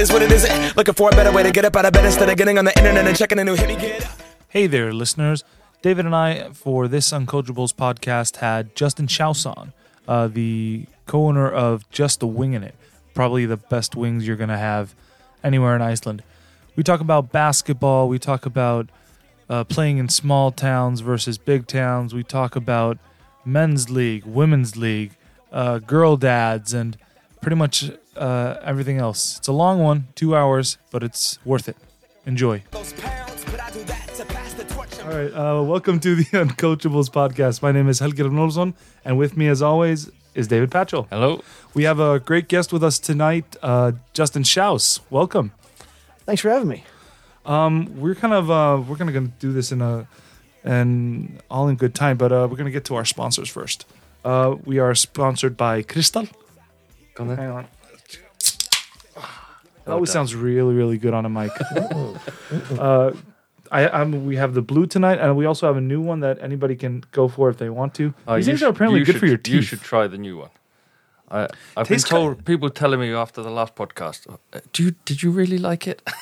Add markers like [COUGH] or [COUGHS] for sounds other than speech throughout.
is what it isn't. Looking for a better way to get up out of bed instead of getting on the internet and checking a new hit me get up. Hey there, listeners. David and I, for this Uncoachables podcast, had Justin Shouse on, uh, the co owner of Just the Wing in It. Probably the best wings you're going to have anywhere in Iceland. We talk about basketball. We talk about uh, playing in small towns versus big towns. We talk about men's league, women's league, uh, girl dads, and pretty much uh, everything else. It's a long one, two hours, but it's worth it. Enjoy. Those pounds, but I do that to pass the torch. All right, uh, welcome to the [LAUGHS] Uncoachables podcast. My name is Helge Ragnarsson, and with me, as always, is David Patchell. Hello. We have a great guest with us tonight, uh, Justin Shouse. Welcome. Thanks for having me. Um, we're kind of uh, we're gonna, gonna do this in a and all in good time, but uh, we're gonna get to our sponsors first. Uh, we are sponsored by Crystal. Come on. Hang on. That always sounds really, really good on a mic. [LAUGHS] uh, I, I'm, we have the blue tonight, and we also have a new one that anybody can go for if they want to. Oh, These you things should- are apparently you good should- for your teeth. You should try the new one. I, I've been Tastes told people telling me after the last podcast. "Uh, Do you did you really like it? [LAUGHS]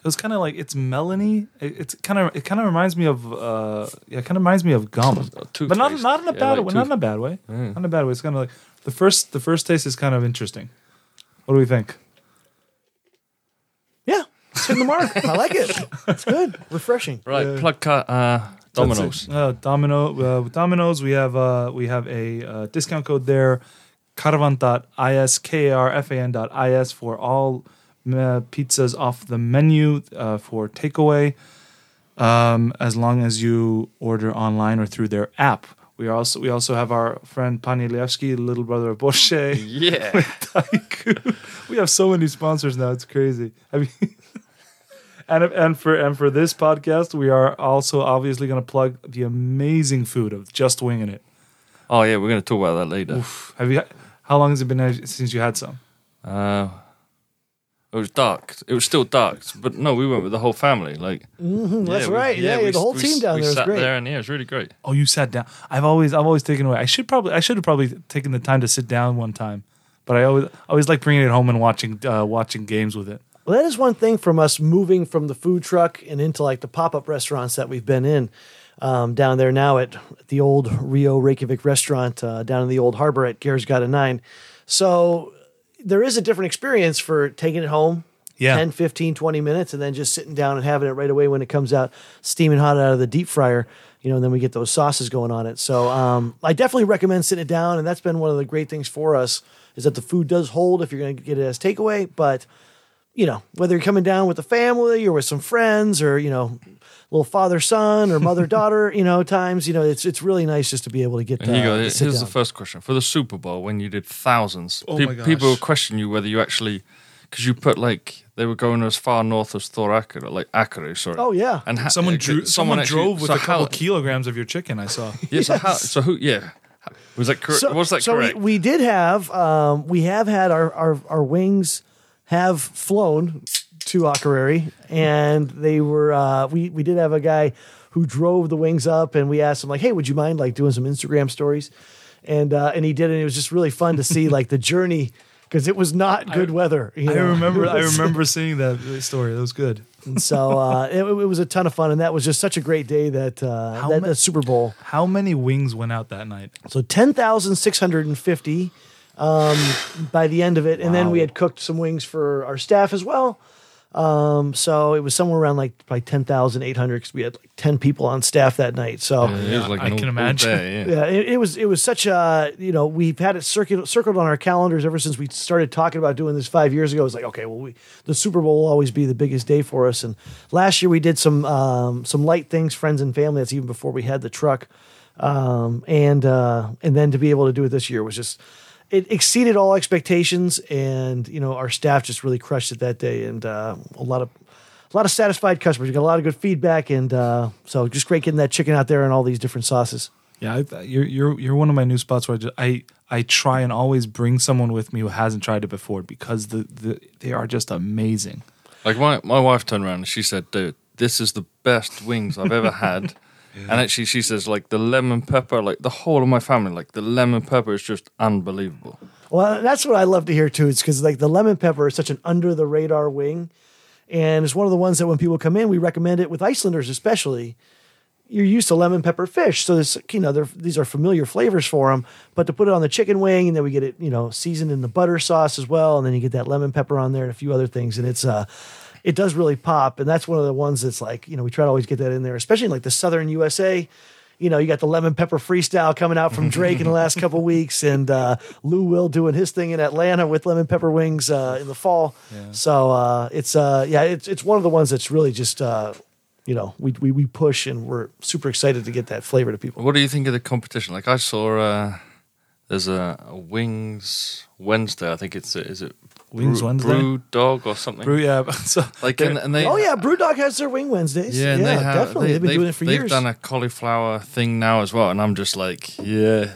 It was kind of like it's melony. It, it's kind of it kind of reminds me of uh yeah, it kind of reminds me of gum, [LAUGHS] but not Toothpaste. not in a Yeah, bad like way. Not in a bad way. Not in a bad way. It's kind of like the first the first taste is kind of interesting. What do we think? Yeah, it's hitting the mark. I like it. It's good, refreshing. Right, plug cut uh, Domino's. Uh, Domino uh, with Domino's. We have uh we have a uh, discount code there. karfan.is k a r f a n dot is for all uh, pizzas off the menu uh, for takeaway. um, as long as you order online or through their app. We are also we also have our friend Panielewski, the little brother of Bosche. [LAUGHS] Yeah. [LAUGHS] Taiku. we have so many sponsors now; it's crazy. I mean, and and for and for this podcast, we are also obviously going to plug the amazing food of Just Winging It. Oh yeah, we're going to talk about that later. Have you? How long has it been since you had some? Uh, it was dark. It was still dark, but no, we went with the whole family. Like Mhm, that's we- right. Yeah, we- the whole we- team down we there was great. there, and yeah, it was really great. Oh, you sat down. I've always I've always taken away. I should probably I should have probably taken the time to sit down one time, but I always always like bringing it home and watching uh, watching games with it. Well, that is one thing from us moving from the food truck and into like the pop up restaurants that we've been in um, down there now at the old Rio Reykjavik restaurant uh, down in the old harbor at Geirsgata 9. So there is a different experience for taking it home. Yeah. 10, 15, 20 minutes, and then just sitting down and having it right away when it comes out steaming hot out of the deep fryer, you know, and then we get those sauces going on it. So um, I definitely recommend sitting it down, and that's been one of the great things for us is that the food does hold if you're going to get it as takeaway, but you know, whether you're coming down with the family or with some friends or, you know, little father son or mother [LAUGHS] daughter, you know, times, you know, it's it's really nice just to be able to get And here you uh, go. Here's sit the first question for the Super Bowl when you did thousands. Oh peop- my gosh. People would question you whether you actually because you put like they were going as far north as Thor Akira, like Akira, sorry. Oh yeah. And ha- Someone drew, someone, actually- drove with so a couple how- kilograms of your chicken. I saw. [LAUGHS] Yeah, so, how, Yes. so who? Yeah, was that correct? was that so correct? We, we did have um, we have had our, our our wings have flown to Akureyri, and they were uh, we we did have a guy who drove the wings up, and we asked him like, hey, would you mind like doing some Instagram stories, and uh, and he did, and it was just really fun to see like the journey because it was not good weather. you I know. remember. [LAUGHS] I remember seeing that story. That was good. And so uh, it, it was a ton of fun, and that was just such a great day that uh, that, ma- that Super Bowl. How many wings went out that night? So ten thousand six hundred and fifty um, by the end of it, and then we had cooked some wings for our staff as well. Um, so it was somewhere around like probably ten thousand eight hundred because we had like ten people on staff that night. So. Yeah, it was like I can all- all imagine. day, yeah. Yeah, it, it was it was such a you know we've had it circled circled on our calendars ever since we started talking about doing this five years ago. It was like okay, well we the Super Bowl will always be the biggest day for us. And last year we did some um, some light things, friends and family. That's even before we had the truck, um, and uh, and then to be able to do it this year was just it exceeded all expectations. And you know our staff just really crushed it that day, and uh, a lot of a lot of satisfied customers. We got a lot of good feedback, and uh, so just great getting that chicken out there and all these different sauces. Yeah, I, you're you're you're one of my new spots where I, just, I I try and always bring someone with me who hasn't tried it before because the, the they are just amazing. Like my, my wife turned around and she said, "Dude, this is the best wings I've ever had." And actually, she says like the lemon pepper, like the whole of my family, like the lemon pepper is just unbelievable. Well, that's what I love to hear too. It's because like the lemon pepper is such an under the radar wing, and it's one of the ones that when people come in, we recommend it with Icelanders especially. You're used to lemon pepper fish, so this you know these are familiar flavors for them. But to put it on the chicken wing, and then we get it you know seasoned in the butter sauce as well, and then you get that lemon pepper on there and a few other things, and it's uh it does really pop. And that's one of the ones that's like you know we try to always get that in there, especially in like the southern USA you know, you got the lemon pepper freestyle coming out from [LAUGHS] Drake in the last couple weeks, and uh, Lou Will doing his thing in Atlanta with lemon pepper wings uh, in the fall. So uh, it's uh, yeah, it's it's one of the ones that's really just uh, you know we, we we push and we're super excited to get that flavor to people. What do you think of the competition? Like I saw, uh, there's a, a Wings Wednesday. I think it's is it Wings Brew, Wednesday? Brew Dog or something. Brew, yeah. [LAUGHS] So like and, and they oh yeah, BrewDog has their wing Wednesdays. yeah, and they have, definitely. They, They've been doing it for they've years. done a cauliflower thing now as well, and I'm just like, yeah.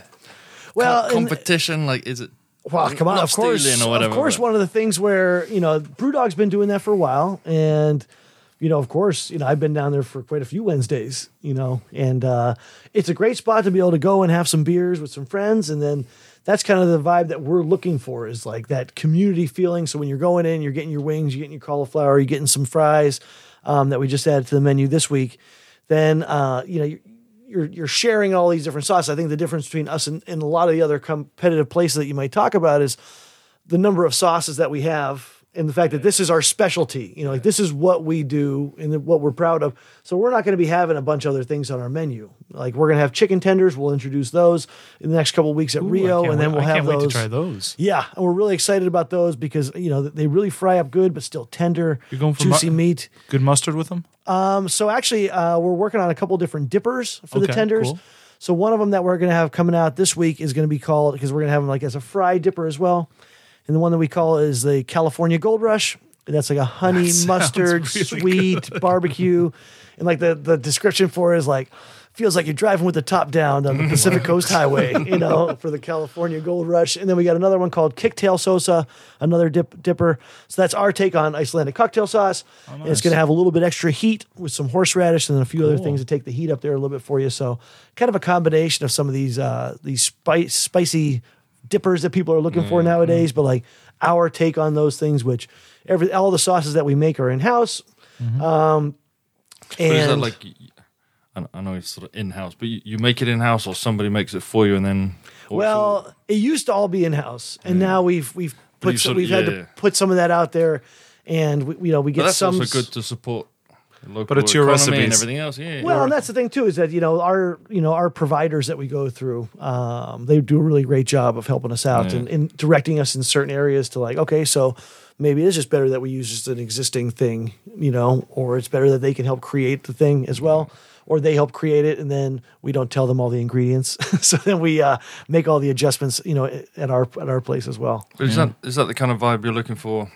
well, Co- and- competition. like, is it? Well, come on, of course, whatever, of course. but- One of the things where you know, Brew Dog's been doing that for a while, and you know, of course, you know, I've been down there for quite a few Wednesdays, you know, and uh, it's a great spot to be able to go and have some beers with some friends, and then that's kind of the vibe that we're looking for is like that community feeling. So when you're going in, you're getting your wings, you're getting your cauliflower, you're getting some fries um, that we just added to the menu this week. Then uh, you know. You're, you're you're sharing all these different sauces. I think the difference between us and, and a lot of the other competitive places that you might talk about is the number of sauces that we have and the fact that this is our specialty. You know, like this is what we do and what we're proud of. So we're not going to be having a bunch of other things on our menu. Like we're going to have chicken tenders. We'll introduce those in the next couple of weeks at Ooh, Rio, and then we'll I have those. wait to try those. Yeah, and we're really excited about those because you know they really fry up good, but still tender, You're going for juicy mu- meat. Good mustard with them. Um, so actually, uh, we're working on a couple different dippers for the tenders. cool. So one of them that we're going to have coming out this week is going to be called because we're going to have them like as a fry dipper as well, and the one that we call is the California Gold Rush. And that's like a honey [LAUGHS] mustard really sweet barbecue, and like the the description for it is like feels like you're driving with the top down on the Pacific Coast Highway, [LAUGHS] you know, for the California Gold Rush. And then we got another one called Kicktail Sosa, another dip, dipper. So that's our take on Icelandic cocktail sauce. And it's going to have a little bit extra heat with some horseradish and then a few other things to take the heat up there a little bit for you. So kind of a combination of some of these uh, these spice, spicy dippers that people are looking for nowadays, but like our take on those things, which every all the sauces that we make are in house. Um, But is that and like? I know it's sort of in house, but you, you make it in house, or somebody makes it for you, and then. Well, it used to all be in house, and now we've we've put some, sort of- we've had yeah, to put some of that out there, and we, you know we But get that's some. also good to support. The Local But it's your economy and everything else. Yeah. well, and that's the thing too is that you know our you know our providers that we go through, um, they do a really great job of helping us out Yeah. and, and directing us in certain areas to like okay, so maybe it's just better that we use just an existing thing, you know, or it's better that they can help create the thing as well. Or they help create it, and then we don't tell them all the ingredients. [LAUGHS] so then we uh, make all the adjustments, you know, at our at our place as well. But is that is that the kind of vibe you're looking for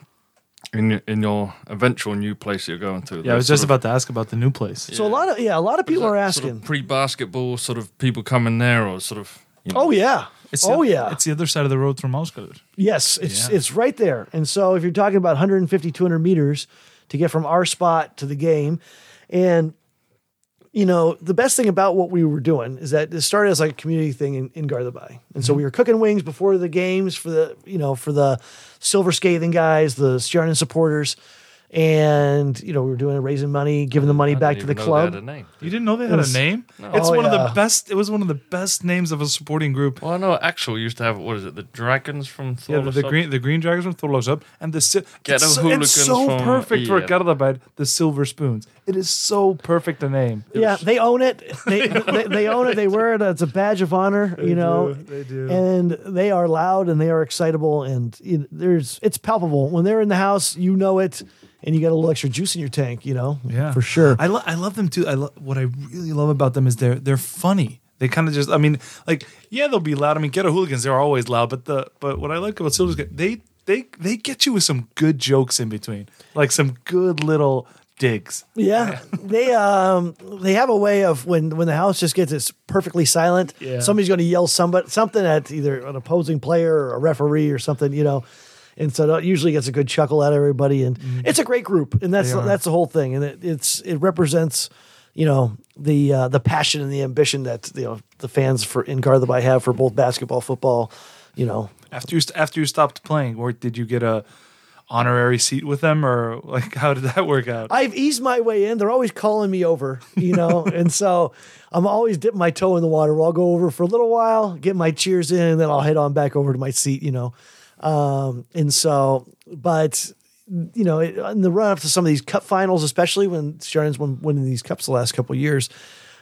in your, in your eventual new place you're going to? Yeah, I was just about to ask about the new place. So a lot of yeah, a lot of people are Sort asking. of pre-basketball, sort of people coming there, or sort of. You know, oh yeah. It's oh the, yeah. It's the other side of the road from Ausgaard. yes, it's Yeah. it's right there. And so if you're talking about 150 200 meters to get from our spot to the game and you know, the best thing about what we were doing is that it started as like a community thing in, in Gardabai. And so mm-hmm. we were cooking wings before the games for the, you know, for the Silfurskeiðin guys, the Stjarnan supporters. And, you know, we were doing raising money, giving the money I back to the even know they club. had a name. You didn't know they had was- a name? It's Oh, one of the best. It was one of the best names of a supporting group. Well, I know Axel used to have what is it? The Dragons from Yeah, the, the green the green dragons from Þorlákshöfn and the si- Get it's, a so, hooligans it's so from perfect for Iev. Garðabær, the silver spoons. It is so perfect a name. Yeah, they own it. They, they, they own it. They wear it. It's a badge of honor, you know. do, they do. And they are loud and they are excitable and you know, there's it's palpable when they're in the house. You know it, and you got a little extra juice in your tank. You know, Yeah, for sure. I, lo- I love them too. I lo- what I really love about them is they're they're funny. They kind of just. I mean, like yeah, they'll be loud. I mean, Ghetto Hooligans they're always loud, but the but what I like about Silver's they they they get you with some good jokes in between, like some good little digs. Yeah, [LAUGHS] they um they have a way of when when the house just gets it's perfectly silent. Yeah. somebody's going to yell somebody something at either an opposing player or a referee or something, you know. And so that usually gets a good chuckle out of everybody, and it's a great group, and that's Mm-hmm. That's the whole thing, and it, it's it represents, you know, the uh, the passion and the ambition that you know the fans for in Gardabai have for both basketball, football, you know, After you st- after you stopped playing, or did you get a honorary seat with them, or like how did that work out? I've eased my way in. They're always calling me over, you know, [LAUGHS] and so I'm always dipping my toe in the water. I'll go over for a little while, get my cheers in, and then I'll head on back over to my seat, you know. Um, and so, but you know, in the run up to some of these cup finals, especially when Stjarnan's been winning these cups the last couple of years,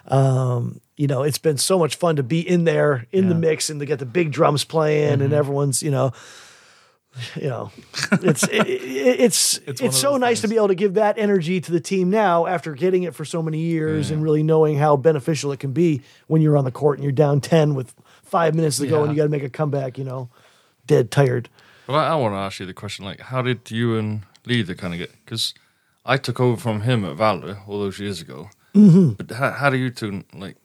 um, you know, it's been so much fun to be in there in the mix and to get the big drums playing and everyone's, you know, you know, it's [LAUGHS] it, it, it's it's, of so nice to be able to give that energy to the team now after getting it for so many years and really knowing how beneficial it can be when you're on the court and you're down ten with five minutes to go and you got to make a comeback. You know, dead tired. Well, I, I want to ask you the question: like, how did you and Leader kind of get? Because I took over from him at Valur all those years ago. Mm-hmm. But how, how do you two like?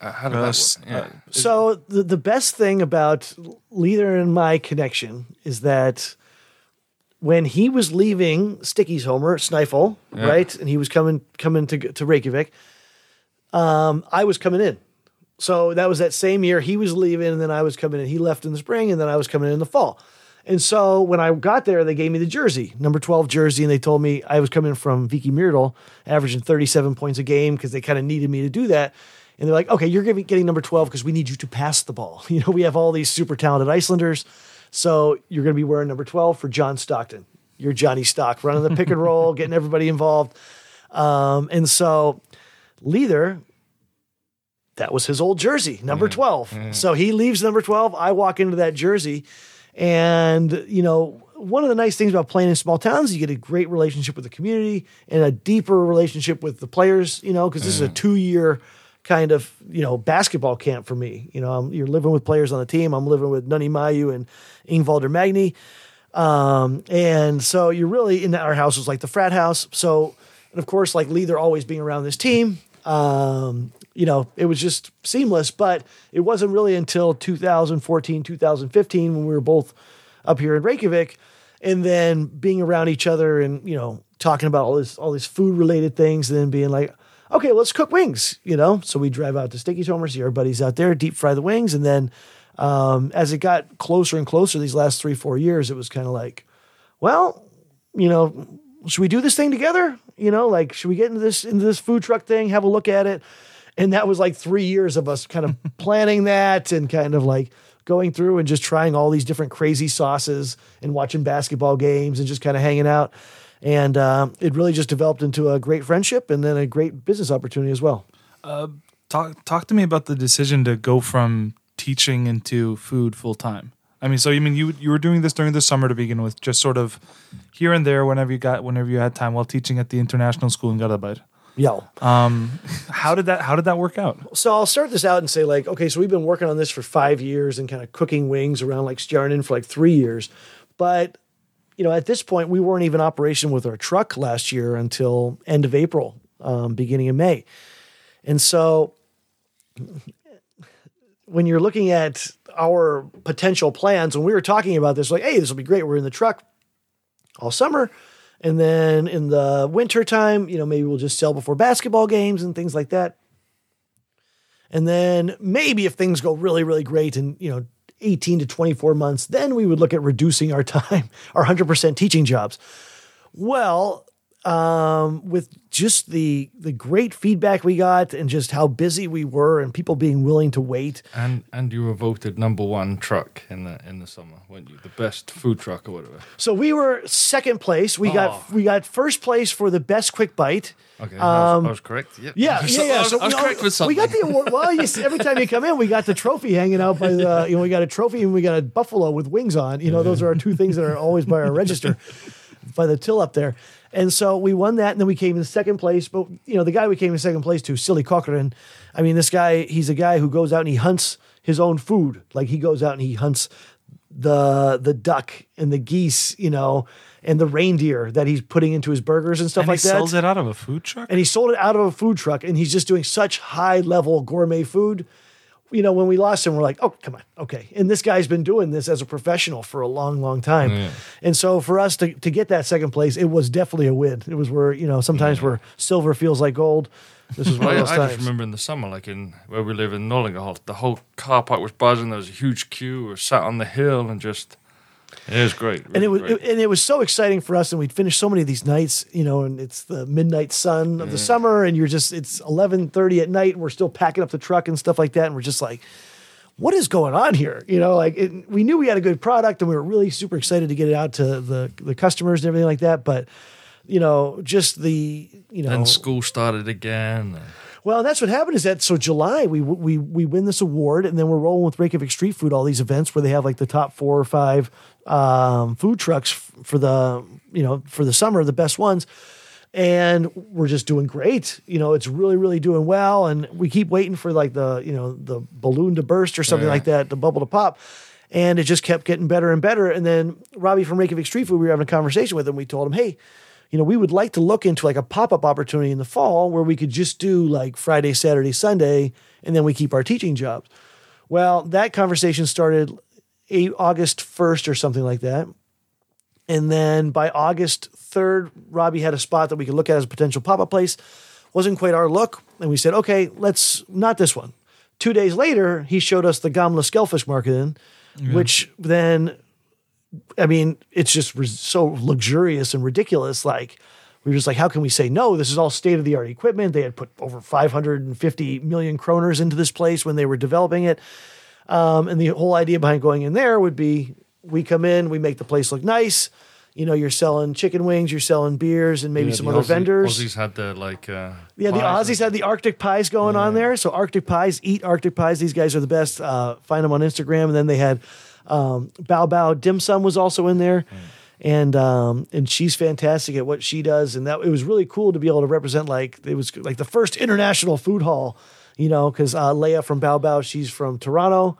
uh, How did Uh, that work? Yeah. So the the best thing about Leader and my connection is that when he was leaving Sticky's Homer, Snæfell, Yeah. right, and he was coming coming to to Reykjavik, um, I was coming in. So that was that same year he was leaving, and then I was coming in. He left in the spring, and then I was coming in in the fall. And so when I got there, they gave me the jersey, number 12 jersey, and they told me I was coming from Vík í Mýrdal, averaging 37 points a game because they kind of needed me to do that. And they're like, okay, you're getting number 12 because we need you to pass the ball. [LAUGHS] You know, we have all these super talented Icelanders. So you're going to be wearing number 12 for John Stockton. You're Johnny Stock, running the pick and roll, getting everybody involved. Um, and so Leader, that was his old jersey, number 12. So he leaves number 12. I walk into that jersey. And, you know, one of the nice things about playing in small towns, you get a great relationship with the community and a deeper relationship with the players, you know, because this is a two year kind of, you know, basketball camp for me. You know, I'm, you're living with players on the team. I'm living with Nonni Mæju and Ingvaldur Magni. Um, and so you're really in our house was like the frat house. So, and of course, like Leader always being around this team, um, you know, it was just seamless, but it wasn't really until 2014, 2015 when we were both up here in Reykjavik and then being around each other and, you know, talking about all this, all these food related things and then being like, okay, let's cook wings, you know? So we drive out to Stykkishólmur, see our buddies out there, deep fry the wings. And then, um, as it got closer and closer these last three, four years, it was kind of like, well, you know, should we do this thing together? You know, like should we get into this into this food truck thing, have a look at it? And that was like three years of us kind of [LAUGHS] planning that and kind of like going through and just trying all these different crazy sauces and watching basketball games and just kind of hanging out. And um, it really just developed into a great friendship and then a great business opportunity as well. talk talk to me about the decision to go from teaching into food full time. I mean, so you mean you you were doing this during the summer to begin with, just sort of here and there whenever you got whenever you had time while teaching at the international school in Garabad. Yeah. How did that how did that work out? so I'll start this out and say like, okay, so we've been working on this for five years and kind of cooking wings around like Stjarnan for like three years, but you know, at this point, we weren't even operation with our truck last year until end of April, um, beginning of May, and so when you're looking at our potential plans, when we were talking about this, like, hey, this will be great. We're in the truck all summer. And then in the winter time, you know, maybe we'll just sell before basketball games and things like that. And then maybe if things go really, really great in, you know, 18 to 24 months, then we would look at reducing our [LAUGHS] time, our 100% teaching jobs. Well, um, with just the the great feedback we got and just how busy we were and people being willing to wait, And and you were voted number one truck in the in the summer, weren't you? The best food truck or whatever. so we were second place. We Oh. got we got first place for the best quick bite. Okay, I, was, I was correct. Yep. Um, Yeah, [LAUGHS] yeah, yeah. I was, I was correct with something. We got the award. Well, you see, every time you come in, we got the trophy hanging out by the. [LAUGHS] You know, we got a trophy and we got a buffalo with wings on. You know, those are our two things that are always by our register, [LAUGHS] by the till up there. And so we won that, and then we came in second place. But you know, the guy we came in second place to, Silli Kokkur. I mean, this guy, he's a guy who goes out and he hunts his own food. Like he goes out and he hunts the the duck and the geese, you know, and the reindeer that he's putting into his burgers and stuff And like that. he sells it out of a food truck. and he sold it out of a food truck and he's just doing such high level gourmet food you know when we lost him we're like oh come on okay and this guy's been doing this as a professional for a long long time and so for us to, to get that second place it was definitely a win it was where you know sometimes where silver feels like gold This is [LAUGHS] one I, of those I times. just remember in the summer, like in where we live in Norðlingaholt, the whole car park was buzzing. There was a huge queue. We sat on the hill and just it was great. and it was really great. and it was so exciting for us and we'd finish so many of these nights you know and it's the midnight sun of the mm. summer and you're just it's 11:30 at night and we're still packing up the truck and stuff like that and we're just like what is going on here you know like it, we knew we had a good product and we were really super excited to get it out to the the customers and everything like that but you know just the you know then school started again. and- well, that's what happened. Is that so? July we we we win this award, and then we're rolling with Reykjavik Street Food. All these events where they have like the top four or five um, food trucks for the you know for the summer, the best ones, and we're just doing great. You know, it's really really doing well, and we keep waiting for like the you know the balloon to burst or something Yeah. like that, the bubble to pop. And it just kept getting better and better. And then Robbie from Reykjavik Street Food, we were having a conversation with him. We told him, hey, you know, we would like to look into like a pop up opportunity in the fall where we could just do like Friday, Saturday, Sunday, and then we keep our teaching jobs. Well, that conversation started eight, August 1st or something like that. And then by August 3rd, Robbie had a spot that we could look at as a potential pop up place. Wasn't quite our look. And we said, okay, let's not this one. Two days later, he showed us the Gamla Skellfish Market in, which then I mean, it's just so luxurious and ridiculous. Like, we were just like, how can we say no? This is all state of the art equipment. They had put over 550 million kroners into this place when they were developing it. Um, and the whole idea behind going in there would be we come in, we make the place look nice. You know, you're selling chicken wings, you're selling beers, and maybe Yeah, some other Aussie- vendors. Aussies had the like. Uh, Yeah, the Aussies had the Arctic pies going on there. So Arctic pies, eat Arctic pies. These guys are the best. Uh, find them on Instagram. And then they had um, Bao Bao Dim Sum was also in there, and um, and she's fantastic at what she does. And that it was really cool to be able to represent like it was like the first international food hall, you know, because uh, Leia from Bao Bao, she's from Toronto.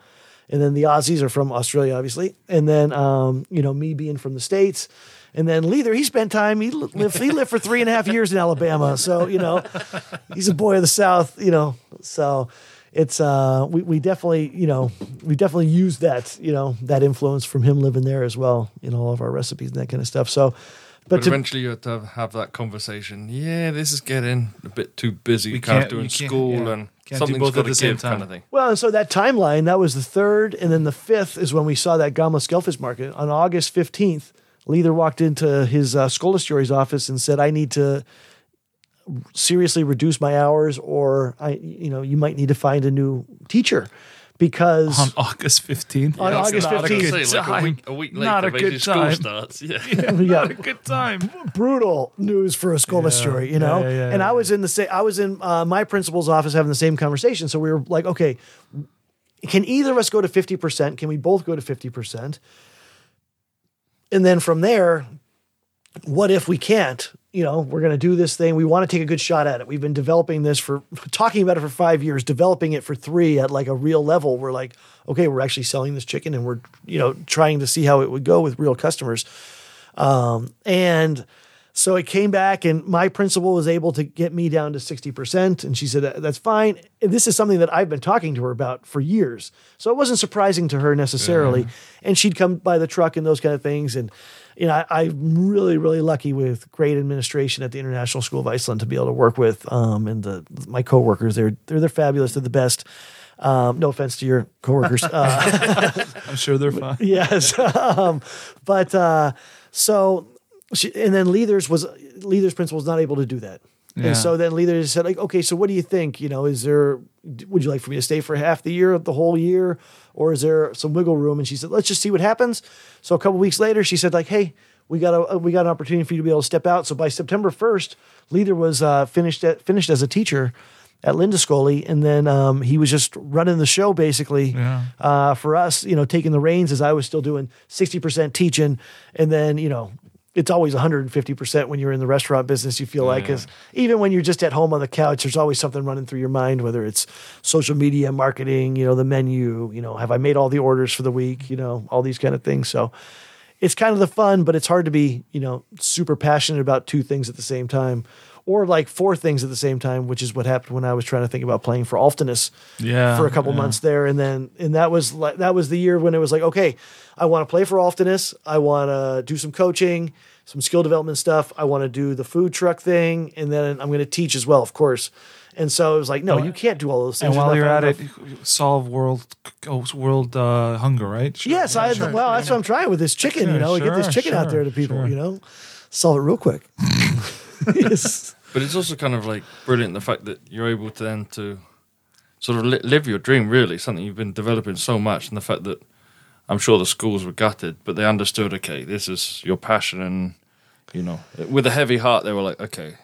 And then the Aussies are from Australia, obviously. And then, um, you know, me being from the States. And then Leather, he spent time, he lived, he lived for three and a half years in Alabama. So, you know, he's a boy of the South, you know. So it's, uh, we, we definitely, you know, we definitely use that, you know, that influence from him living there as well in all of our recipes and that kind of stuff. So, but, But to, eventually you have to have, have that conversation. Yeah, this is getting a bit too busy. We kind can't- of doing school yeah. and Can't do something's both at got to the same give kind time. of thing. Well, and so that timeline, that was the third, and then the fifth is when we saw that Gamla Skellfish market. On August 15th, Leather walked into his uh, Skolastory's office and said, I need to seriously reduce my hours, or I, you know, you might need to find a new teacher because on August 15th. On That's August not a 15th. good Say, like a time. week, a week later, [LAUGHS] Not a good time. starts. Yeah. we got Not a good time. brutal news for a Skola story, you know. yeah, yeah, and I was in the same. I was in uh, my principal's office having the same conversation. So we were like, okay, can either of us go to fifty percent? Can we both go to fifty percent? And then from there, what if we can't? You know, we're going to do this thing. We want to take a good shot at it. We've been developing this for talking about it for five years, developing it for three at like a real level. We're like, okay, we're actually selling this chicken, and we're you know trying to see how it would go with real customers. Um, and so it came back, and my principal was able to get me down to 60%. And she said, That's fine. And this is something that I've been talking to her about for years. So it wasn't surprising to her necessarily. And she'd come by the truck and those kind of things. And, you know, I, I'm really, really lucky with great administration at the International School of Iceland to be able to work with. Um, and the, my coworkers, they're, they're, they're fabulous. They're the best. Um, no offense to your coworkers. Uh, [LAUGHS] I'm sure they're fine. [LAUGHS] yes. um, but uh, so, she, and then Leathers was Leathers principal was not able to do that. Yeah. And so then Leathers said, like, okay, so what do you think? You know, is there, would you like for me to stay for half the year, the whole year, or is there some wiggle room? And she said, let's just see what happens. So a couple weeks later, she said, like, hey, we got a we got an opportunity for you to be able to step out. So by September first, Leader was uh, finished at, finished as a teacher at Lindaskóli, and then um, he was just running the show basically Yeah. uh, for us. You know, taking the reins as I was still doing sixty percent teaching, and then you know. It's always 150% when you're in the restaurant business, you feel like, because even when you're just at home on the couch, there's always something running through your mind, whether it's social media, marketing, you know, the menu, you know, have I made all the orders for the week, you know, all these kind of things. So it's kind of the fun, but it's hard to be, you know, super passionate about two things at the same time or like four things at the same time, which is what happened when I was trying to think about playing for Álftanes Yeah, for a couple yeah. months there. And then, and that was like, that was the year when it was like, okay, I want to play for Álftanes. I want to do some coaching, some skill development stuff. I want to do the food truck thing. And then I'm going to teach as well, of course. And so it was like, no, And- you can't do all those things. And while you're not at it, solve world oh, world uh, hunger, right? Sure. yes, I Sure. well, that's what I'm trying with this chicken. Sure, you know, get this sure, chicken out there to people. sure. You know, solve it real quick. [LAUGHS] [LAUGHS] yes. But it's also kind of like brilliant the fact that you're able to then to sort of li- live your dream. Really, something you've been developing so much, and the fact that I'm sure the schools were gutted, but they understood. Okay, this is your passion, and you know, with a heavy heart, they were like, okay,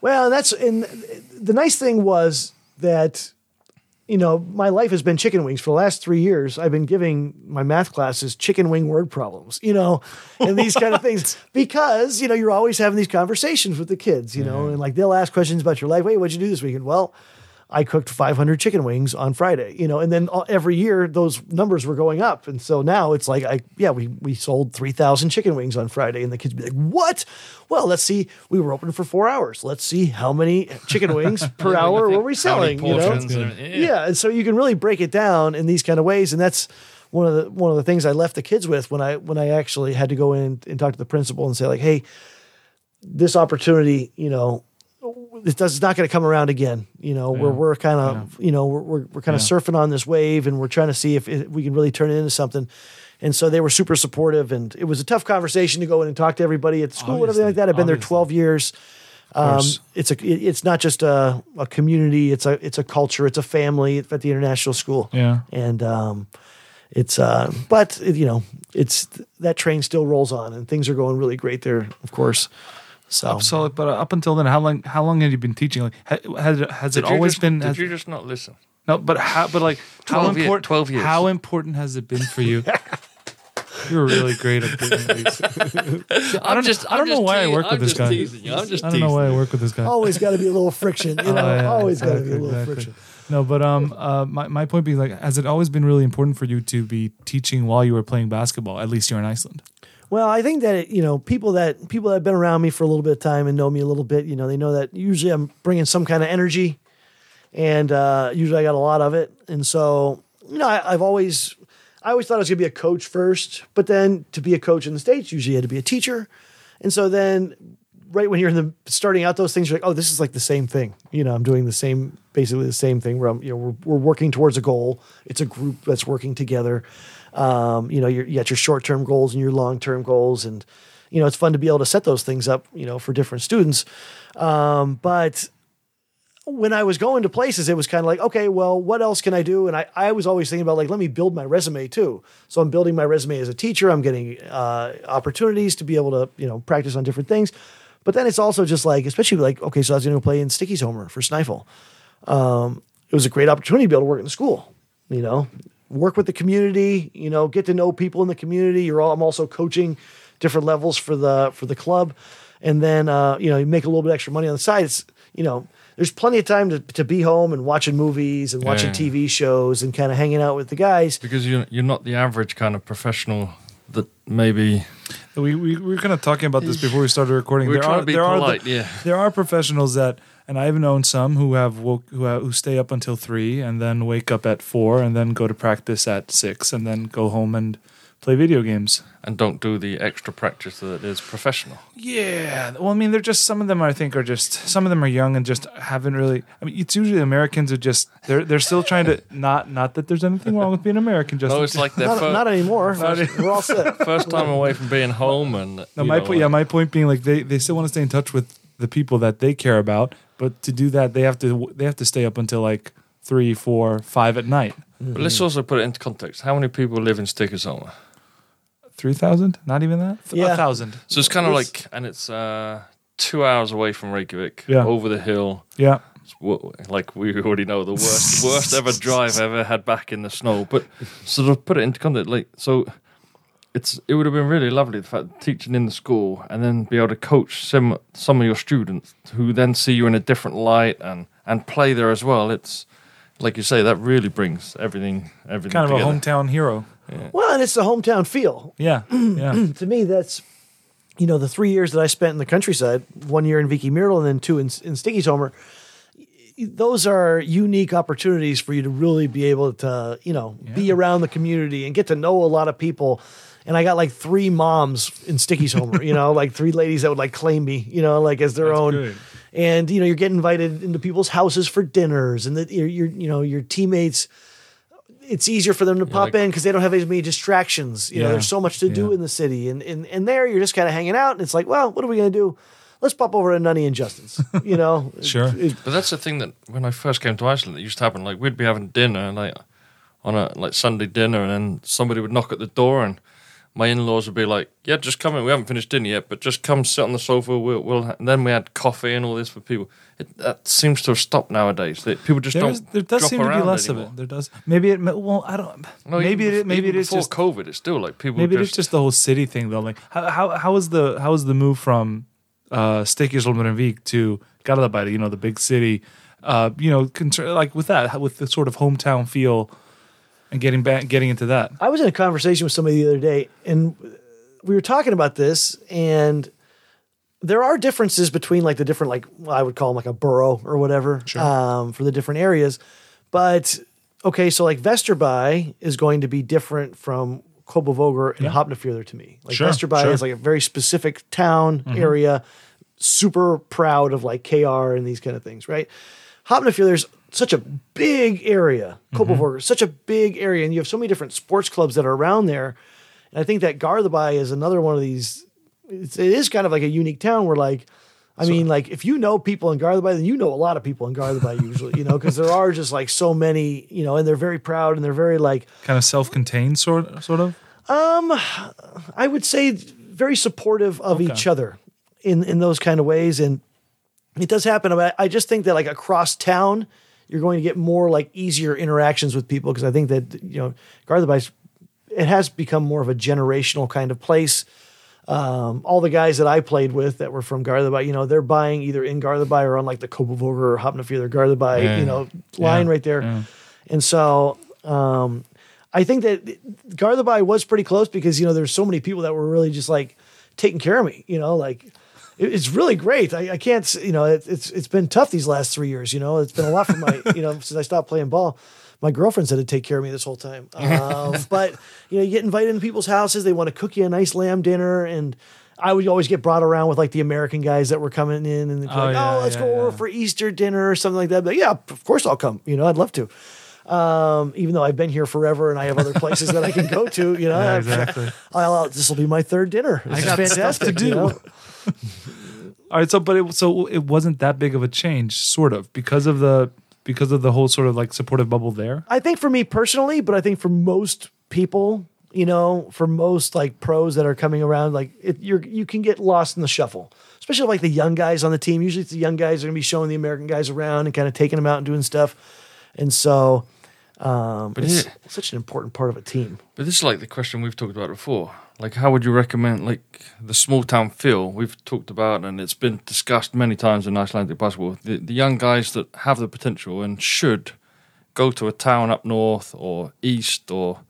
Well, that's and the nice thing was that you know my life has been chicken wings for the last three years. I've been giving my math classes chicken wing word problems, you know, and these kind of things because you know you're always having these conversations with the kids, you know, mm-hmm. and like they'll ask questions about your life. Wait, what'd you do this weekend? Well. I cooked 500 chicken wings on Friday, you know, and then all- every year those numbers were going up, and so now it's like, I yeah, we we sold 3,000 chicken wings on Friday, and the kids be like, "What? Well, let's see. We were open for four hours. Let's see how many chicken wings [LAUGHS] per hour were we selling?" You know, everything. yeah. and so you can really break it down in these kind of ways, and that's one of the one of the things I left the kids with when I when I actually had to go in and talk to the principal and say like, "Hey, this opportunity, you know." It does, it's not going to come around again. You know, we're, we're kind of, you know, we're, we're, we're kind of Yeah. surfing on this wave and we're trying to see if it, we can really turn it into something. And so they were super supportive and it was a tough conversation to go in and talk to everybody at school and everything like that. I've been there 12 years. Um, it's a, it- it's not just a, a community. It's a, it's a culture. It's a family at the international school. Yeah. And, um, it's, uh, but you know, it's that train still rolls on and things are going really great there, of course. So, So, but uh, up until then, how long? How long have you been teaching? Like, has it, has it always just- been? Did has- you just not listen? no, but how? But like, how 12 year- important? 12 years. How important has it been for you? [LAUGHS] You're really great at giving [LAUGHS] these. I don't, just- I don't I'm know just why I work with I'm this just guy. teasing you. I'm just I don't know teasing why I work with this guy. always got to be a little friction, you [LAUGHS] know, Oh, yeah, always got to be a little exactly. friction. No, but um, uh, my my point being like, has it always been really important for you to be teaching while you were playing basketball? At least you're in Iceland. Well, I think that you know people that people that have been around me for a little bit of time and know me a little bit. You know, they know that usually I'm bringing some kind of energy, and uh, usually I got a lot of it. And so, you know, I, I've always, I always thought I was going to be a coach first, but then to be a coach in the states, usually you had to be a teacher. And so then, right when you're in the starting out those things, you're like, oh, this is like the same thing. You know, I'm doing the same, basically the same thing. Where I'm, you know, we're, we're working towards a goal. It's a group that's working together. Um, you know, you got your short term goals and your long term goals, and you know, it's fun to be able to set those things up. You know, for different students. Um, but when I was going to places, it was kind of like, okay, well, what else can I do? And I, I was always thinking about like, let me build my resume too. So I'm building my resume as a teacher. I'm getting uh, opportunities to be able to, you know, practice on different things. But then it's also just like, especially like, okay, so I was going to play in Stykkishólmur for Snæfell. Um, it was a great opportunity to be able to work in the school, you know, work with the community, you know, get to know people in the community. You're all, I'm also coaching different levels for the, for the club. And then, uh, you know, you make a little bit extra money on the side. It's, you know, there's plenty of time to, to be home and watching movies and watching Yeah. TV shows and kind of hanging out with the guys. Because you're you're not the average kind of professional that maybe We, we, we were kind of talking about this before we started recording. We're there trying are to be there polite, are the- yeah. there are professionals that, and I've known some who have woke who have, who stay up until three and then wake up at four and then go to practice at six and then go home and play video games. and don't do the extra practice that is professional. Yeah, well, I mean, they're just some of them. I think are just some of them are young and just haven't really. I mean, it's usually Americans who just they're they're still trying to [LAUGHS] not not that there's anything wrong with being American. Just No, it's like their Not, fir- not anymore. [LAUGHS] Not We're all set. [LAUGHS] first time away from being home and No, my know, point. Yeah, my point being like they, they still want to stay in touch with the people that they care about, but to do that they have to they have to stay up until like three, four, five at night. But let's mm-hmm. also put it into context. How many people live in Stykkishólmur? Three thousand? Not even that. Yeah. a thousand. So it's kind of like, and it's uh, two hours away from Reykjavik, Yeah. over the hill. Yeah, It's wo- Like we already know, the worst, [LAUGHS] worst ever drive I ever had back in the snow. But sort of put it into context, like so, it's it would have been really lovely the fact teaching in the school and then be able to coach some some of your students who then see you in a different light and and play there as well. It's like you say, that really brings everything everything kind of a together. hometown hero. Well, and it's the hometown feel. [CLEARS THROAT] Yeah, yeah. [CLEARS THROAT] to me, that's you know the three years that I spent in the countryside, one year in Vík í Mýrdal and then two in, in Stykkishólmur. Those are unique opportunities for you to really be able to you know be around the community and get to know a lot of people. And I got like three moms in Stykkishólmur, you know, like three ladies that would like claim me, you know, like as their That's own. good. and you know you're getting invited into people's houses for dinners, and that you're, you're you know your teammates. It's easier for them to pop like- in because they don't have as many distractions. You know, there's so much to do in the city, and and and there you're just kind of hanging out, and it's like, well, what are we gonna do? Let's pop over to Nunny and Justin's. You know, [LAUGHS] Sure. It- But that's the thing that when I first came to Iceland, it used to happen. Like we'd be having dinner, like on a like Sunday dinner, and then somebody would knock at the door, and my in-laws would be like, "Yeah, just come in. We haven't finished dinner yet, but just come sit on the sofa. We'll." we'll and then we had coffee and all this for people. It, that seems to have stopped nowadays. That people just There's, don't. there does drop seem to be less anymore. of it. There does. Maybe it. Well, I don't. No, maybe even it. bef- Maybe it even is just. COVID. It's still like people. Maybe just, it's just the whole city thing though. Like how how how is the how is the move from uh Steakisholmrenvik to Garðabæri, you know, the big city, uh, you know, concern, like with that, with the sort of hometown feel, and getting back, getting into that. I was in a conversation with somebody the other day, and we were talking about this, and there are differences between like the different, like I would call them like a borough or whatever, um, for the different areas. But okay, so like Vesturbær is going to be different from Kópavogur and Yeah. To me. Like Sure, Vesturbær sure. is like a very specific town area, super proud of like KR and these kind of things, right? Hafnarfjörður's such a big area. Kópavogur, such a big area, and you have so many different sports clubs that are around there. And I think that Gardabai is another one of these. It's, it is kind of like a unique town where, like, I mean, like if you know people in Gardabai, then you know a lot of people in Gardabai usually, you know, because there are just like so many, you know, and they're very proud and they're very like Kind of self-contained, sort sort of. Um, I would say very supportive of each other in in those kind of ways, and it does happen. But I just think that like across town, you're going to get more like easier interactions with people because I think that you know Gardabai, it has become more of a generational kind of place. Um, all the guys that I played with that were from Gardabai, you know, they're buying either in Gardabai or on like the Kópavogur or Hafnarfjörður Gardabai, Yeah. you know, line Yeah, right there. yeah. And so um, I think that Gardabai was pretty close because you know there's so many people that were really just like taking care of me. You know, like it- it's really great. I, I can't, you know, it, it's it's been tough these last three years. You know, it's been a lot for my, [LAUGHS] you know, since I stopped playing ball. My girlfriend's had to take care of me this whole time. [LAUGHS] Um, but you know, you get invited into people's houses. They want to cook you a nice lamb dinner, and I would always get brought around with like the American guys that were coming in, and they'd be Oh, like, yeah, "Oh, let's yeah, go over yeah. for Easter dinner or something like that." But yeah, of course I'll come. You know, I'd love to um, even though I've been here forever and I have other places that I can go to, you know, [LAUGHS] exactly. [LAUGHS] This will be my third dinner. This I got stuff fantastic to you do. know? All right, so but it so it wasn't that big of a change, sort of, because of the because of the whole sort of like supportive bubble there. I think for me personally, but I think for most people, you know, for most like pros that are coming around, like it, you're you can get lost in the shuffle, especially like the young guys on the team. Usually, it's the young guys are going to be showing the American guys around and kind of taking them out and doing stuff, and so. Um, But it's here- such an important part of a team. But this is like the question we've talked about before. Like, how would you recommend like the small town feel we've talked about, and it's been discussed many times in Icelandic basketball. The, the young guys that have the potential and should go to a town up north or east, or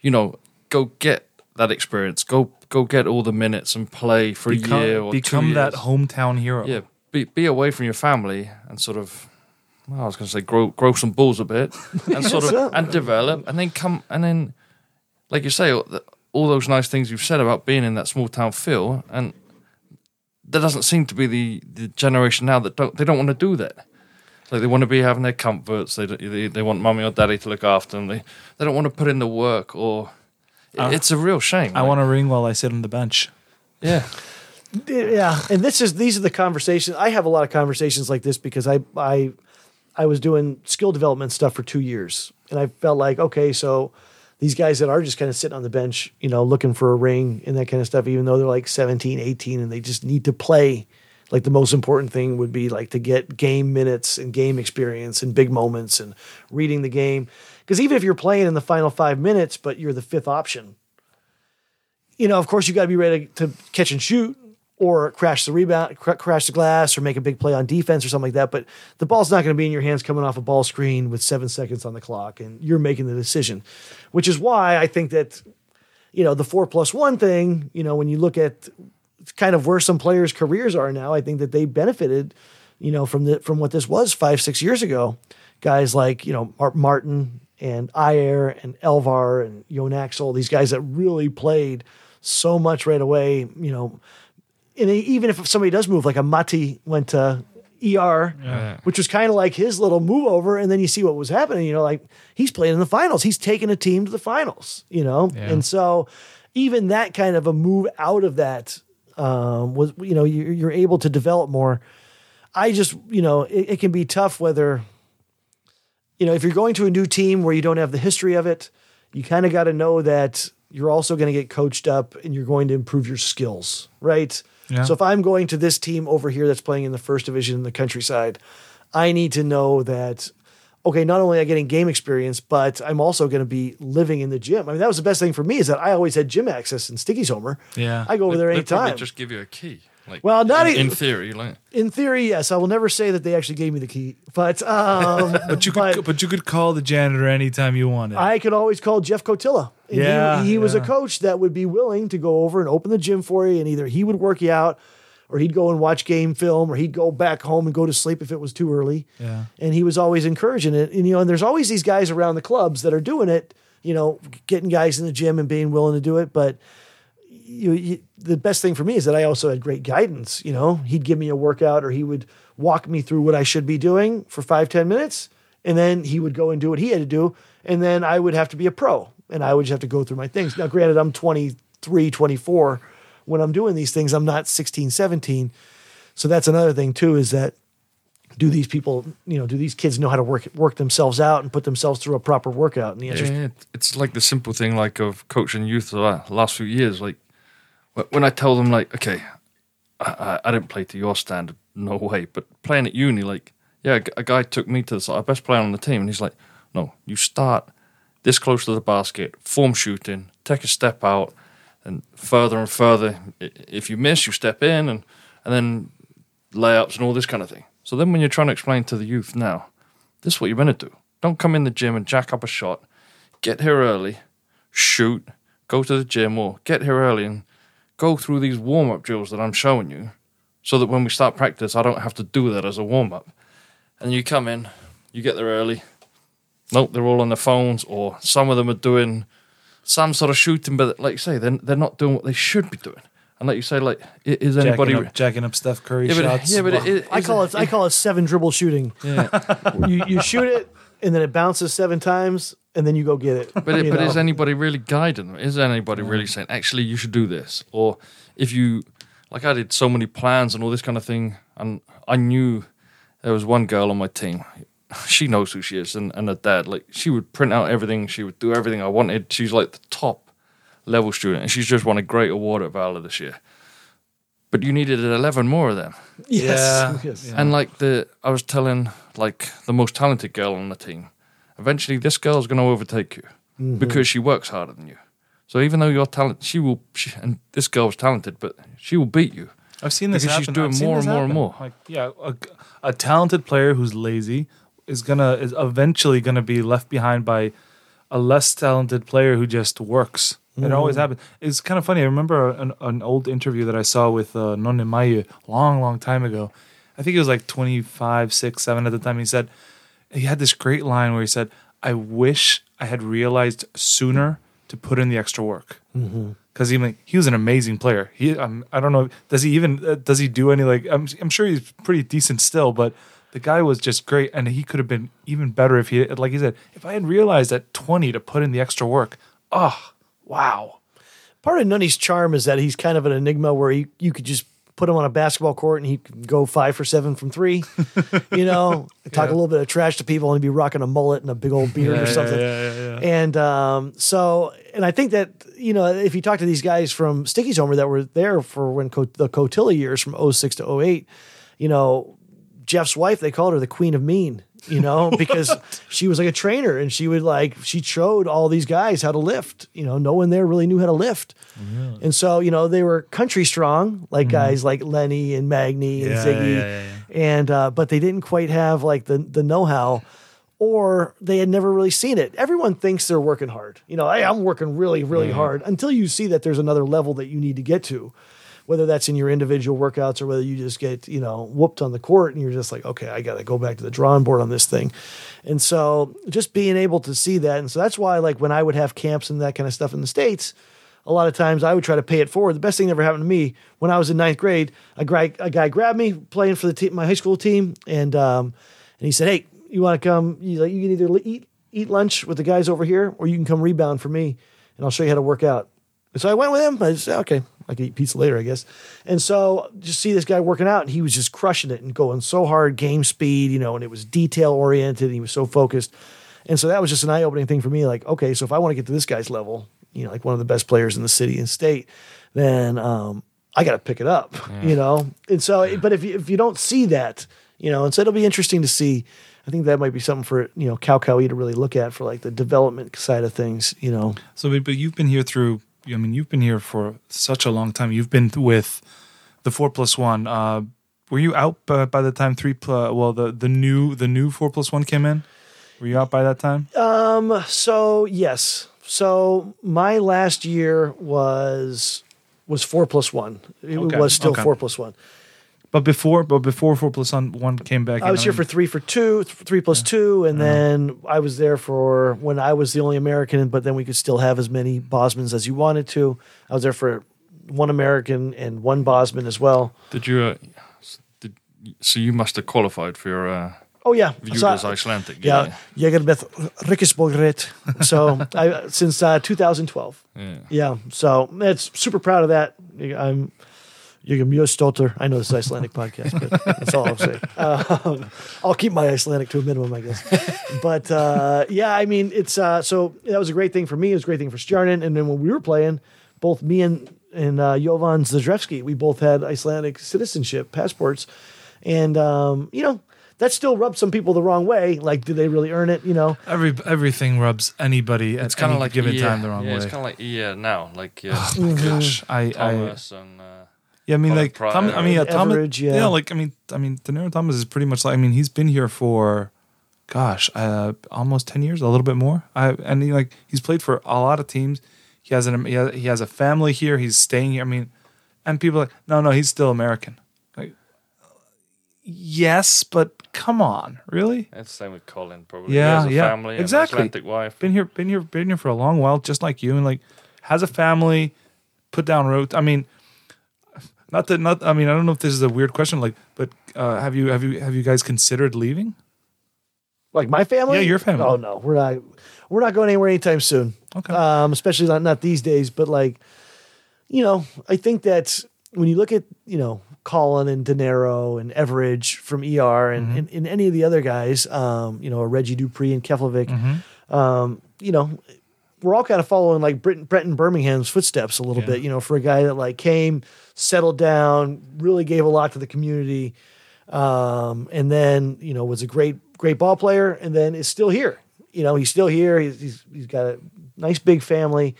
you know, go get that experience. Go go get all the minutes and play for a year or two become that hometown hero. Yeah, be be away from your family and sort of. Well, I was going to say grow grow some balls a bit [LAUGHS] and sort of and develop and then come and then, like you say, all, all those nice things you've said about being in that small town feel, and there doesn't seem to be the, the generation now that don't they don't want to do that. Like they want to be having their comforts. They they, they want mummy or daddy to look after them. They they don't want to put in the work or. it's a real shame. I want to ring while I sit on the bench. Yeah. [LAUGHS] yeah and this is these are the conversations i have a lot of conversations like this because i i i was doing skill development stuff for two years and i felt like okay so these guys that are just kind of sitting on the bench you know looking for a ring and that kind of stuff even though they're like 17 18 and they just need to play like the most important thing would be like to get game minutes and game experience and big moments and reading the game. Because even if you're playing in the final five minutes but you're the fifth option you know, of course, you got to be ready to catch and shoot or crash the rebound, cr- crash the glass, or make a big play on defense or something like that. But the ball's not going to be in your hands coming off a ball screen with seven seconds on the clock, and you're making the decision. Which is why I think that, you know, the four plus one thing, you know, when you look at kind of where some players' careers are now, I think that they benefited, you know, from the from what this was five six years ago. Guys like you know Mar- Martin and Ægir and Elvar and Jon Axel, these guys that really played so much right away. You know, and even if somebody does move, like a Mati went to ER, which was kind of like his little move over. And then you see what was happening. You know, like he's playing in the finals. He's taking a team to the finals. You know, Yeah. and so even that kind of a move out of that um, was you know you're, you're able to develop more. I just you know it, it can be tough whether you know if you're going to a new team where you don't have the history of it, you kind of got to know that you're also going to get coached up and you're going to improve your skills, right? Yeah. So if I'm going to this team over here that's playing in the first division in the countryside, I need to know that okay, not only am I getting game experience, but I'm also going to be living in the gym. I mean, that was the best thing for me is that I always had gym access in Stykkishólmur. Yeah. I go over there They probably anytime. just give you a key. Like, Well, not in, in theory, like in theory, yes. I will never say that they actually gave me the key, but [LAUGHS] um, [LAUGHS] But you could, but you could call the janitor anytime you wanted. I could always call Jeff Kotila. And he- Yeah, he, was a coach that would be willing to go over and open the gym for you, and either he would work you out, or he'd go and watch game film, or he'd go back home and go to sleep if it was too early. Yeah. And he was always encouraging it. And you know, and there's always these guys around the clubs that are doing it. You know, getting guys in the gym and being willing to do it, but. You, you, the best thing for me is that I also had great guidance. You know, he'd give me a workout or he would walk me through what I should be doing for five, 10 minutes. And then he would go and do what he had to do. And then I would have to be a pro and I would just have to go through my things. Now, granted, I'm 23, 24 when I'm doing these things. I'm not 16, 17. So that's another thing too, is that do these people, you know, do these kids know how to work work themselves out and put themselves through a proper workout? And the answer Yeah, it- it's like the simple thing, like of coaching youth the last few years. Like when I tell them, like, okay, I, I, I didn't play to your standard, no way. But playing at uni, like, yeah, a guy took me to the side, best player on the team, and he's like, no, you start this close to the basket, form shooting, take a step out, and further and further. If you miss, you step in, and and then layups and all this kind of thing. So then, when you're trying to explain to the youth now, this is what you're meant to do. Don't come in the gym and jack up a shot. Get here early, shoot, go to the gym, or get here early and go through these warm up drills that I'm showing you so that when we start practice, I don't have to do that as a warm up. And you come in, you get there early. Nope, they're all on their phones, or some of them are doing some sort of shooting, but like you say, they're, they're not doing what they should be doing. And like you say, like, i- is anybody. jacking, up, jacking up Steph Curry yeah, but, shots. yeah, but it, it, I call it I call it seven dribble shooting. Yeah. [LAUGHS] You you shoot it and then it bounces seven times and then you go get it. [LAUGHS] But, it, but know? is anybody really guiding them? Is anybody really saying, actually, you should do this? Or if you, like I did so many plans and all this kind of thing, and I knew there was one girl on my team. [LAUGHS] She knows who she is, and, and her dad. Like, she would print out everything, she would do everything I wanted. She's like the top level student, and she's just won a great award at Valur this year. But you needed 11 more of them. yes. Yeah. yes. And like the, I was telling like the most talented girl on the team, eventually this girl's going to overtake you Mm-hmm. because she works harder than you. So even though you're talented, she will. She, and this girl was talented, but she will beat you. I've seen this Because she's happen. doing I've more and more and more. Like, yeah, a, a talented player who's lazy is gonna is eventually gonna be left behind by a less talented player who just works. It always happens. It's kind of funny. I remember an, an old interview that I saw with uh, Nonni Mæju long, long time ago. I think it was like 25, 6, 7 at the time. He said, he had this great line where he said, I wish I had realized sooner to put in the extra work. Because he, like, he was an amazing player. He, um, I don't know, does he even, uh, does he do any, like, I'm, I'm sure he's pretty decent still, but the guy was just great. And he could have been even better if he, like he said, if I had realized at 20 to put in the extra work. Oh, wow. Part of Nonni's charm is that he's kind of an enigma where he, you could just put him on a basketball court and he could go five for seven from three. [LAUGHS] you know, talk a little bit of trash to people and he'd be rocking a mullet and a big old beard or something. And um, so, and I think that, you know, if you talk to these guys from Stykkishólmur that were there for when Co- the Kotila years from 06 to 08, you know, Jeff's wife, they called her the Queen of Mean, you know, [LAUGHS] because she was like a trainer and she would like, she showed all these guys how to lift. You know, no one there really knew how to lift. And so, you know, they were country strong, like guys like Lenny and Magny and Yeah, Ziggy. yeah, yeah, And, uh, but they didn't quite have like the, the know how or they had never really seen it. Everyone thinks they're working hard. You know, hey, I'm working really, really hard until you see that there's another level that you need to get to, whether that's in your individual workouts or whether you just get, you know, whooped on the court and you're just like, okay, I got to go back to the drawing board on this thing. And so just being able to see that. And so that's why, like, when I would have camps and that kind of stuff in the States, a lot of times I would try to pay it forward. The best thing that ever happened to me when I was in ninth grade, a guy, a guy grabbed me playing for the team, my high school team, and um, and he said, "Hey, you want to come? You, like, you can either eat eat lunch with the guys over here, or you can come rebound for me, and I'll show you how to work out." And so I went with him. I said, "Okay, I can eat pizza later, I guess." And so just see this guy working out, and he was just crushing it and going so hard, game speed, you know, and it was detail oriented. And he was so focused. And so that was just an eye opening thing for me. Like, okay, so if I want to get to this guy's level, you know, like one of the best players in the city and state, then um, I got to pick it up, you know? And so, but if you, if you don't see that, you know, and so it'll be interesting to see. I think that might be something for, you know, KKÍ to really look at for like the development side of things, you know. So, but, but you've been here through. I mean, you've been here for such a long time. You've been with the four plus one. Uh, were you out by, by the time three plus? Well, the the new the new four plus one came in. Were you out by that time? Um. So yes. So my last year was was four plus one. It Okay, was still okay. four plus one. But before, but before four plus one, one came back. I was here mean, for three for two, th- three plus two, and then I was there for when I was the only American, but then we could still have as many Bosmans as you wanted to. I was there for one American and one Bosman as well. Did you? Uh, did, so you must have qualified for your uh, Oh yeah, viewed So- as Icelandic. yeah, jag med Rikkesborgret. So I since uh, 2012. Yeah. Yeah, so it's super proud of that. I'm you're mjög stolter. I know this is Icelandic podcast, but that's all I'll say. Um, I'll keep my Icelandic to a minimum, I guess. But uh, yeah, I mean, it's uh, so that was a great thing for me. It was a great thing for Stjarnan. And then when we were playing, both me and and uh, Jovan Zdravevski, we both had Icelandic citizenship passports, and um, you know. That still rubs some people the wrong way. Like, did they really earn it? You know, every everything rubs anybody at It's kind any of like given EA. time the wrong yeah, way. It's kind of like EA now, like uh, Gosh, I, I and uh, Yeah, I mean, like Pryor. Tom. I mean, yeah, Thomas. Everidge, yeah. yeah. like I mean, I mean, Deniro Thomas is pretty much like. I mean, he's been here for, gosh, uh, almost ten years, a little bit more. I and he like he's played for a lot of teams. He has an he has, he has a family here. He's staying here. I mean, and people are like, no, no, he's still American. Like, yes, but come on, really? it's the same with Colin. Probably. Yeah, he has a yeah, family, and exactly. Icelandic wife. been here, been here, been here for a long while, just like you, and like has a family, put down roots. I mean, not that, not. I mean, I don't know if this is a weird question, like, but uh, have you, have you, have you guys considered leaving? like my family. Yeah, your family. Oh no, we're not. We're not going anywhere anytime soon. Okay. Um, especially not not these days. But like, you know, I think that when you look at you know Colin and De Niro and Everidge from ER and, and, and any of the other guys, um, you know, Reggie Dupree and Keflavik, um, you know, we're all kind of following like Brenton, Brenton Birmingham's footsteps a little Yeah. bit, you know, for a guy that like came, settled down, really gave a lot to the community, um, and then you know was a great great ball player, and then is still here. You know, he's still here. He's he's, he's got a nice big family.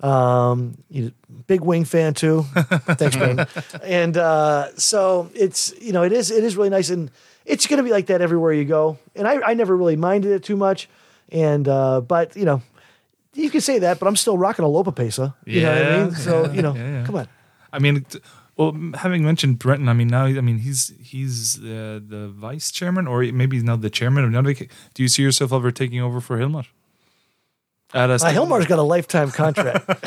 Um, he's a big wing fan too. [LAUGHS] Thanks, man. And uh, so it's you know it is it is really nice, and it's going to be like that everywhere you go. And I I never really minded it too much, and uh, but you know. You can say that, but I'm still rocking a lopapeysa. You know what I Yeah, mean? So, yeah, you know, yeah, yeah. come on. I mean, well, having mentioned Brenton, I mean now, I mean he's he's uh, the vice chairman, or maybe he's now the chairman of Njarðvík. Do you see yourself ever taking over for Hilmar? At a Uh, Hilmar's got a lifetime contract. [LAUGHS]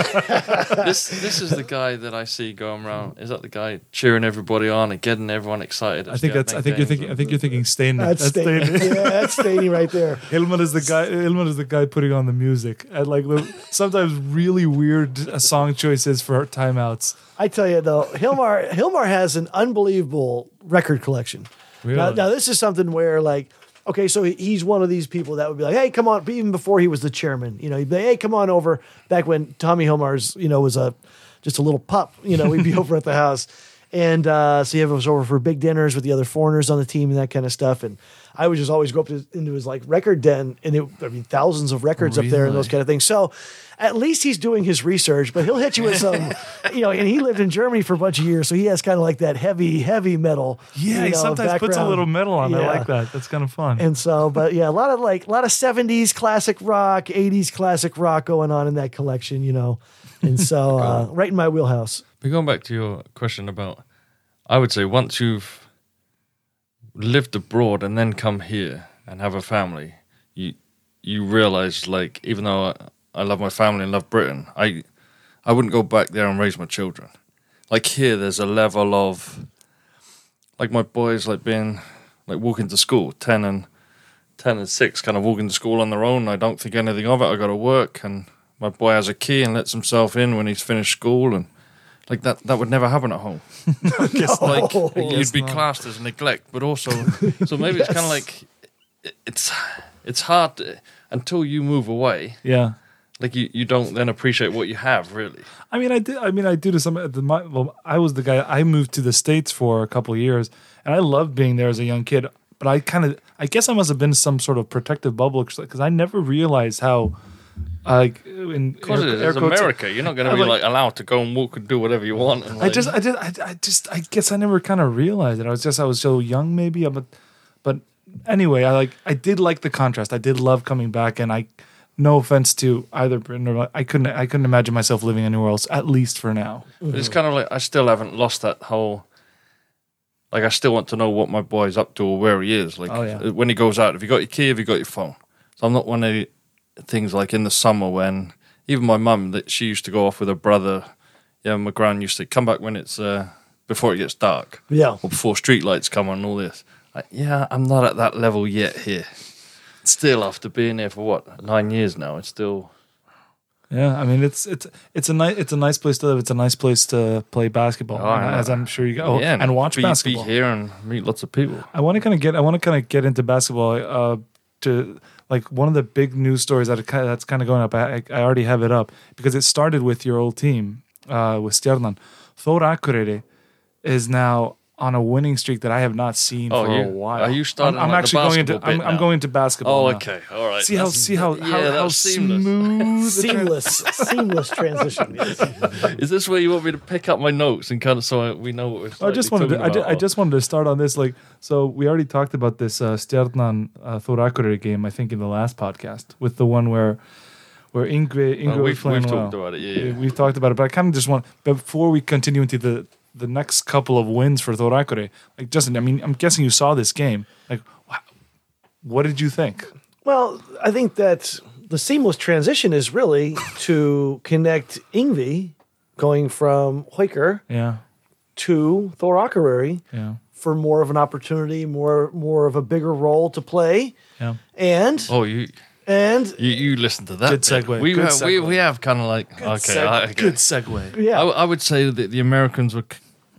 this this is the guy that I see going around. Is that the guy cheering everybody on and getting everyone excited? I think that's. I think you're thinking. I think you're thinking Stain. That's, Staney. [LAUGHS] Yeah, that's Staney right there. [LAUGHS] Hilmar is the guy. Hilmar is the guy putting on the music and like the, sometimes really weird uh, song choices for timeouts. I tell you though, Hilmar Hilmar has an unbelievable record collection. Now, now this is something where like, okay, so he's one of these people that would be like, hey, come on, even before he was the chairman, you know, he'd be like, hey, come on over. Back when Tommy Hilmar's, you know, was a just a little pup, you know, we'd be [LAUGHS] over at the house. And uh, so he was over for big dinners with the other foreigners on the team and that kind of stuff. And I would just always go up to, into his like record den, and it, I mean, thousands of records up there and those kind of things. So at least he's doing his research, but he'll hit you with some, [LAUGHS] you know. And he lived in Germany for a bunch of years, so he has kind of like that heavy, heavy metal. Yeah, you he know, sometimes puts a little metal on. I like that. That's kind of fun. And so, but yeah, a lot of like a lot of seventies classic rock, eighties classic rock going on in that collection, you know. And so, [LAUGHS] uh, right in my wheelhouse. But going back to your question about, I would say once you've lived abroad and then come here and have a family, you you realize like even though I, I love my family and love Britain, I I wouldn't go back there and raise my children. Like here, there's a level of, like my boys, like being, like walking to school, ten and ten and six, kind of walking to school on their own. I don't think anything of it. I got to work, and my boy has a key and lets himself in when he's finished school, and like that, that would never happen at home. [LAUGHS] no, like [LAUGHS] you'd be classed as neglect, but also, [LAUGHS] so maybe it's kind of like it- it's it's hard to, until you move away. Yeah. Like you, you don't then appreciate what you have really. I mean, I did. I mean, I do to some. The, my, well, I was the guy. I moved to the states for a couple of years, and I loved being there as a young kid. But I kind of, I guess, I must have been some sort of protective bubble because I never realized how, like, uh, in Because air- it quotes- America. You're not going to be like- like allowed to go and walk and do whatever you want. And I like, just, I just, I, I just, I guess I never kind of realized it. I was just, I was so young, maybe. Uh, but, but anyway, I like, I did like the contrast. I did love coming back, and I, no offense to either Britain or I couldn't, I couldn't imagine myself living anywhere else, at least for now. But it's kind of like I still haven't lost that whole. Like I still want to know what my boy's up to or where he is. Like Oh, yeah. Uh, when he goes out, have you got your key? Have you got your phone? So I'm not one of the things like in the summer when even my mum that she used to go off with her brother. Yeah, my gran used to come back when it's uh, before it gets dark Yeah. or before street lights come on and all this. Like, yeah, I'm not at that level yet here. Still, after being here for what nine years now, it's still Yeah, I mean it's it's it's a nice it's a nice place to live. It's a nice place to play basketball, Oh, I as I'm sure you go, yeah, and watch be, basketball. Be here and meet lots of people. I want to kind of get I want to kind of get into basketball. Uh, to like one of the big news stories that that's kind of going up. I, I already have it up because it started with your old team uh, with Stjarnan. Thor Akureyri is now on a winning streak that I have not seen Oh, for you- a while. are you starting I'm, I'm like the actually going into I'm, I'm going to basketball. Oh, now. okay, all right. See how That's- see how [LAUGHS] yeah, how, how seamless. smooth Seamless, seamless transition. Is this where you want me to pick up my notes and kind of so I, we know what we're? I just wanted to, talking I, ju- I just wanted to start on this like so we already talked about this uh, Stjarnan uh, Thor Akureyri game I think in the last podcast with the one where where Ingvi Ingvi Oh, we've, we've well. talked about it. Yeah, yeah. We- We've talked about it, but I kind of just want before we continue into the the next couple of wins for Thor Akureyri. Like Justin, I mean, I'm guessing you saw this game. Like, wha- what did you think? Well, I think that the seamless transition is really [LAUGHS] to connect Ingvi going from Haukar Yeah, to Thor Akureyri yeah, for more of an opportunity, more more of a bigger role to play, yeah. and Oh, you and you, you listen to that. Good bit. segue, We good have, we segue. we have kind of like okay. Seg- I, okay. Good segue. yeah, I, I would say that the Americans were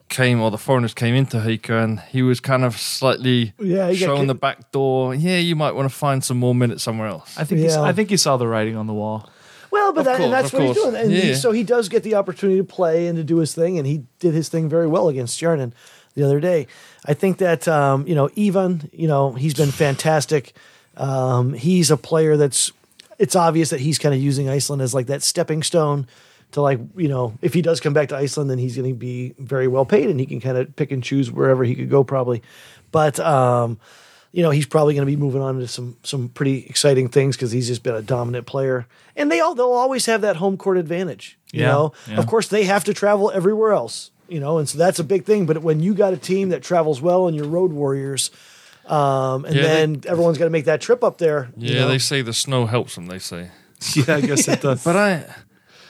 came or the foreigners came into Haukar and he was kind of slightly Yeah, he got showing ki- the back door. Yeah, you might want to find some more minutes somewhere else. I think you s- Yeah. I think you saw the writing on the wall. Well, but Of that, course, and that's of what he's course. doing, and he, Yeah. so he does get the opportunity to play and to do his thing, and he did his thing very well against Stjarnan the other day. I think that um, you know Ivan, you know he's been fantastic. Um, he's a player that's it's obvious that he's kind of using Iceland as like that stepping stone to like you know if he does come back to Iceland, then he's going to be very well paid, and he can kind of pick and choose wherever he could go probably. But um, you know he's probably going to be moving on to some some pretty exciting things because he's just been a dominant player, and they all they'll always have that home court advantage. You Yeah, know, yeah. of course they have to travel everywhere else. You know, and so that's a big thing. But when you got a team that travels well and your road warriors, um, and Yeah, they- then everyone's got to make that trip up there. you Yeah, know? they say the snow helps them. They say. [LAUGHS] Yeah, I guess it [LAUGHS] does. But I,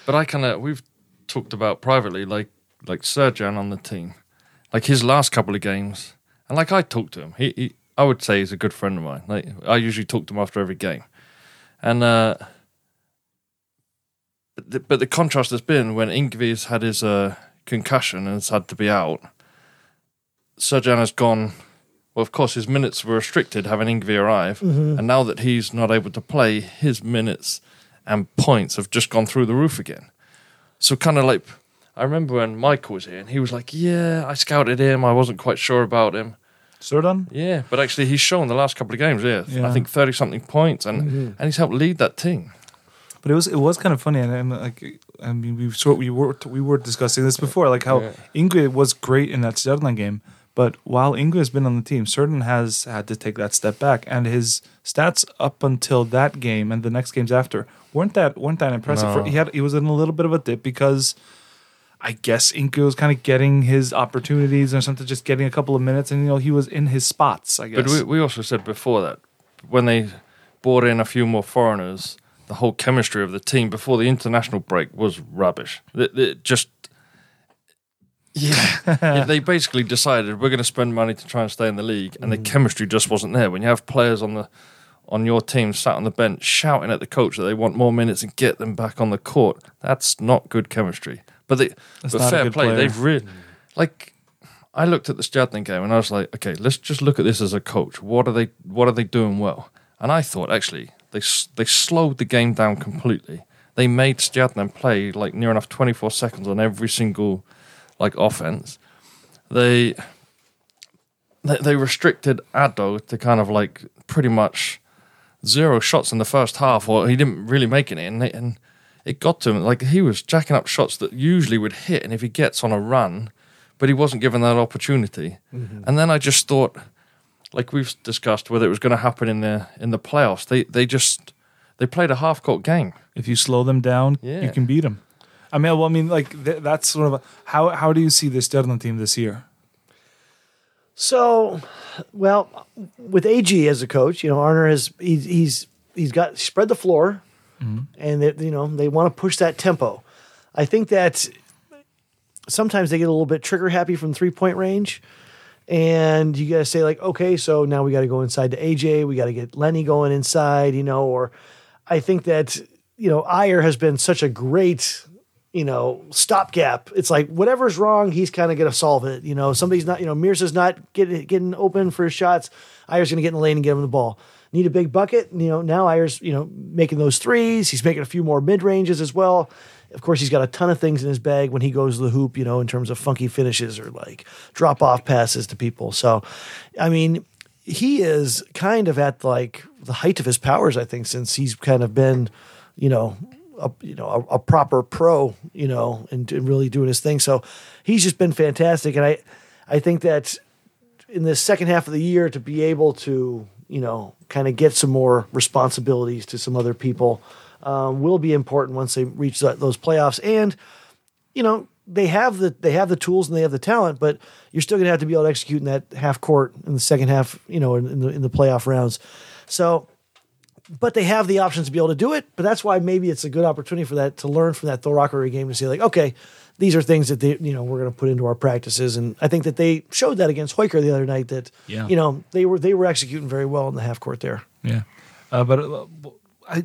but I kind of we've talked about privately, like like Srdan on the team, like his last couple of games, and like I talked to him. He, he I would say he's a good friend of mine. Like I usually talk to him after every game, and uh, but the, but the contrast has been when Ingvi's had his uh, concussion and has had to be out. Srdan has gone. Well, of course, his minutes were restricted having Ingvi arrive, mm-hmm. and now that he's not able to play, his minutes and points have just gone through the roof again. So kind of like I remember when Michael was here and he was like, "Yeah, I scouted him. I wasn't quite sure about him." Srdan? Yeah, but actually he's shown the last couple of games. Yeah, Yeah. I think thirty something points, and mm-hmm. and he's helped lead that team. But it was it was kind of funny, and, and like I mean, we sort we were we were discussing this before, like how Yeah. Ingvi was great in that Stjarnan game, but while Ingvi has been on the team, Srdan has had to take that step back, and his stats up until that game and the next games after weren't that weren't that impressive. No. For, he had he was in a little bit of a dip because. I guess Ingvi was kind of getting his opportunities or something, just getting a couple of minutes, and you know he was in his spots. I guess. But we, we also said before that when they brought in a few more foreigners, the whole chemistry of the team before the international break was rubbish. It, it just yeah, [LAUGHS] they basically decided we're going to spend money to try and stay in the league, and the mm. chemistry just wasn't there. When you have players on the on your team sat on the bench shouting at the coach that they want more minutes and get them back on the court, that's not good chemistry. But they, That's but fair play, player. they've really mm. like. I looked at the Stjarnan game and I was like, okay, let's just look at this as a coach. What are they? What are they doing well? And I thought actually they they slowed the game down completely. They made Stjarnan play like near enough twenty four seconds on every single like offense. They they, they restricted Addo to kind of like pretty much zero shots in the first half, or he didn't really make any, and, they, and it got to him like he was jacking up shots that usually would hit, and if he gets on a run, but he wasn't given that opportunity. Mm-hmm. And then I just thought, like we've discussed, whether it was going to happen in the in the playoffs, they they just they played a half court game. If you slow them down, Yeah. you can beat them. I mean, well, I mean, like th- that's sort of a, how how do you see this Stjarnan team this year? So, well, with AG as a coach, you know, Arnar has he's he's he's got spread the floor, mm-hmm. and they, you know they want to push that tempo. I think that sometimes they get a little bit trigger happy from three point range, and you got to say like, okay, so now we got to go inside to AJ, we got to get Lenny going inside, you know, or I think that you know Ægir has been such a great you know, stopgap. It's like whatever's wrong, he's kind of going to solve it. You know, somebody's not, you know, Mirza's not getting getting open for his shots. Ægir's going to get in the lane and give him the ball. Need a big bucket. You know, now Ægir's, you know, making those threes. He's making a few more mid ranges as well. Of course, he's got a ton of things in his bag when he goes to the hoop, you know, in terms of funky finishes or like drop off passes to people. So, I mean, he is kind of at like the height of his powers, I think, since he's kind of been, you know, a, you know, a, a proper pro, you know, and, and really doing his thing. So he's just been fantastic. And I, I think that in the second half of the year to be able to, you know, kind of get some more responsibilities to some other people um, will be important once they reach that, those playoffs. And, you know, they have the they have the tools and they have the talent, but you're still going to have to be able to execute in that half court in the second half, you know, in, in the in the playoff rounds. So but they have the options to be able to do it. But that's why maybe it's a good opportunity for that to learn from that Thor Akureyri game to say like, okay, these are things that they, you know, we're going to put into our practices. And I think that they showed that against Haukar the other night that, Yeah. you know, they were they were executing very well in the half court there. Yeah, uh, but uh, I.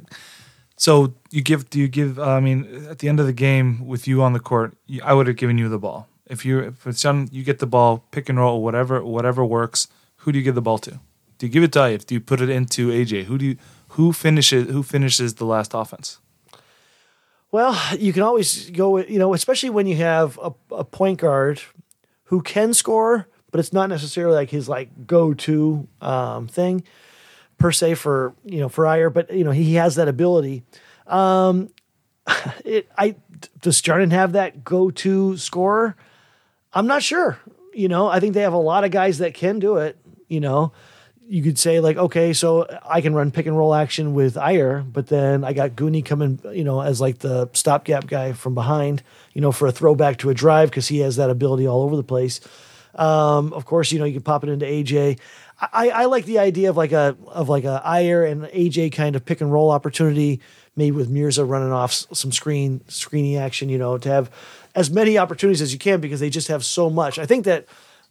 So you give? Do you give? Uh, I mean, at the end of the game, with you on the court, you, I would have given you the ball. If you if it's done, you get the ball, pick and roll, whatever whatever works. Who do you give the ball to? Do you give it to Ægir? Do you put it into AJ? Who do you who finishes who finishes the last offense? Well, you can always go, you know, especially when you have a, a point guard who can score, but it's not necessarily like his like go to um, thing per se for you know for Ægir, but you know he has that ability. Um, [LAUGHS] it, I does Stjarnan have that go to scorer? I'm not sure. You know, I think they have a lot of guys that can do it. You know, you could say like, okay, so I can run pick and roll action with Ægir, but then I got Goonie coming, you know, as like the stopgap guy from behind, you know, for a throwback to a drive because he has that ability all over the place. Um, of course, you know, you can pop it into AJ. I, I like the idea of like a of like a Ægir and AJ kind of pick and roll opportunity, maybe with Mirza running off some screen screening action, you know, to have as many opportunities as you can because they just have so much. I think that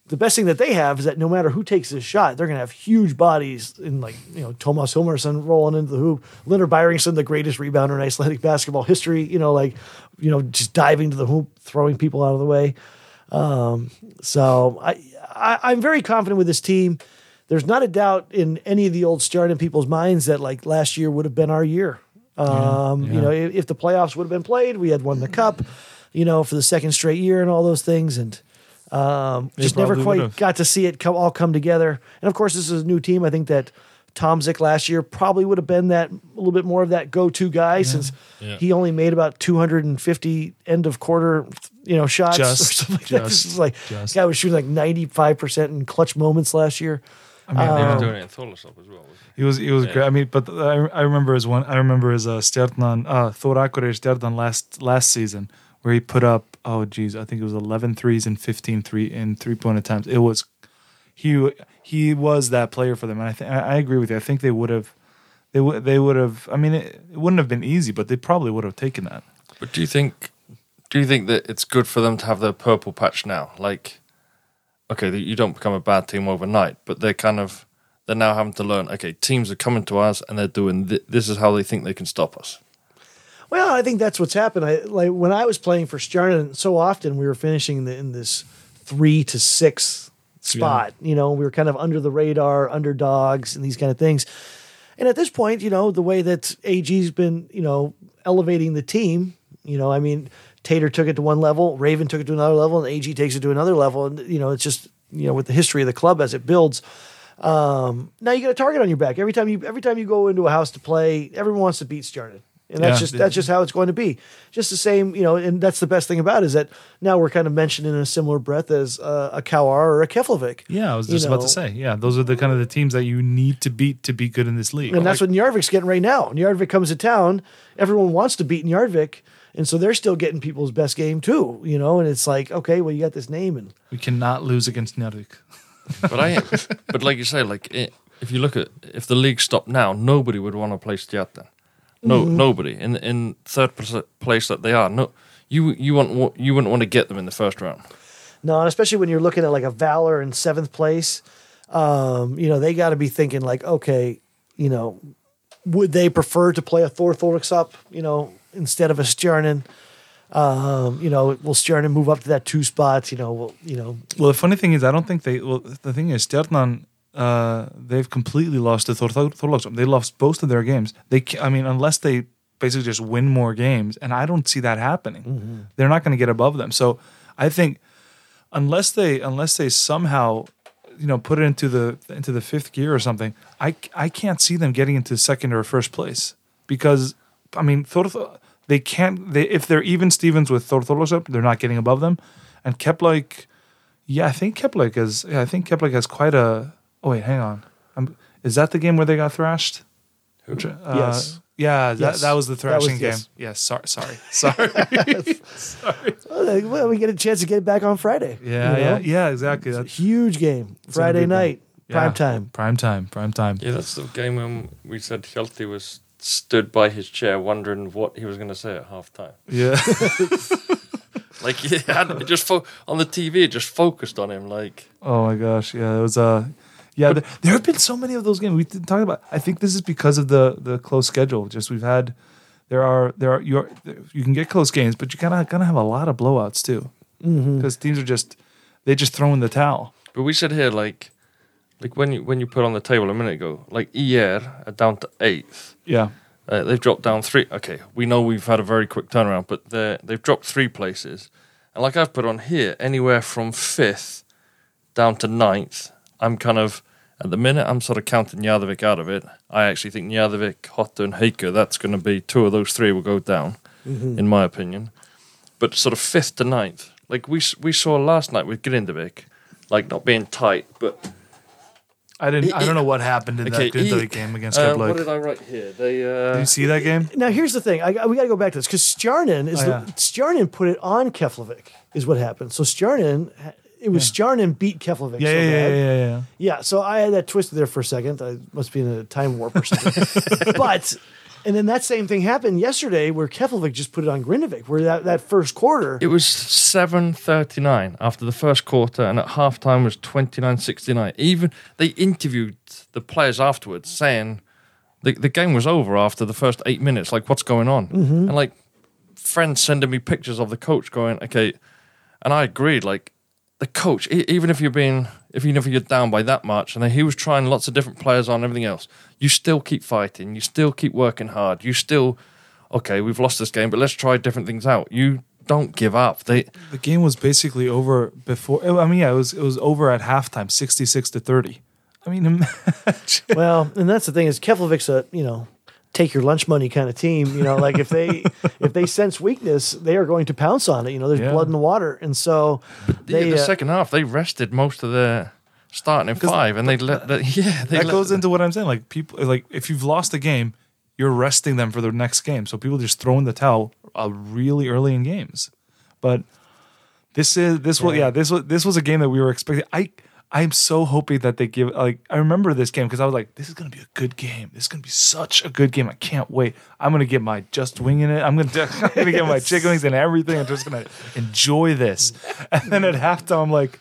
the best thing that they have is that no matter who takes this shot, they're going to have huge bodies in like, you know, Tomas Hilmarsson rolling into the hoop, Hlynur Bæringsson, the greatest rebounder in Icelandic basketball history, you know, like, you know, just diving to the hoop, throwing people out of the way. Um, so I, I, I'm very confident with this team. There's not a doubt in any of the old starting people's minds that like last year would have been our year. Um, You know, if, if the playoffs would have been played, we had won the cup, you know, for the second straight year and all those things. And um, just never quite would've. got to see it come, all come together. And of course, this is a new team. I think that Tomsick last year probably would have been that a little bit more of that go-to guy since Yeah. he only made about 250 end of quarter, you know, shots or Just- something like that. [LAUGHS] This just- is like just. guy was shooting like 95 percent in clutch moments last year. I mean, They Um, were doing it in Þorlákshöfn as well. He was he was Yeah. great. I mean, but I, I remember his one. I remember his uh, Stjarnan, uh, Thor Akureyri Stjarnan last last season where he put up oh geez, I think it was 11 threes and 15 three in three point attempts. It was he he was that player for them, and I think I agree with you. I think they would have they would they would have. I mean, it, it wouldn't have been easy, but they probably would have taken that. But do you think do you think that it's good for them to have their purple patch now? Like, okay, you don't become a bad team overnight, but they're kind of they're now having to learn. Okay, teams are coming to us and they're doing th- this is how they think they can stop us. Well, I think that's what's happened. I like when I was playing for Stjarnan, so often we were finishing in, the, in this three to six spot. You know, we were kind of under the radar, underdogs, and these kind of things. And at this point, you know, the way that AG's been, you know, elevating the team, you know, I mean, Teitur took it to one level, Raven took it to another level, and AG takes it to another level. And, you know, it's just, you know, with the history of the club as it builds. Um, now you got a target on your back every time you every time you go into a house to play. Everyone wants to beat Stjarnan. And that's Yeah. just that's just how it's going to be. Just the same, you know, and that's the best thing about it is that now we're kind of mentioned in a similar breath as uh, a KR or a Keflavik. Yeah, I was You just about to say. Yeah, those are the kind of the teams that you need to beat to be good in this league. And that's what Njarðvík's getting right now. Njarðvík comes to town. Everyone wants to beat Njarðvík. And so they're still getting people's best game too, you know, and it's like, okay, well, you got this name and we cannot lose against Njarðvík. [LAUGHS] But I, but like you say, like it, if you look at if the league stopped now, nobody would want to play Stjarnan. No, nobody in in third place that they are. No, you you want you wouldn't want to get them in the first round. No, and especially when you're looking at like a Valur in seventh place, um, you know, they got to be thinking like, okay, you know, would they prefer to play a Thor up, you know, instead of a Stjarnan? Um, you know, will Stjarnan move up to that two spots? You know, will you know? Well, the funny thing is, I don't think they. Well, the thing is, Stjarnan, uh, they've completely lost to Thor. They lost both of their games. They, I mean, unless they basically just win more games, and I don't see that happening. They're not going to get above them. So, I think unless they, unless they somehow, you know, put it into the into the fifth gear or something, I I can't see them getting into second or first place because, I mean, Thor. They can't. They if they're even Stevens with Thor they're not getting above them. And Kepler, yeah, I think Kepler is. Yeah, I think Kepler has quite a. Oh wait, hang on. Um is that the game where they got thrashed? Uh, Yes. Yeah, that, Yes. that was the That was- thrashing game. yes. Yes. Sorry. Sorry. [LAUGHS] [LAUGHS] Sorry. Well, well, we get a chance to get it back on Friday. yeah. you know? Yeah. Yeah. Exactly. That's Huge game, gonna Friday night, yeah. prime time. Prime time. Prime time. Yeah, that's the game when we said Shelty was stood by his chair wondering what he was going to say at halftime. Yeah. [LAUGHS] Like he had it just fo- on the TV, it just focused on him. Like oh my gosh. Yeah. It was. Uh, yeah. There, there have been so many of those games we didn't talk about. I think this is because of the the close schedule. Just we've had. There are there are you are, you can get close games, but you kind of gonna have a lot of blowouts too, because teams are just they just throw in the towel. But we said here, like, like when you when you put on the table a minute ago, like ER are down to eighth. Yeah. Uh, they've dropped down three. Okay, we know we've had a very quick turnaround, but they they've dropped three places. And like I've put on here, anywhere from fifth down to ninth, I'm kind of at the minute I'm sort of counting Njarðvík out of it. I actually think Njarðvík, Hotta, and Haukar. That's going to be two of those three will go down, in my opinion. But sort of fifth to ninth, like we we saw last night with Grindavik, like not being tight, but I didn't. I don't know what happened in Okay, that Grindavik game against uh, Keflavik. what did I write here? They uh, Did you see that game? Now here's the thing. I, we got to go back to this because Stjarnan is Oh, the, yeah. Stjarnan put it on Keflavik is what happened. So Stjarnan, it was Stjarnan beat Keflavik. Yeah, so yeah, yeah, bad. yeah, yeah, yeah. Yeah, so I had that twisted there for a second. I must be in a time warp or something. [LAUGHS] but and then that same thing happened yesterday where Keflavik just put it on Grindavik, where that, that first quarter. It was 7.39 after the first quarter, and at halftime was 29.69. Even they interviewed the players afterwards saying the, the game was over after the first eight minutes. Like, what's going on? Mm-hmm. And like, friends sending me pictures of the coach going, okay. And I agreed, like, the coach, e- even if you're being, if even if you're down by that much, and he was trying lots of different players on everything else, you still keep fighting, you still keep working hard, you still, okay, we've lost this game, but let's try different things out. You don't give up. They, The game was basically over before. I mean, yeah, it was it was over at halftime, sixty six to thirty. I mean, [LAUGHS] imagine. well, and that's the thing is Keflavik's a you know take your lunch money kind of team. You know, like if they [LAUGHS] if they sense weakness, they are going to pounce on it. You know, there's Yeah. blood in the water, and so they the uh, second half, they rested most of the starting in five, and they let the, [LAUGHS] yeah. They that let goes the- into what I'm saying. Like people, like if you've lost a game, you're resting them for the next game. So people just throw in the towel uh, really early in games. But this is this was yeah this was this was a game that we were expecting. I I'm so hoping that they give like I remember this game because I was like, this is gonna be a good game. This is gonna be such a good game. I can't wait. I'm gonna get my just winging it. I'm gonna [LAUGHS] I'm gonna get my chicken wings and everything. I'm just gonna enjoy this. And then at halftime, I'm like,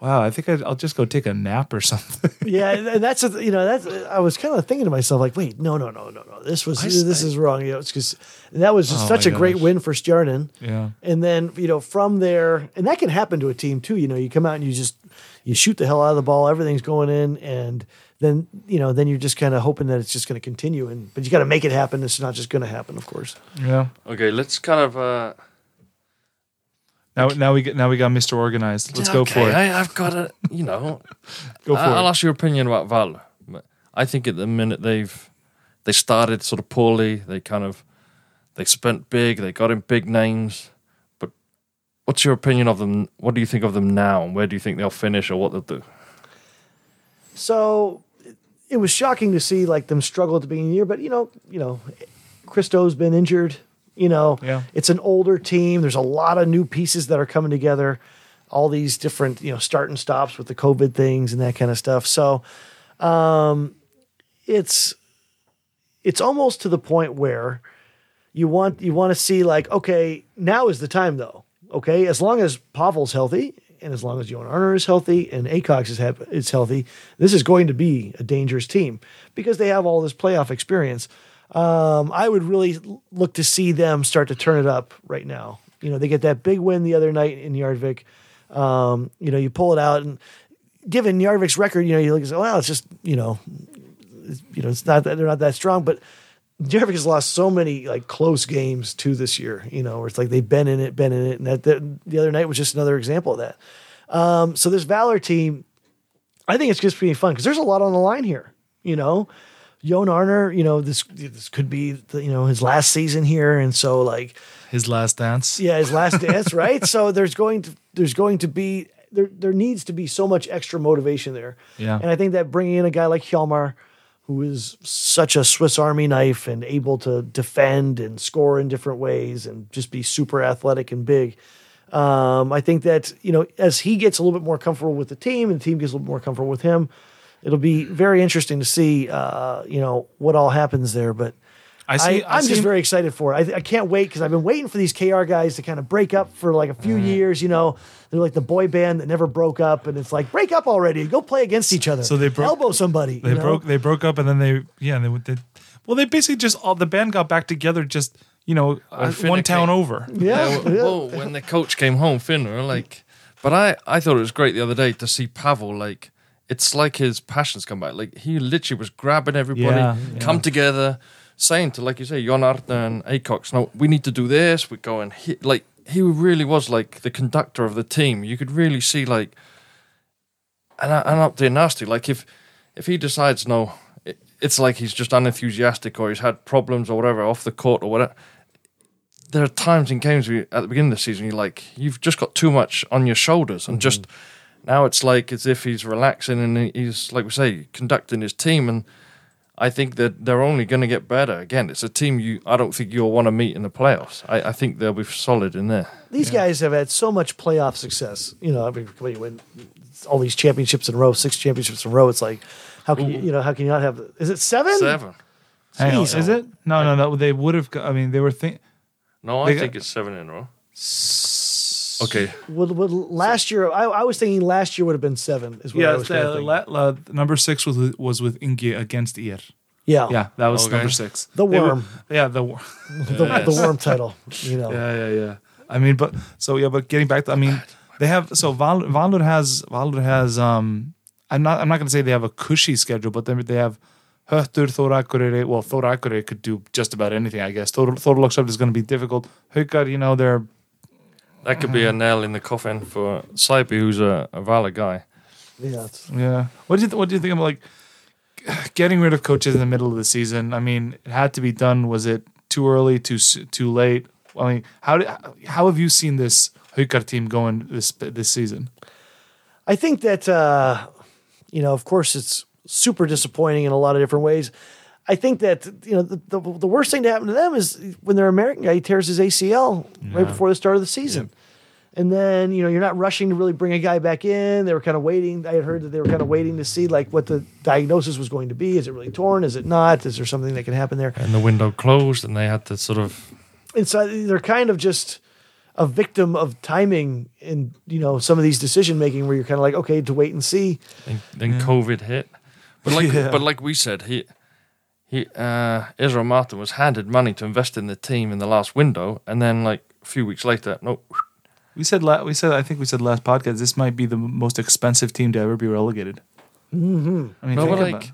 wow, I think I'd, I'll just go take a nap or [LAUGHS] something. Yeah, and that's a, you know that's I was kind of thinking to myself like, wait, no, no, no, no, no, this was I s- this is wrong. You know, it's because that was just Oh such a my great win for Stjarnan. yeah. And then you know from there, and that can happen to a team too. You know, you come out and you just you shoot the hell out of the ball, everything's going in, and then you know then you're just kind of hoping that it's just going to continue. And but you got to make it happen. It's not just going to happen, of course. Yeah. Okay, let's kind of. Uh, Now now we get now we got Mr. Organized. Let's go okay, for it. I, I've got to, you know, [LAUGHS] Go for I, I'll ask your opinion about Val. But I think at the minute they've they started sort of poorly. They kind of they spent big. They got in big names. But what's your opinion of them? What do you think of them now? And where do you think they'll finish or what they'll do? So it- it was shocking to see like them struggle at the beginning of the year, but you know, you know, Christo's been injured. You know, Yeah. it's an older team. There's a lot of new pieces that are coming together. All these different, you know, start and stops with the COVID things and that kind of stuff. So, um, it's it's almost to the point where you want you want to see like, okay, now is the time though. Okay, as long as Pavel's healthy and as long as Jón Arnór is healthy and Acox is is healthy, this is going to be a dangerous team because they have all this playoff experience. Um, I would really look to see them start to turn it up right now. You know, they get that big win the other night in Njarðvík. Um, you know, you pull it out and given Njarðvík's record, you know, you look and say, well, it's just, you know, you know, it's not that they're not that strong, but Njarðvík has lost so many like close games to this year, you know, where it's like they've been in it, been in it. And that, that the other night was just another example of that. Um, so this Valur team, I think it's just being fun because there's a lot on the line here, you know. Jón Arnór, you know, this this could be the, you know his last season here, and so like His last dance. yeah, his last dance, right? So there's going to there's going to be there there needs to be so much extra motivation there. Yeah. And I think that bringing in a guy like Hjalmar, who is such a Swiss Army knife and able to defend and score in different ways and just be super athletic and big. Um, I think that you know as he gets a little bit more comfortable with the team and the team gets a little more comfortable with him, it'll be very interesting to see uh, you know what all happens there. But I see. I, I'm see just very excited for it. I, I can't wait because I've been waiting for these KR guys to kind of break up for like a few years. You know, they're like the boy band that never broke up, and it's like break up already. Go play against each other. So they broke- elbow somebody. They you know? broke. They broke up, and then they yeah. They, they well, they basically just all the band got back together. Just you know, uh, one town came- over. Yeah, Yeah, yeah. well, when the coach came home, Finn, were like, but I, I thought it was great the other day to see Pavel. Like, it's like his passions come back. Like, he literally was grabbing everybody, Yeah, come yeah. together, saying to, like you say, Jón Arnór and Acox, no, we need to do this. We're going, he, like, he really was like the conductor of the team. You could really see, like, and, and up there nasty. Like, if, if he decides, no, it, it's like he's just unenthusiastic or he's had problems or whatever off the court or whatever there are times in games where you, at the beginning of the season you're like you've just got too much on your shoulders and mm-hmm. just now it's like as if he's relaxing and he's like we say conducting his team and I think that they're only going to get better again it's a team you I don't think you'll want to meet in the playoffs I, I think they'll be solid in there These guys have had so much playoff success. You know, I mean, when you win all these championships in a row, six championships in a row, it's like, how can you, you know, how can you not have? Is it seven? seven Hang on, is it? No, no, no. They would have. I mean, they were think. no I They got- think it's seven in a row okay Would, would last year? I, I was thinking last year would have been seven. Is what I Yeah, was the, la, la, number six was was with Ingi against ÍR. yeah, Yeah, that was Okay. number six. The They were- worm. yeah, the worm. [LAUGHS] the, the worm title. You know, Yeah, yeah, yeah. I mean, but so yeah, but getting back to, I mean, they have so Val, Valur has Valur has um. I'm not I'm not going to say they have a cushy schedule, but they they have Höttur, Thor Akureyri. Well, Thor Akureyri could do just about anything, I guess. Thor Þorlákshöfn is going to be difficult. Haukar, you know, they're that could be a nail in the coffin for Saipi who's a, a valid guy yeah. Yeah. What do you th- What do you think about like getting rid of coaches in the middle of the season? I mean, it had to be done. Was it too early? Too too late? I mean, how did, how have you seen this Haukar team going this this season? I think that uh, you know, of course, it's super disappointing in a lot of different ways. I think that you know the, the, the worst thing to happen to them is when their American guy he tears his ACL right before the start of the season, And then, you know, you're not rushing to really bring a guy back in. They were kind of waiting. I had heard that they were kind of waiting to see like what the diagnosis was going to be. Is it really torn? Is it not? Is there something that can happen there? And the window closed, and they had to sort of And so they're kind of just a victim of timing in, you know, some of these decision making where you're kind of like, okay, to wait and see. then, then COVID hit. But like [LAUGHS] but like we said, he he uh, Israel Martin was handed money to invest in the team in the last window, and then like a few weeks later, no, We said la- we said I think we said last podcast this might be the most expensive team to ever be relegated. Mm-hmm. I mean, no, think but about- like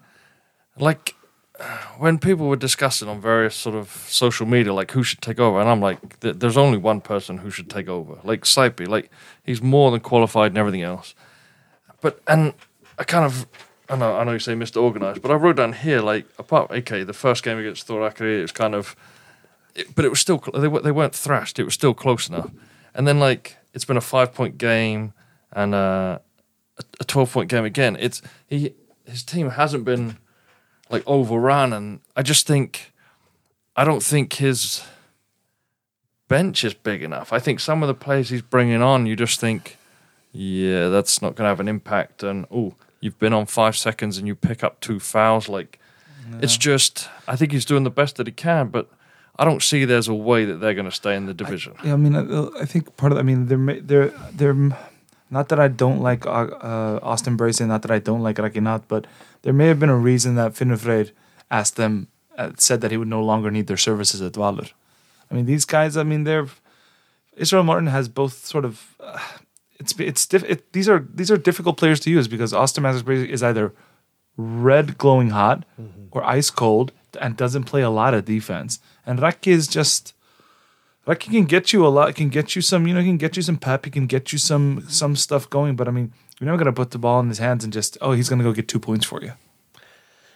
like uh, when people were discussing on various sort of social media, like who should take over, and I'm like, there's only one person who should take over, like Saipi, like he's more than qualified and everything else. But and I kind of. I know, I know you say Mr. Organized, but I wrote down here like apart. Okay, the first game against Thor Akureyri, it was kind of, it, but it was still they, they weren't thrashed. It was still close enough. And then like it's been a five point game and uh, a, a twelve point game again. It's he his team hasn't been like overrun, and I just think I don't think his bench is big enough. I think some of the players he's bringing on, you just think, yeah, that's not going to have an impact. And oh, you've been on five seconds and you pick up two fouls. Like it's just, I think he's doing the best that he can, but. I don't see there's a way that they're going to stay in the division. Yeah, I mean, I, I think part of. I mean, they're they're they're not that I don't like uh, uh, Austin Brace and not that I don't like Rakinat, but there may have been a reason that Finnur Freyr asked them uh, said that he would no longer need their services at Valur. I mean, these guys. I mean, they're Israel Martin has both sort of. It's it's diff, it, these are these are difficult players to use because Austin Brace is either red glowing hot mm-hmm. or ice cold and doesn't play a lot of defense. And Raki is just Raki can get you a lot. Can get you some, you know, he can get you some pep. He can get you some some stuff going. But I mean, you're never gonna put the ball in his hands and just oh, he's gonna go get two points for you.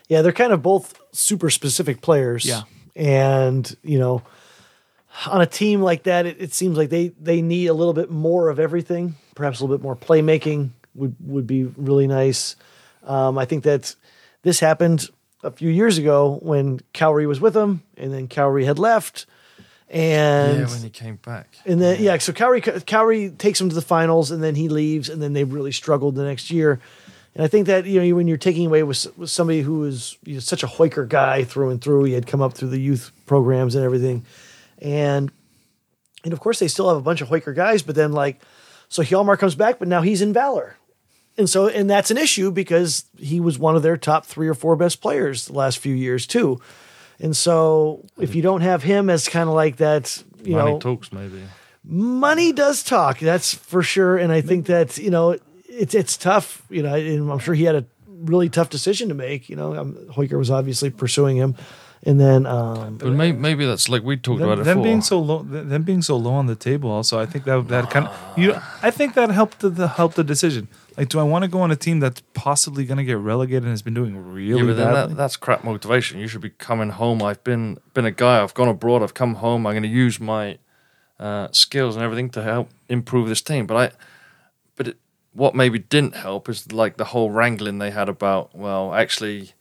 Yeah, they're kind of both super specific players. Yeah. And, you know, on a team like that, it, it seems like they, they need a little bit more of everything. Perhaps a little bit more playmaking would, would be really nice. Um, I think that this happened a few years ago when Cowrie was with them, and then Cowrie had left. And yeah, when he came back. and then yeah, so Cowrie Cowrie takes him to the finals, and then he leaves, and then they really struggled the next year. And I think that you know when you're taking away with, with somebody who is you know, such a Haukar guy through and through, he had come up through the youth programs and everything, and and of course they still have a bunch of Haukar guys, but then like so Hjalmar comes back, but now he's in Valur. And so, and that's an issue because he was one of their top three or four best players the last few years too. And so, if you don't have him as kind of like that, you Money know, talks, maybe. money does talk. That's for sure. And I think that you know it's it's tough. You know, and I'm sure he had a really tough decision to make. You know, um, Haukar was obviously pursuing him, and then um, But maybe, maybe that's like we talked Them, about it them before. being so low, them being so low on the table. Also, I think that that kind of you. I think that helped the, the helped the decision. Like, do I want to go on a team that's possibly going to get relegated and has been doing really yeah, but that, that's crap motivation. You should be coming home. I've been been a guy. I've gone abroad. I've come home. I'm going to use my uh, skills and everything to help improve this team. But I, but it, what maybe didn't help is like the whole wrangling they had about. Well, actually,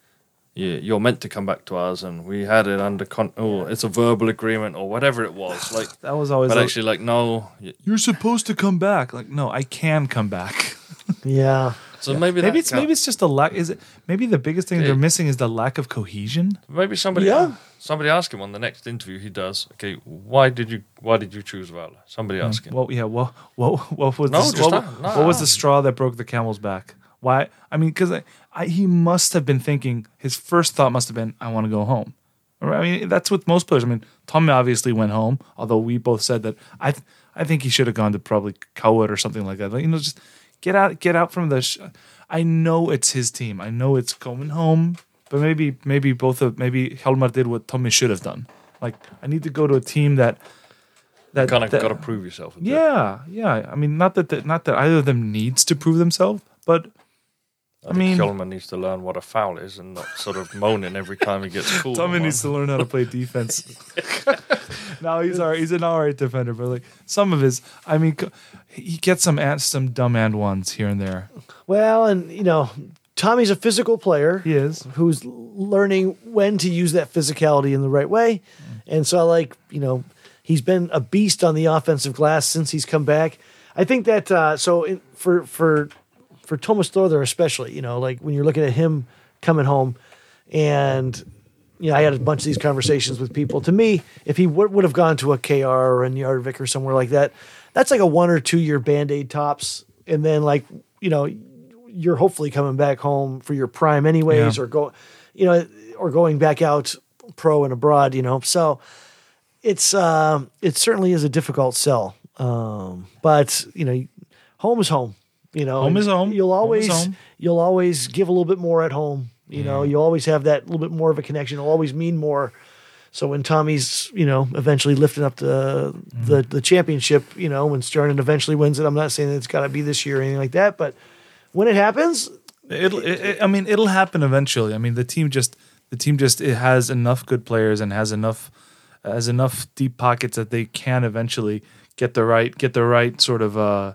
you, you're meant to come back to us, and we had it under. Con- oh, it's a verbal agreement or whatever it was. [SIGHS] Like, that was always. but like, actually, like no. y- you're supposed to come back. Like, no, I can come back. [LAUGHS] yeah, So maybe maybe that it's can't- maybe it's just a lack. Is it maybe the biggest thing Okay. they're missing is the lack of cohesion? Maybe somebody Yeah. somebody ask him on the next interview he does. Okay, why did you why did you choose Valur? Somebody hmm. ask him. Well, yeah. Well, what [LAUGHS] what was No, the, just what, not- no. what was the straw that broke the camel's back? Why? I mean, because I, I, he must have been thinking. His first thought must have been, "I want to go home." I mean, that's with most players. I mean, Tommy obviously went home, although we both said that. I th- I think he should have gone to probably KR or something like that. Like, you know, just get out get out from the. Sh- I know it's his team. I know it's going home, but maybe maybe both of maybe Hjalmar did what Tommy should have done. Like, I need to go to a team that. That, kind of got to prove yourself. A bit. yeah, yeah. I mean, not that the, not that either of them needs to prove themselves, but I, I mean, mean- Kjellman needs to learn what a foul is and not sort of moaning every time he gets [LAUGHS] called. Tommy needs to learn how to play defense. [LAUGHS] no, he's all right. He's an all right defender, but like some of his, I mean, he gets some and some dumb and ones here and there. well, and you know, Tommy's a physical player. He is. who's learning when to use that physicality in the right way. And so I like, you know, he's been a beast on the offensive glass since he's come back. I think that uh, so in, for for for Thomas Thorther especially, you know, like when you're looking at him coming home, and you know, I had a bunch of these conversations with people. To me, if he would would have gone to a KR or a Njarðvík or somewhere like that, that's like a one or two year band aid tops, and then like you know, you're hopefully coming back home for your prime anyways, Yeah. or go, you know, or going back out pro and abroad, you know. So it's um it certainly is a difficult sell. Um, but you know, home is home. You know, Home is home. You'll always home. you'll always give a little bit more at home. You know, you always have that little bit more of a connection. It'll always mean more. So when Tommy's, you know, eventually lifting up the Mm-hmm. the, the championship, you know, when Stern eventually wins it, I'm not saying that it's got to be this year or anything like that, but when it happens, It'll. It, it- I mean, it'll happen eventually. I mean, the team just the team just it has enough good players and has enough has enough deep pockets that they can eventually get the right get the right sort of uh,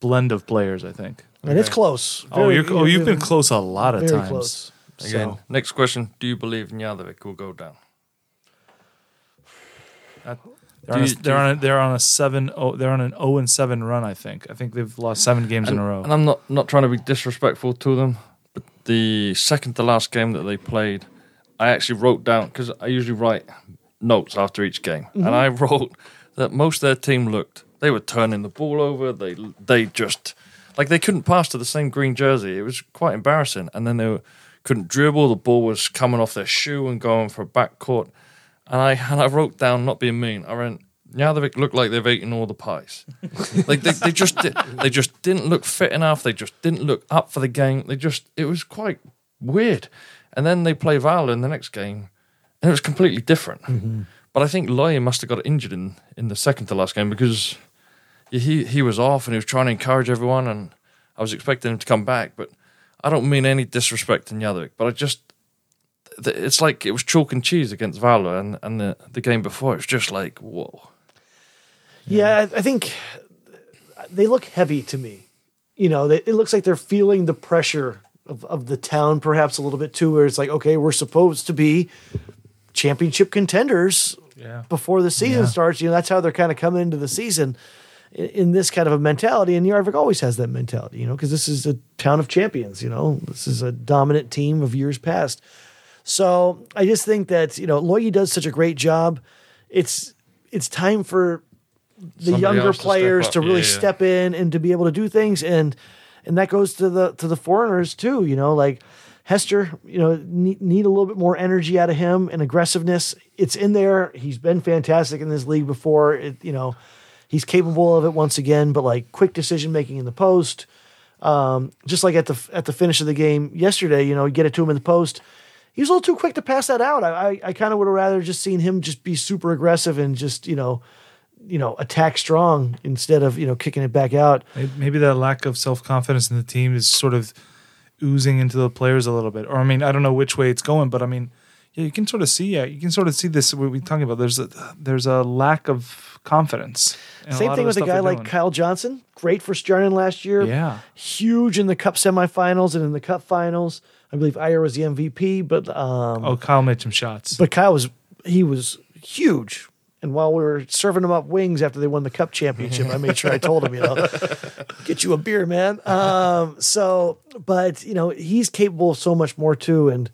blend of players. I think. and it's close. oh, Very- you're, oh, you've been close a lot of very times. close. Again, So, next question: Do you believe Njarðvík will go down? That- they're, on a, you- they're on a they're on a seven oh they're on an zero and seven run. I think. I think they've lost seven games in a row. And I'm not not trying to be disrespectful to them, but the second to last game that they played, I actually wrote down because I usually write notes after each game, and mm-hmm. I [LAUGHS] wrote that most of their team looked they were turning the ball over. They they just like they couldn't pass to the same green jersey. It was quite embarrassing, and then they were, couldn't dribble. The ball was coming off their shoe and going for a back court. And I and I wrote down, not being mean, I went, now they look like they've eaten all the pies. [LAUGHS] like they, they just di- they just didn't look fit enough. They just didn't look up for the game. They just it was quite weird. And then they play Val in the next game, and it was completely different. Mm-hmm. But I think Logi must have got injured in, in the second to last game because he he was off and he was trying to encourage everyone, and I was expecting him to come back. But I don't mean any disrespect to Njarðvík, but I just it's like it was chalk and cheese against Valur, and and the the game before it's just like whoa. Yeah, I I think they look heavy to me. You know, they, it looks like they're feeling the pressure of, of the town, perhaps a little bit too, where it's like, okay, we're supposed to be championship contenders Yeah. before the season Yeah. starts. You know, that's how they're kind of coming into the season in, this kind of a mentality. And Njarðvík always has that mentality, you know, because this is a town of champions. You know, this is a dominant team of years past. So I just think that you know Logi does such a great job. It's it's time for the Somebody younger to players to really Yeah, yeah. step in and to be able to do things and and that goes to the to the foreigners too you know like Hester you know need, need a little bit more energy out of him and aggressiveness it's in there he's been fantastic in this league before it you know he's capable of it once again but like quick decision making in the post um, just like at the at the finish of the game yesterday you know you get it to him in the post he was a little too quick to pass that out I I, I kind of would have rather just seen him just be super aggressive and just you know you know attack strong instead of you know kicking it back out. Maybe- Maybe that lack of self confidence in the team is sort of oozing into the players a little bit. Or I mean, I don't know which way it's going, but I mean, yeah, you can sort of see. Yeah, you can sort of see this. What we're talking about. There's a there's a lack of confidence. Same thing with a guy like. Kyle Johnson, great for Stjarnan last year. Yeah. huge in the Cup semifinals and in the Cup finals. I believe Ægir was the MVP, but um, Oh, Kyle made some shots. but Kyle was he was huge. And while we were serving him up wings after they won the cup championship, I made sure I told him, you know, [LAUGHS] get you a beer, man. Um, so, but you know, he's capable of so much more too. And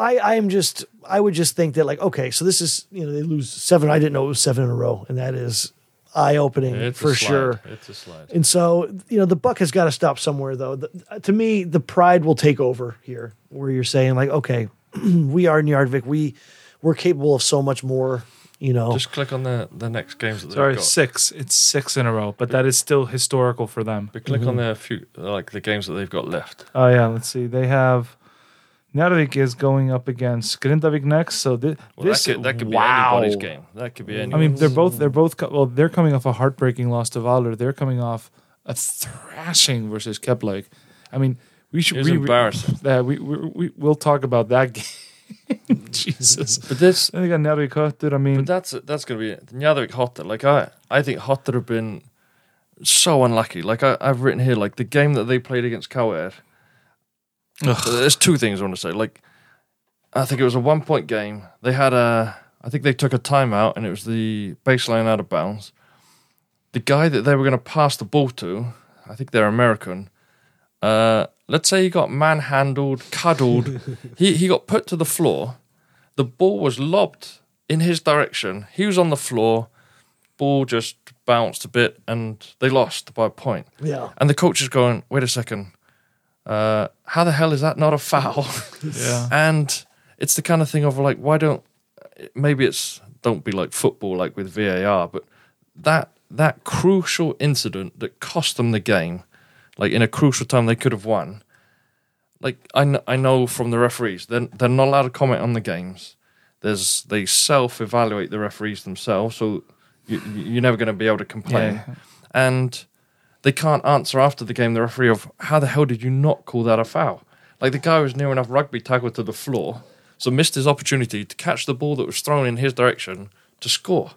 I, I am just, I would just think that like, okay, so this is, you know, they lose seven. I didn't know it was seven in a row, and that is eye opening for sure. It's a slide. And so, you know, the buck has got to stop somewhere, though. The, to me, the pride will take over here, where you're saying like, okay, [CLEARS THROAT] we are Njarðvík. We we're capable of so much more. You know, Just click on the the next games that Sorry, got. six. It's six in a row, but that is still historical for them. But click Mm-hmm. on their few like the games that they've got left. Oh yeah, let's see. They have Njarðvík is going up against Grindavik next. So thi- Well, this that could, that could wow. be anybody's game. That could be I mean, they're both they're both co- well. They're coming off a heartbreaking loss to Valur. They're coming off a thrashing versus Kepler. I mean, we should It was we, embarrassing. Yeah, we, we we we'll talk about that [LAUGHS] game. [LAUGHS] Jesus. But this, I think got Njarðvík Höttur. I mean, but that's that's gonna be it. Njarðvík Höttur. Like I, I think Höttur have been so unlucky. Like I, I've written here, like the game that they played against KR. There's two things I want to say. Like, I think it was a one point game. They had a, I think they took a timeout and it was the baseline out of bounds. the guy that they were going to pass the ball to, I think they're American. Uh, let's say he got manhandled, cuddled. [LAUGHS] he he got put to the floor. The ball was lobbed in his direction. He was on the floor. Ball just bounced a bit, and they lost by a point. Yeah. And the coach is going, "Wait a second, uh, how the hell is that not a foul?" [LAUGHS] Yeah. and it's the kind of thing of like, why don't maybe it's don't be like football, like with VAR, but that that crucial incident that cost them the game, like in a crucial time they could have won. Like I, kn- I know from the referees, they're they're not allowed to comment on the games. There's they self evaluate the referees themselves, so you, you're never going to be able to complain, Yeah. and they can't answer after the game. The referee of how the hell did you not call that a foul? Like the guy was near enough rugby tackle to the floor, so missed his opportunity to catch the ball that was thrown in his direction to score.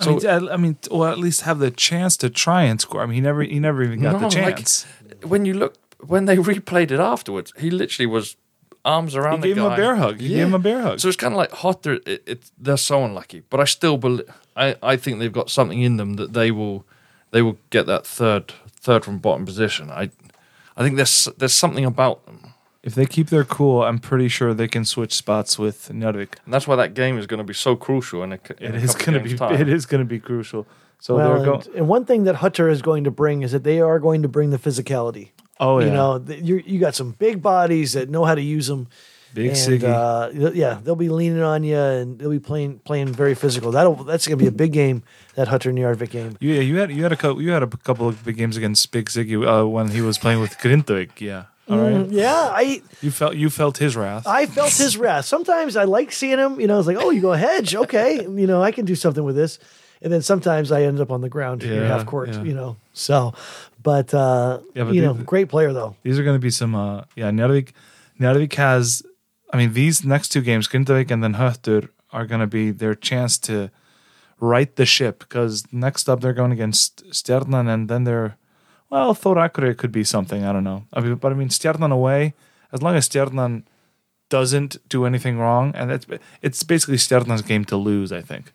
I So mean, I, I mean, or at least have the chance to try and score. I mean, he never, he never even got No, the like, chance. when you look when they [LAUGHS] replayed it afterwards, he literally was arms he around the gave him a bear hug. He gave him a bear hug. So it's kind of like Höttur. It, it, they're so unlucky, but I still believe. I, I think they've got something in them that they will they will get that third third from bottom position. I I think there's there's something about them, if they keep their cool, I'm pretty sure they can switch spots with Njarðvík. and that's why that game is going to be so crucial. In a, in It a is going to be. time. It is going to be crucial. So well, they're going. and, and one thing that Höttur is going to bring is that they are going to bring the physicality. Oh yeah. You know, you you got some big bodies that know how to use them. Big and, Siggy. uh, yeah, they'll be leaning on you, and they'll be playing playing very physical. That'll that's going to be a big game. That Höttur Njarðvík game. Yeah, you had you had a couple you had a couple of big games against Big Ziggy uh, when he was playing with Grindavik. Yeah, all right. Mm, yeah, I You felt you felt his wrath. I felt his wrath. Sometimes I like seeing him. You know, it's like, oh, you go hedge, okay. You know, I can do something with this. And then sometimes I end up on the ground in Yeah, half court. yeah. You know, so, but, uh, Yeah, but you the- know, great player though. These are going to be some. Uh, yeah, Njarðvík. Njarðvík has. I mean, these next two games, Grindavik and then Höttur, are going to be their chance to right the ship because next up they're going against Stjarnan and then they're. Well, Thor Akureyri could be something. I don't know. I mean, but I mean, Stjarnan away. As long as Stjarnan doesn't do anything wrong, and it's it's basically Stjarnan's game to lose, I think.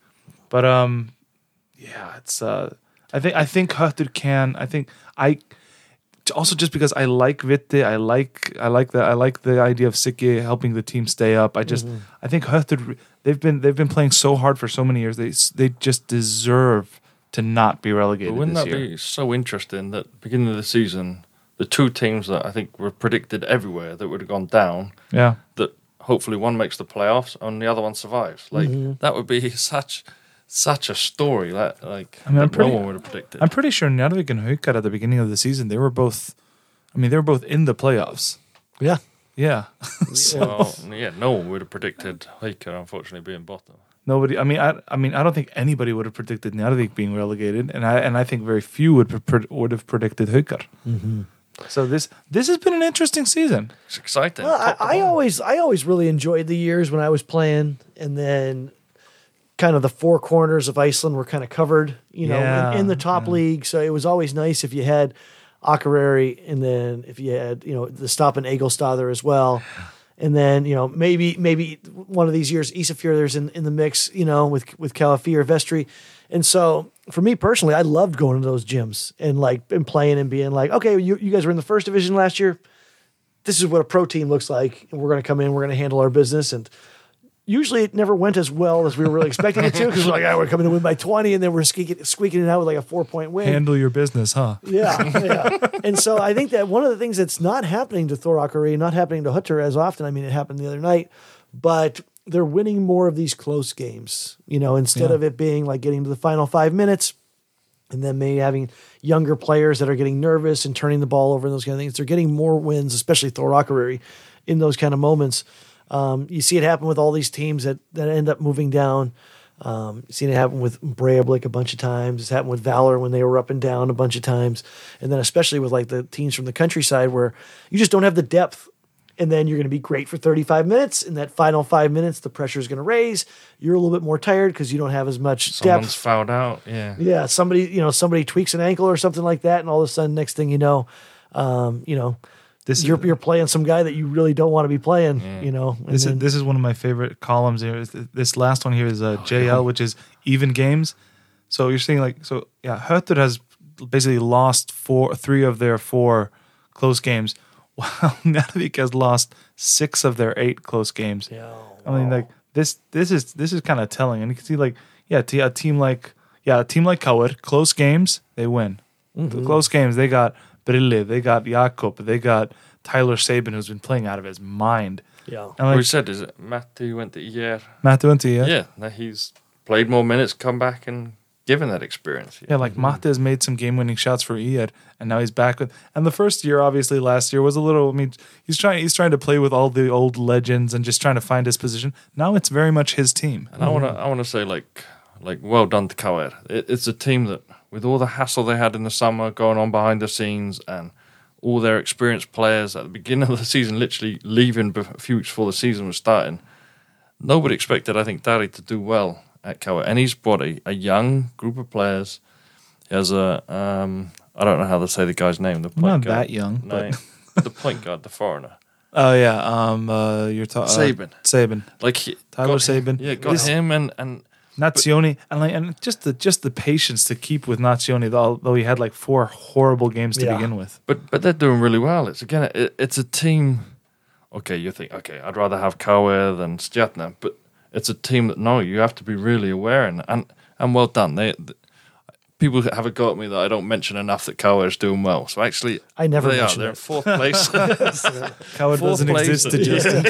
But um, yeah, it's uh, I think I think Höttur can. I think I also just because I like Vitte, I like I like the I like the idea of Sikke helping the team stay up. I just mm-hmm. I think Höttur they've been they've been playing so hard for so many years. They they just deserve to not be relegated But wouldn't this that year. be so interesting that beginning of the season, the two teams that I think were predicted everywhere that would have gone down, Yeah, that hopefully one makes the playoffs and the other one survives. Like mm-hmm. that would be [LAUGHS] such such a story that like I mean, I'm pretty- no one would have predicted. I'm pretty sure Njarðvík and Haukar at the beginning of the season they were both. I mean, they were both in the playoffs. Yeah. Yeah, [LAUGHS] well, yeah, no one would have predicted Haukar unfortunately being bottom. nobody. I mean, I I mean, I don't think anybody would have predicted Njarðvík being relegated, and I and I think very few would have pre- would have predicted Haukar. Mm-hmm. So this this has been an interesting season. It's exciting. Well, I, I always, I always really enjoyed the years when I was playing, and then kind of the four corners of Iceland were kind of covered, you know, Yeah, in, in the top league. So it was always nice if you had Akureyri, and then if you had, you know, the stop in Egilsstaðir as well. And then, you know, maybe maybe one of these years Isafjörður's in, in the mix, you know, with with Calafi or Vestri. And so for me personally, I loved going to those gyms and like and playing and being like, okay, you, you guys were in the first division last year this is what a pro team looks like, and we're going to come in, we're going to handle our business. And usually it never went as well as we were really expecting it to because we're like, oh, we're coming to win by 20, and then we're squeaking, squeaking it out with like a four point win. Handle your business, huh? yeah, yeah. And so I think that one of the things that's not happening to Thor Akureyri, not happening to Höttur as often, I mean, it happened the other night, but they're winning more of these close games, you know, instead Yeah. of it being like getting to the final five minutes and then maybe having younger players that are getting nervous and turning the ball over and those kind of things. They're getting more wins, especially Thor Akureyri, in those kind of moments. Um, you see it happen with all these teams that, that end up moving down. Um, seen it happen with Breidablik a bunch of times. It's happened with Valur when they were up and down a bunch of times. And then especially with like the teams from the countryside where you just don't have the depth. And then you're going to be great for 35 minutes. In that final five minutes, the pressure is going to raise. You're a little bit more tired because you don't have as much Someone's depth. fouled out. Yeah. Yeah, somebody, you know, somebody tweaks an ankle or something like that, and all of a sudden, next thing you know, um, you know, This you're you're playing some guy that you really don't want to be playing. You know, This then- is this is one of my favorite columns here. This last one here is Oh, uh, JL, which is even games. So you're saying like so yeah, Höttur has basically lost four three of their four close games, [LAUGHS] while Njarðvík has lost six of their eight close games. Yeah. I mean like this this is this is kind of telling, and you can see like yeah, t- a team like yeah, a team like KR, close games they win. The close games they got Brille, they got Jakob, they got Tyler Sabin who's been playing out of his mind. Yeah. And like we said, is it Matti went to ER? went to yeah. Yeah, now he's played more minutes, come back and given that experience. Yeah, like Mate has made some game-winning shots for Ied, and now he's back with. And the first year, obviously, last year was a little. I mean, he's trying. He's trying to play with all the old legends and just trying to find his position. Now it's very much his team. And I want to, I want to say like, like well done to KR. It, it's a team that, with all the hassle they had in the summer going on behind the scenes, and all their experienced players at the beginning of the [LAUGHS] season, literally leaving a few weeks before the season was starting. Nobody expected, I think, Darri to do well at KR, and he's brought a, a young group of players. He has a, um, I don't know how to say the guy's name. The point Not guard. that young, No, but [LAUGHS] the point guard, the foreigner. oh yeah, um, uh, you're talking Sabin. Sabin, Like he, Tyler got- Sabin. Yeah, got him and and Nazioni, and like, and just the just the patience to keep with Nazioni, though, though he had like four horrible games to Yeah. begin with. but but they're doing really well. It's again, it, it's a team. Okay, you think okay, I'd rather have KR than Stjarnan, but it's a team that no, you have to be really aware and and, and well done. They. Th People have a go at me that I don't mention enough that KR is doing well. So actually, I never they are. mention They're it. in fourth place. [LAUGHS] KR Fourth doesn't place. exist to Justin.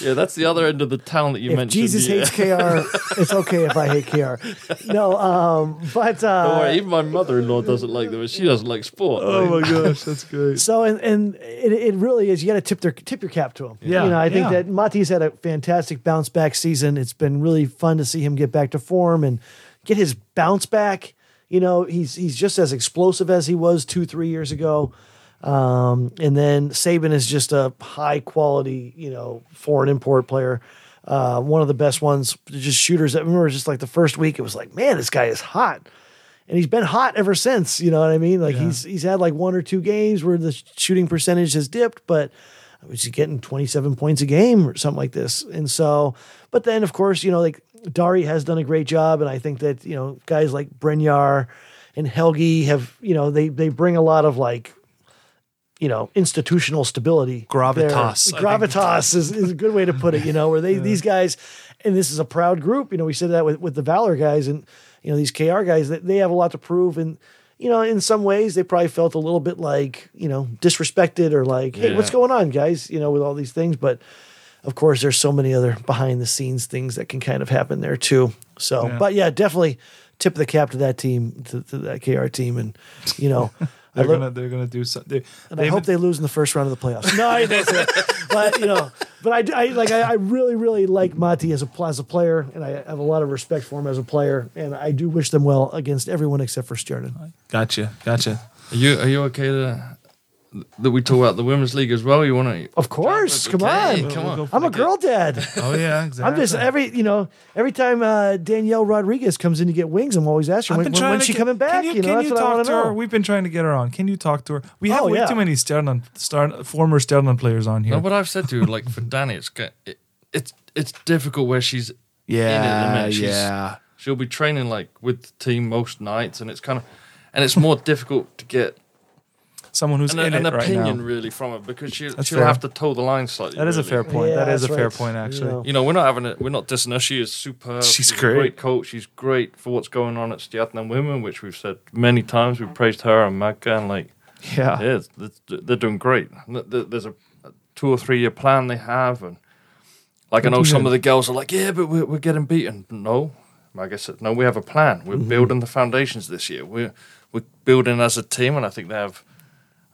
[LAUGHS] yeah, that's the other end of the town that you if mentioned. Jesus yeah. hates KR, it's okay if I hate KR. No, um, but uh, Don't worry, even my mother-in-law doesn't like them, she doesn't like sport. Oh my gosh, that's [LAUGHS] great. So and and it, it really is. You got to tip their tip your cap to him. Yeah, you know I think yeah. that Mati's had a fantastic bounce back season. It's been really fun to see him get back to form and get his bounce back. You know he's he's just as explosive as he was two three years ago. Um, and then Sabin is just a high quality you know foreign import player. Uh, one of the best ones, just shooters. I remember just like the first week, it was like, man, this guy is hot and he's been hot ever since. You know what I mean? Like he's he's had like one or two games where the shooting percentage has dipped, but he's getting 27 points a game or something like this. And so, but then of course, you know, like Darri has done a great job, and I think that you know guys like Brynjar and Helgi have you know they they bring a lot of like. You know, institutional stability. Gravitas, there. Gravitas is, is a good way to put it. You know, where they [LAUGHS] these guys, and this is a proud group. You know, we said that with, with the Valur guys, and you know these KR guys. They, they have a lot to prove, and you know, in some ways, they probably felt a little bit like you know disrespected or like, hey, what's going on, guys? You know, with all these things, but of course, there's so many other behind the scenes things that can kind of happen there too. So, Yeah. but yeah, definitely tip the cap to that team, to, to that KR team, and you know. [LAUGHS] I They're gonna they're gonna do something. and I hope they lose in the first round of the playoffs. No, I that. But you know, but I, I like I, I really really like Mati as a as a player, and I have a lot of respect for him as a player, and I do wish them well against everyone except for Stjarnan. Gotcha, gotcha. Are you are you okay to, that we talk about the women's league as well? You want to? Of course, come on. come on. I'm a girl dad. Oh yeah, exactly. I'm just every you know every time uh, Danielle Rodriguez comes in to get wings, I'm always asking her when, when, when's she get- coming back. Can you, You, know, can that's you what talk want to to her? know. We've been trying to get her on. Can you talk to her? We have Oh, way yeah. too many Sterling, star, former Sterling players on here. No, but I've said to you, like for Danny, it's it, it's it's difficult where she's in it. yeah. She's- yeah. She'll be training like with the team most nights, and it's kind of and it's more [LAUGHS] difficult to get Someone who's an, in an it right opinion now. really from her because she, That's she'll fair. have to toe the line slightly. That is a fair point. Yeah, that is a that's fair right. point, actually. You know. You know, we're not having it. We're not dissing her. She is superb. She's a great. great coach. She's great for what's going on at Stjarnan Women, which we've said many times. We've praised her and Magga, and like, Yeah. yeah, it's- it's- they're doing great. Th- th- There's a a two or three year plan they have, and like I know some good. of the girls are like, yeah, but we're, we're getting beaten. No, Magga said, no, we have a plan. We're Mm-hmm. building the foundations this year. We're we're building as a team, and I think they have.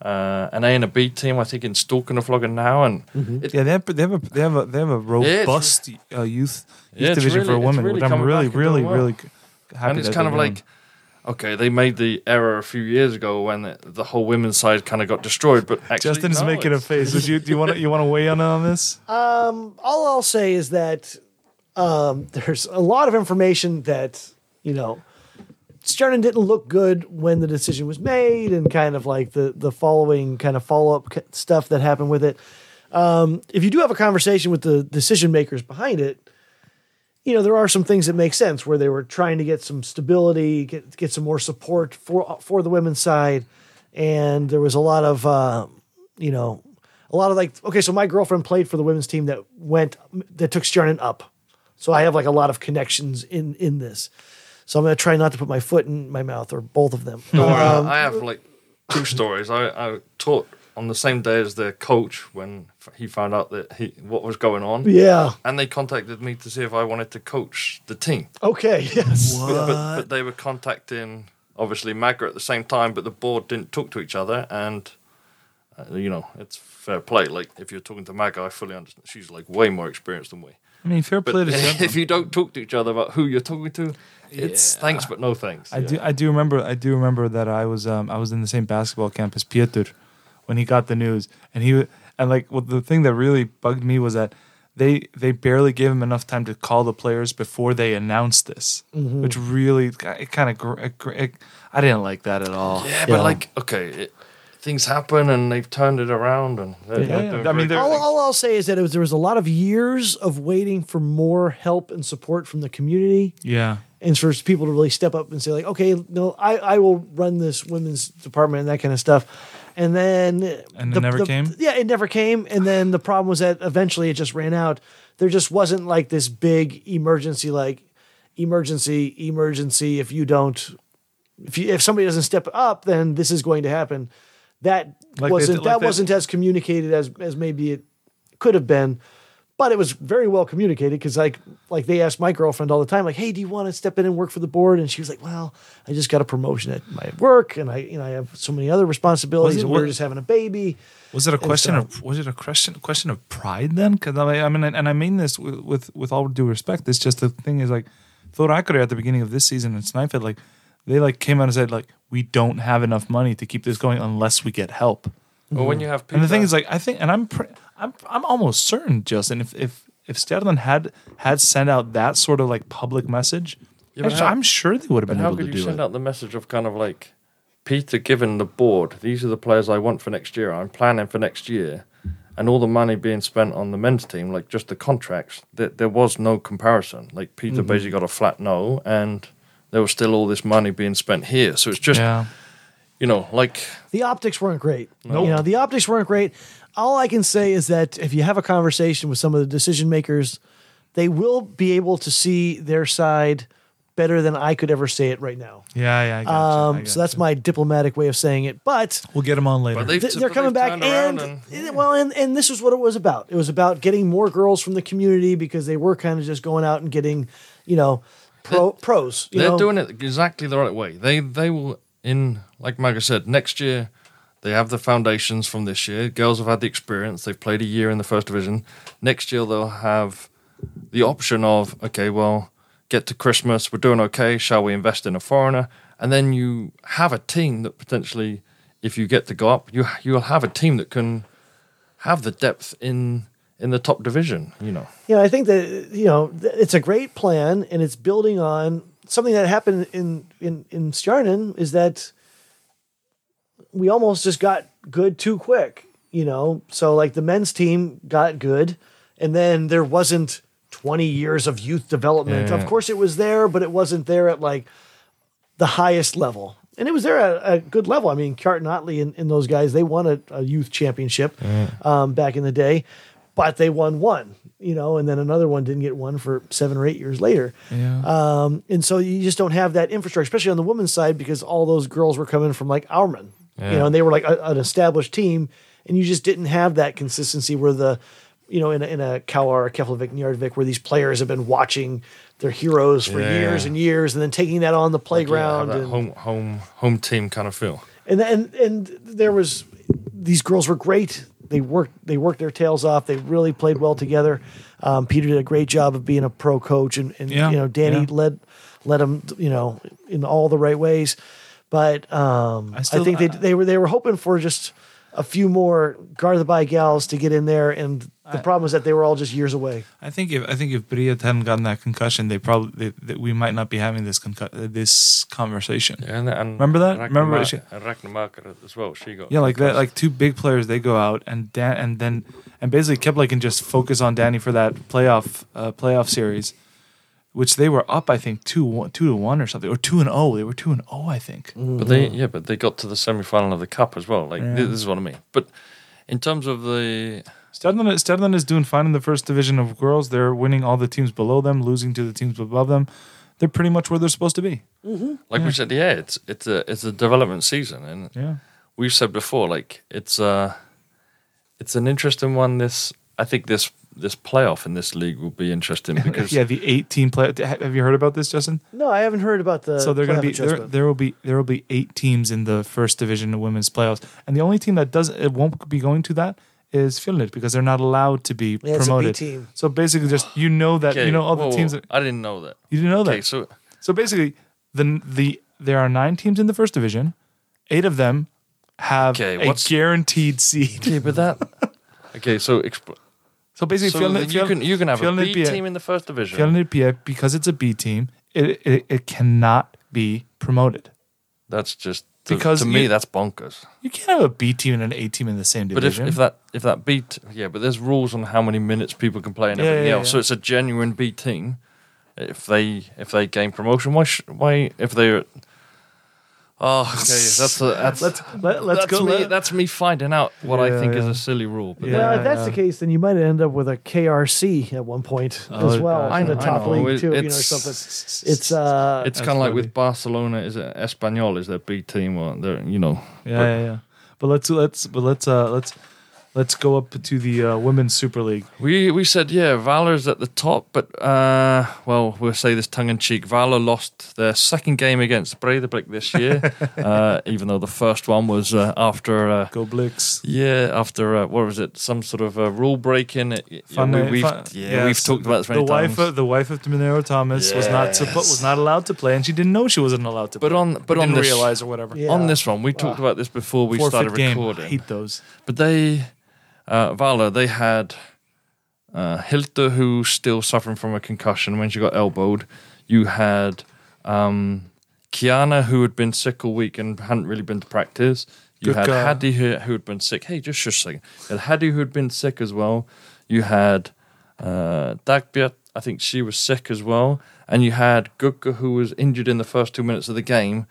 Uh, an A and a B team, I think, in Stalkenfloggen now, and it, Yeah, they have, they have a they have a they have a it's- robust uh, youth youth Yeah, it's division for really- it's women, really which I'm really really well. really g- happy. and it's kind of they're doing. like okay they made the error a few years ago when the, the whole women's side kind of got destroyed but actually Justin's no, making a face. Do you do you want to you want to weigh in on this? [LAUGHS] Um, all I'll say is that um, there's a lot of information that you know Stjarnan didn't look good when the decision was made, and kind of like the the following kind of follow up stuff that happened with it. Um, if you do have a conversation with the decision makers behind it, you know, there are some things that make sense where they were trying to get some stability, get get some more support for for the women's side, and there was a lot of, uh, you know, a lot of like, okay, so my girlfriend played for the women's team that went that took Stjarnan up, so I have like a lot of connections in in this. So I'm going to try not to put my foot in my mouth or both of them. Or, uh, Um, I have like two [COUGHS] stories. I, I taught on the same day as the coach when he found out that he what was going on. yeah. And they contacted me to see if I wanted to coach the team. Okay. Yes. But, but, but they were contacting obviously Magga at the same time, but the board didn't talk to each other. And uh, you know, it's fair play. Like if you're talking to Magga, I fully understand. She's like way more experienced than we. I mean, fair But play to Stjarnan. [LAUGHS] if you don't talk to each other about who you're talking to, it's thanks but no thanks. I do. I do remember. I do remember that I was. Um, I was in the same basketball camp as Pieter when he got the news, and he and like well, the thing that really bugged me was that they they barely gave him enough time to call the players before they announced this, Mm-hmm. which really it kind of gr- it, gr- it, I didn't like that at all. Yeah, but Yeah. like, okay, it, things happen and they've turned it around, and they're, Yeah, they're yeah. I mean, all, all I'll say is that it was, there was a lot of years of waiting for more help and support from the community Yeah. And for people to really step up and say like, okay, no, I, I will run this women's department and that kind of stuff. And then And it never came? Yeah, it never came. And then the problem was that eventually it just ran out. There just wasn't like this big emergency, like emergency, emergency. If you don't, if you if somebody doesn't step up, then this is going to happen. That Like wasn't like that they- wasn't as communicated as as maybe it could have been but it was very well communicated because like like they asked my girlfriend all the time like hey do you want to step in and work for the board and she was like well i just got a promotion at my work and i you know i have so many other responsibilities it- and we're just having a baby Was it a question so- of was it a question question of pride then? Because I, I mean, and I mean this with, with with all due respect. It's just the thing is like Thor Akureyri at the beginning of this season in Snipefed, like they like came out and said like we don't have enough money to keep this going unless we get help. Well, when you have people, And the thing is like I think, and I'm pre- I'm I'm almost certain, Justin, if if if Stjarnan had had sent out that sort of like public message, Yeah, but actually, how- I'm sure they would have but been how able could to you do send it. out the message of kind of like Peter giving the board, these are the players I want for next year. I'm planning for next year, and all the money being spent on the men's team, like just the contracts, there, there was no comparison. Like Peter Mm-hmm. basically got a flat no, and there was still all this money being spent here. So it's just yeah, you know like the optics weren't great Nope. you know the optics weren't great all i can say is that if you have a conversation with some of the decision makers they will be able to see their side better than i could ever say it right now yeah, yeah. I gotcha, I um, so that's my diplomatic way of saying it but We'll get them on later. they've, Th- but they're coming back turned around and, and well and, and this is what it was about it was about getting more girls from the community because they were kind of just going out and getting you know pro, pros you they're know? doing it exactly the right way. They they will in like Magga said next year. They have the foundations from this year. Girls have had the experience. They've played a year in the first division. Next year they'll have the option of okay, well, get to Christmas, we're doing okay. Shall we invest in a foreigner? And then you have a team that potentially, if you get to go up, you you'll have a team that can have the depth in in the top division. You know. Yeah, I think that you know it's a great plan, and it's building on something that happened in in in Stjarnan is that we almost just got good too quick. You know, so like the men's team got good, and then there wasn't twenty years of youth development. Yeah. Of course, it was there, but it wasn't there at like the highest level. And it was there at a good level. I mean, Carton Otley and, and those guys, they won a, a youth championship um, back in the day, but they won one, you know, and then another one didn't get one for seven or eight years later. yeah. Um, and so you just don't have that infrastructure, especially on the women's side, because all those girls were coming from like Ármann, you know, and they were like a, an established team, and you just didn't have that consistency where the, you know, in a, in a KR or Keflavik, Njarðvík, where these players have been watching their heroes for Yeah. years and years, and then taking that on the playground, Yeah, that and, home home home team kind of feel. and and and there was these girls were great. They worked they worked their tails off. They really played well together. Um, Peter did a great job of being a pro coach, and, and Yeah, you know Danny yeah. led led them you know in all the right ways. But um, I, I still- think they they were they were hoping for just a few more guard the by gals to get in there, and the problem is that they were all just years away. I think if I think if Briat hadn't gotten that concussion, they probably they, that we might not be having this concu- uh, this conversation. Yeah, and, and Remember that? Ragnar Remember Ma- she- and Ragnar Marker as well. She got Yeah, like that, like two big players. They go out and Dan, and then and basically Kepler can just focus on Danny for that playoff uh, playoff series, which they were up, I think two one, two to one or something, or two and oh. They were two and oh, I think. But they, yeah, but they got to the semi final of the cup as well. Like this is what I mean. But in terms of the, Stedland, Stedland is doing fine in the first division of girls. They're winning all the teams below them, losing to the teams above them. They're pretty much where they're supposed to be. like we said, yeah, it's it's a it's a development season, and Yeah. we've said before, like it's uh it's an interesting one. This I think this this playoff in this league will be interesting because yeah, the 18 play. Have you heard about this, Justin? No, I haven't heard about the. so they're going to be there. There will be there will be eight teams in the first division of women's playoffs, and the only team that doesn't it won't be going to that is Fjolnir because they're not allowed to be Yeah, it's a B promoted. team. So basically, just you know that Okay, you know all the teams. whoa, That, I didn't know that. you didn't know that. So So basically, the the there are nine teams in the first division. Eight of them have Okay, a what's- guaranteed seed. okay, but that [LAUGHS] okay. So expl- So basically, so Fjolnir, you can you can have a Fjolnir B team in the first division. Fjellner be because it's a B team. It, it it cannot be promoted. That's just to, Because to me you- that's bonkers. You can't have a B team and an A team in the same division. But if, if that if that B t- yeah, but there's rules on how many minutes people can play and Yeah, everything yeah, else. yeah. So it's a genuine B team. If they if they gain promotion, why sh- why if they're oh okay [LAUGHS] that's a, that's let's let, let's that's go. me let- that's me finding out what I Yeah, think is a silly rule. But Yeah. well, if that's yeah. the case, then you might end up with a KRC at one point Oh, as well God. in the I know, top know. league It- too, you know, or it's- something. It's uh, it's kind of like with Barcelona. Is it Espanyol? Is their B team or they're you know? yeah, yeah, yeah. But let's let's but let's uh let's let's go up to the uh, women's Super League. We we said yeah, Valur's at the top, but uh, well, we'll say this tongue in cheek. Valur lost their second game against Breidablik this year, [LAUGHS] uh, even though the first one was uh, after uh, Go Blix. yeah after uh, what was it some sort of uh, rule breaking. It- it- Fun, we, uh, we've fun- yeah, we've so talked about this the, many the wife times. of the wife of Minero Thomas was not suppo- was not allowed to play, and she didn't know she wasn't allowed to. But play. on- but on didn't this- realize or whatever. Yeah. On this one, we talked about this before we Forfeit started game. I recording. hate those. But they, uh, Vala, they had uh, Hilda, who's still suffering from a concussion when she got elbowed. You had um, Kiana, who had been sick all week and hadn't really been to practice. You Good had guy. Hadi, who, who had been sick. Hey, just a second. You had Hadi, who had been sick as well. You had uh, I think she was sick as well. And you had Gugga, who was injured in the first two minutes of the game.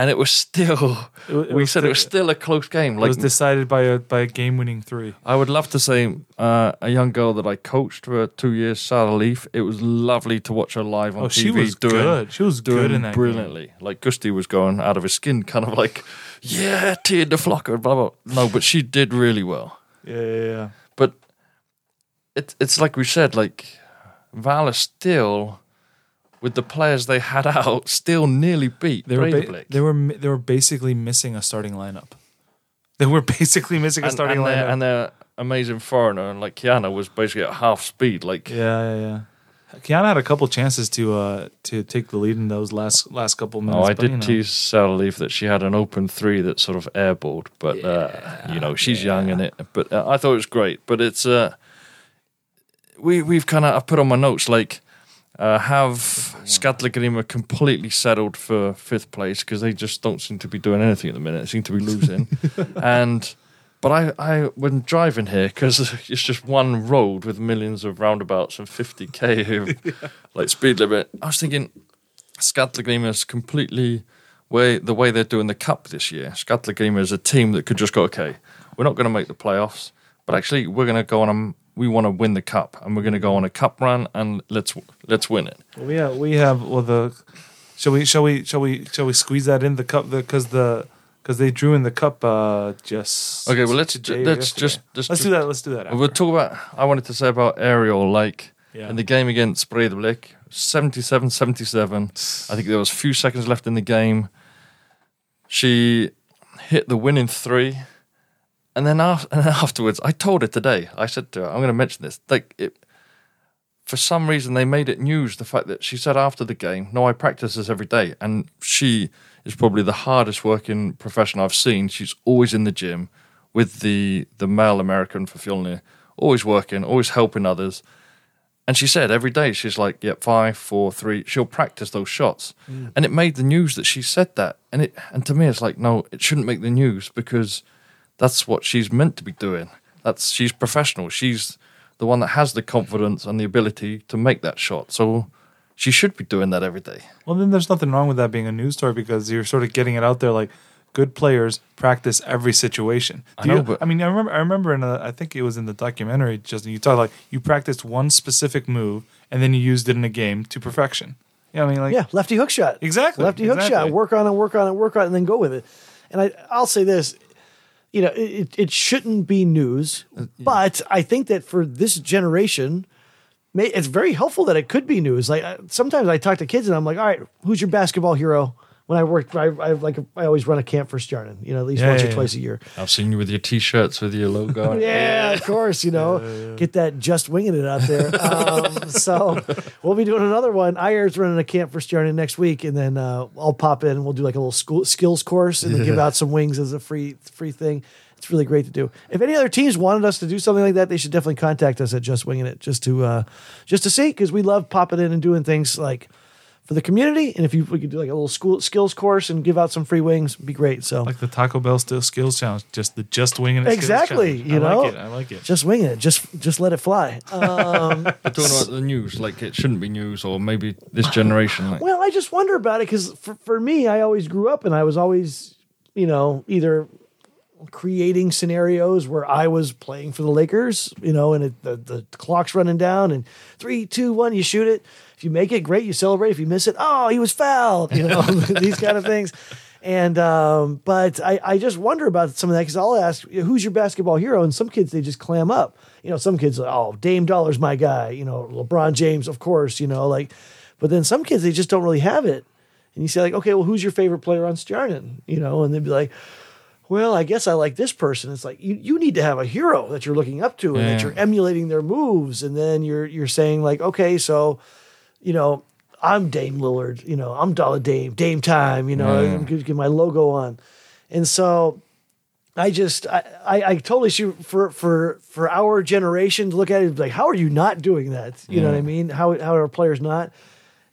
And it was still, It it we was said it was still- still a close game. Like, It was decided by a by a game winning three. I would love to say uh, a young girl that I coached for two years, Sara Líf. It was lovely to watch her live on Oh, TV. she was doing, good. She was doing good in that game. brilliantly. Like Gusty was going out of his skin, [LAUGHS] kind of like, yeah, tear the flocker, blah blah. No, but she did really well. Yeah, yeah, yeah. But it, it's like we said, like Valur still, with the players they had [LAUGHS] out, still nearly beat They were ba- they were they were basically missing a starting lineup. They were [LAUGHS] basically missing a starting and, their, lineup. and their amazing foreigner, and like Kiana was basically at half speed. Like yeah, yeah, yeah. Kiana had a couple chances to uh to take the lead in those last last couple minutes. Oh, I but, did you know. tease Sara Líf that she had an open three that sort of airballed, but uh, you know she's young in it. But uh, I thought it was great. But it's uh, we we've kind of I put on my notes like uh, have Skatlagrima completely settled for fifth place because they just don't seem to be doing anything at the minute. They seem to be [LAUGHS] losing, and but I I when driving here because it's just one road with millions of roundabouts and fifty k of [LAUGHS] like speed limit. I was thinking. Skatlagrima is completely way the way they're doing the cup this year. Skatlagrima is a team that could just go, okay, we're not going to make the playoffs, but actually we're going to go on a we want to win the cup and we're going to go on a cup run and let's let's win it. We have we have well the shall we shall we shall we shall we squeeze that in the cup because the because they drew in the cup uh just Okay, well let's let's yesterday. just let's, let's do that let's do that. We'll talk about. I wanted to say about Ariel, like Yeah. in the game against Breidablik, 77-77. I think there was a few seconds left in the game. She hit the winning three, and then af- [LAUGHS] and then afterwards, I told her today. I said to her, "I'm going to mention this." Like, it, for some reason, they made it news. The fact that she said after the game, "No, I practice this every day," and she is probably the hardest working professional I've seen. She's always in the gym with the the male American for Fjolnir, always working, always helping others. And she said every day she's like, "Yep, five, four, three. She'll practice those shots, mm. and it made the news that she said that. And it and to me, it's like, no, it shouldn't make the news because that's what she's meant to be doing. That's she's professional. She's the one that has the confidence and the ability to make that shot. So she should be doing that every day. Well, then there's nothing wrong with that being a news story because you're sort of getting it out there like good players practice every situation. I know, you- but- I mean, I remember, I remember in a, I think it was in the documentary, Justin, you talked like you practiced one specific move and then you used it in a game to perfection. Yeah, I mean, like, Yeah, lefty hook shot. Exactly, Lefty hook exactly. shot. Work on it, work on it, work on it, and then go with it. And I, I'll say this, you know, it, it- shouldn't be news, Uh, but I think that for this generation, may, it's very helpful that it could be news. Like sometimes I talk to kids and I'm like, all right, who's your basketball hero? When I work, I, I like I always run a camp for Stjarnan, you know, at least Yeah, once yeah, or yeah. twice a year. I've seen you with your t-shirts with your logo. Yeah, of course, you know, get that just winging it out there. [LAUGHS] Um, so we'll be doing another one. IR's running a camp for Stjarnan next week, and then uh, I'll pop in and we'll do like a little school skills course and then give out some wings as a free free thing. It's really great to do. If any other teams wanted us to do something like that, they should definitely contact us at Just Winging It just to uh, just to see because we love popping in and doing things like for the community. And if you we could do like a little school skills course and give out some free wings, it'd be great. So like the Taco Bell still skills challenge, just the just winging it. Exactly, you I know? like it. I like it. just winging it. Just just let it fly. Um, [LAUGHS] But talking about the news, like it shouldn't be news, or maybe this generation, like Well, I just wonder about it because for, for me, I always grew up and I was always, you know, either creating scenarios where I was playing for the Lakers, you know, and it, the, the clock's running down and three, two, one, you shoot it. If you make it, great, you celebrate. If you miss it, oh, he was fouled, you know, [LAUGHS] [LAUGHS] these kind of things. And, um, but I, I just wonder about some of that because I'll ask, who's your basketball hero? And some kids, they just clam up. You know, some kids, are, oh, Dame Dollar's my guy, you know, LeBron James, of course, you know, like, but then some kids, they just don't really have it. And you say, like, okay, well, who's your favorite player on Stjarnan? You know, and they'd be like, well, I guess I like this person. It's like you, you need to have a hero that you're looking up to and that you're emulating their moves. And then you're you're saying, like, okay, so, you know, I'm Dame Lillard, you know, I'm Dollar Dame, Dame time, you know, Yeah. I'm gonna get my logo on. And so I just I, I, I totally shoot for for for our generation to look at it like how are you not doing that? You know what I mean? How how are players not?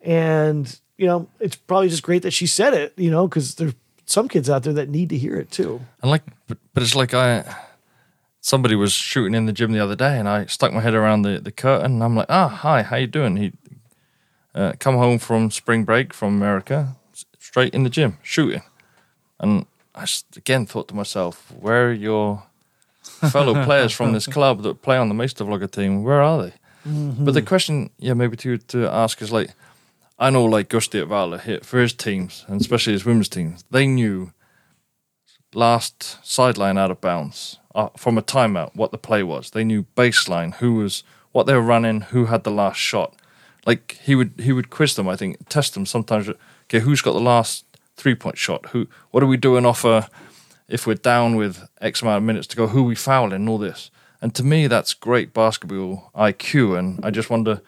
And you know, it's probably just great that she said it, you know, because there's some kids out there that need to hear it too. And like, but, but it's like I, somebody was shooting in the gym the other day, and I stuck my head around the, the curtain, and I'm like, ah, hi, how you doing? He uh, come home from spring break from America, straight in the gym shooting, and I again thought to myself, where are your [LAUGHS] fellow players from this club that play on the Meister Vlogger team? Where are they? But the question, yeah, maybe to to ask is like, I know like Gusti at Vala here for his teams, and especially his women's teams, they knew last sideline out of bounds uh, from a timeout what the play was. They knew baseline who was what they were running, who had the last shot. Like he would he would quiz them. I think test them sometimes. Okay, who's got the last three point shot? Who? What are we doing off a? If we're down with X amount of minutes to go, who we fouling? and All this. And to me, that's great basketball IQ. And I just wonder,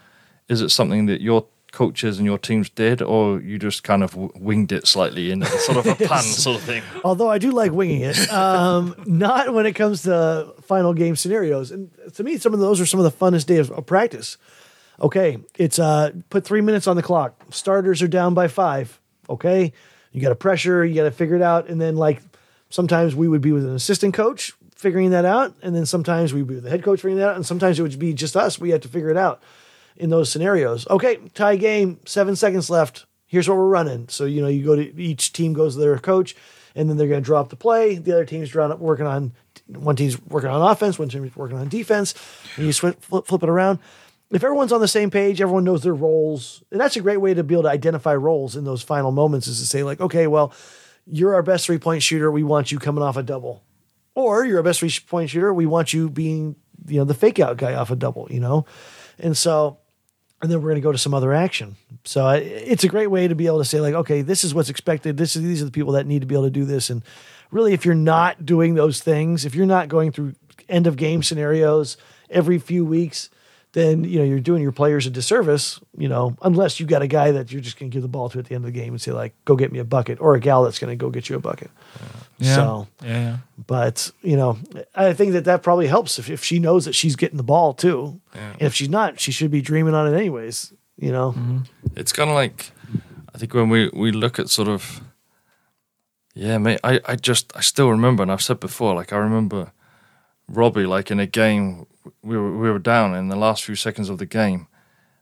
is it something that your coaches and your teams did, or you just kind of winged it slightly in sort of a [LAUGHS] plan sort of thing? Although I do like winging it, um, [LAUGHS] not when it comes to final game scenarios. And to me, some of those are some of the funnest days of practice. Okay, it's uh, put three minutes on the clock. Starters are down by five. Okay, you got to pressure, you got to figure it out, and then like sometimes we would be with an assistant coach figuring that out, and then sometimes we'd be with the head coach figuring that out, and sometimes it would be just us. We had to figure it out in those scenarios. Okay, tie game, seven seconds left. Here's what we're running. So you know, you go to each team goes to their coach, and then they're going to draw up the play. The other team's drawing up, working on one team's working on offense, one team's working on defense, and you flip, flip it around. If everyone's on the same page, everyone knows their roles, and that's a great way to be able to identify roles in those final moments. Is to say like, okay, well, you're our best three point shooter. We want you coming off a double, or you're a best three point shooter. We want you being you know the fake out guy off a double. You know, and so and then we're going to go to some other action. So I, it's a great way to be able to say like, okay, this is what's expected. This is these are the people that need to be able to do this. And really, if you're not doing those things, if you're not going through end of game scenarios every few weeks, then you know you're doing your players a disservice. You know, unless you got a guy that you're just going to give the ball to at the end of the game and say like, go get me a bucket, or a gal that's going to go get you a bucket. Yeah. So yeah, yeah. but you know, I think that that probably helps if, if she knows that she's getting the ball too. And if she's not, she should be dreaming on it anyways. You know, mm-hmm. it's kind of like I think when we we look at sort of yeah, mate. I I just I still remember, and I've said before, like I remember Robbie, like in a game, we were we were down in the last few seconds of the game,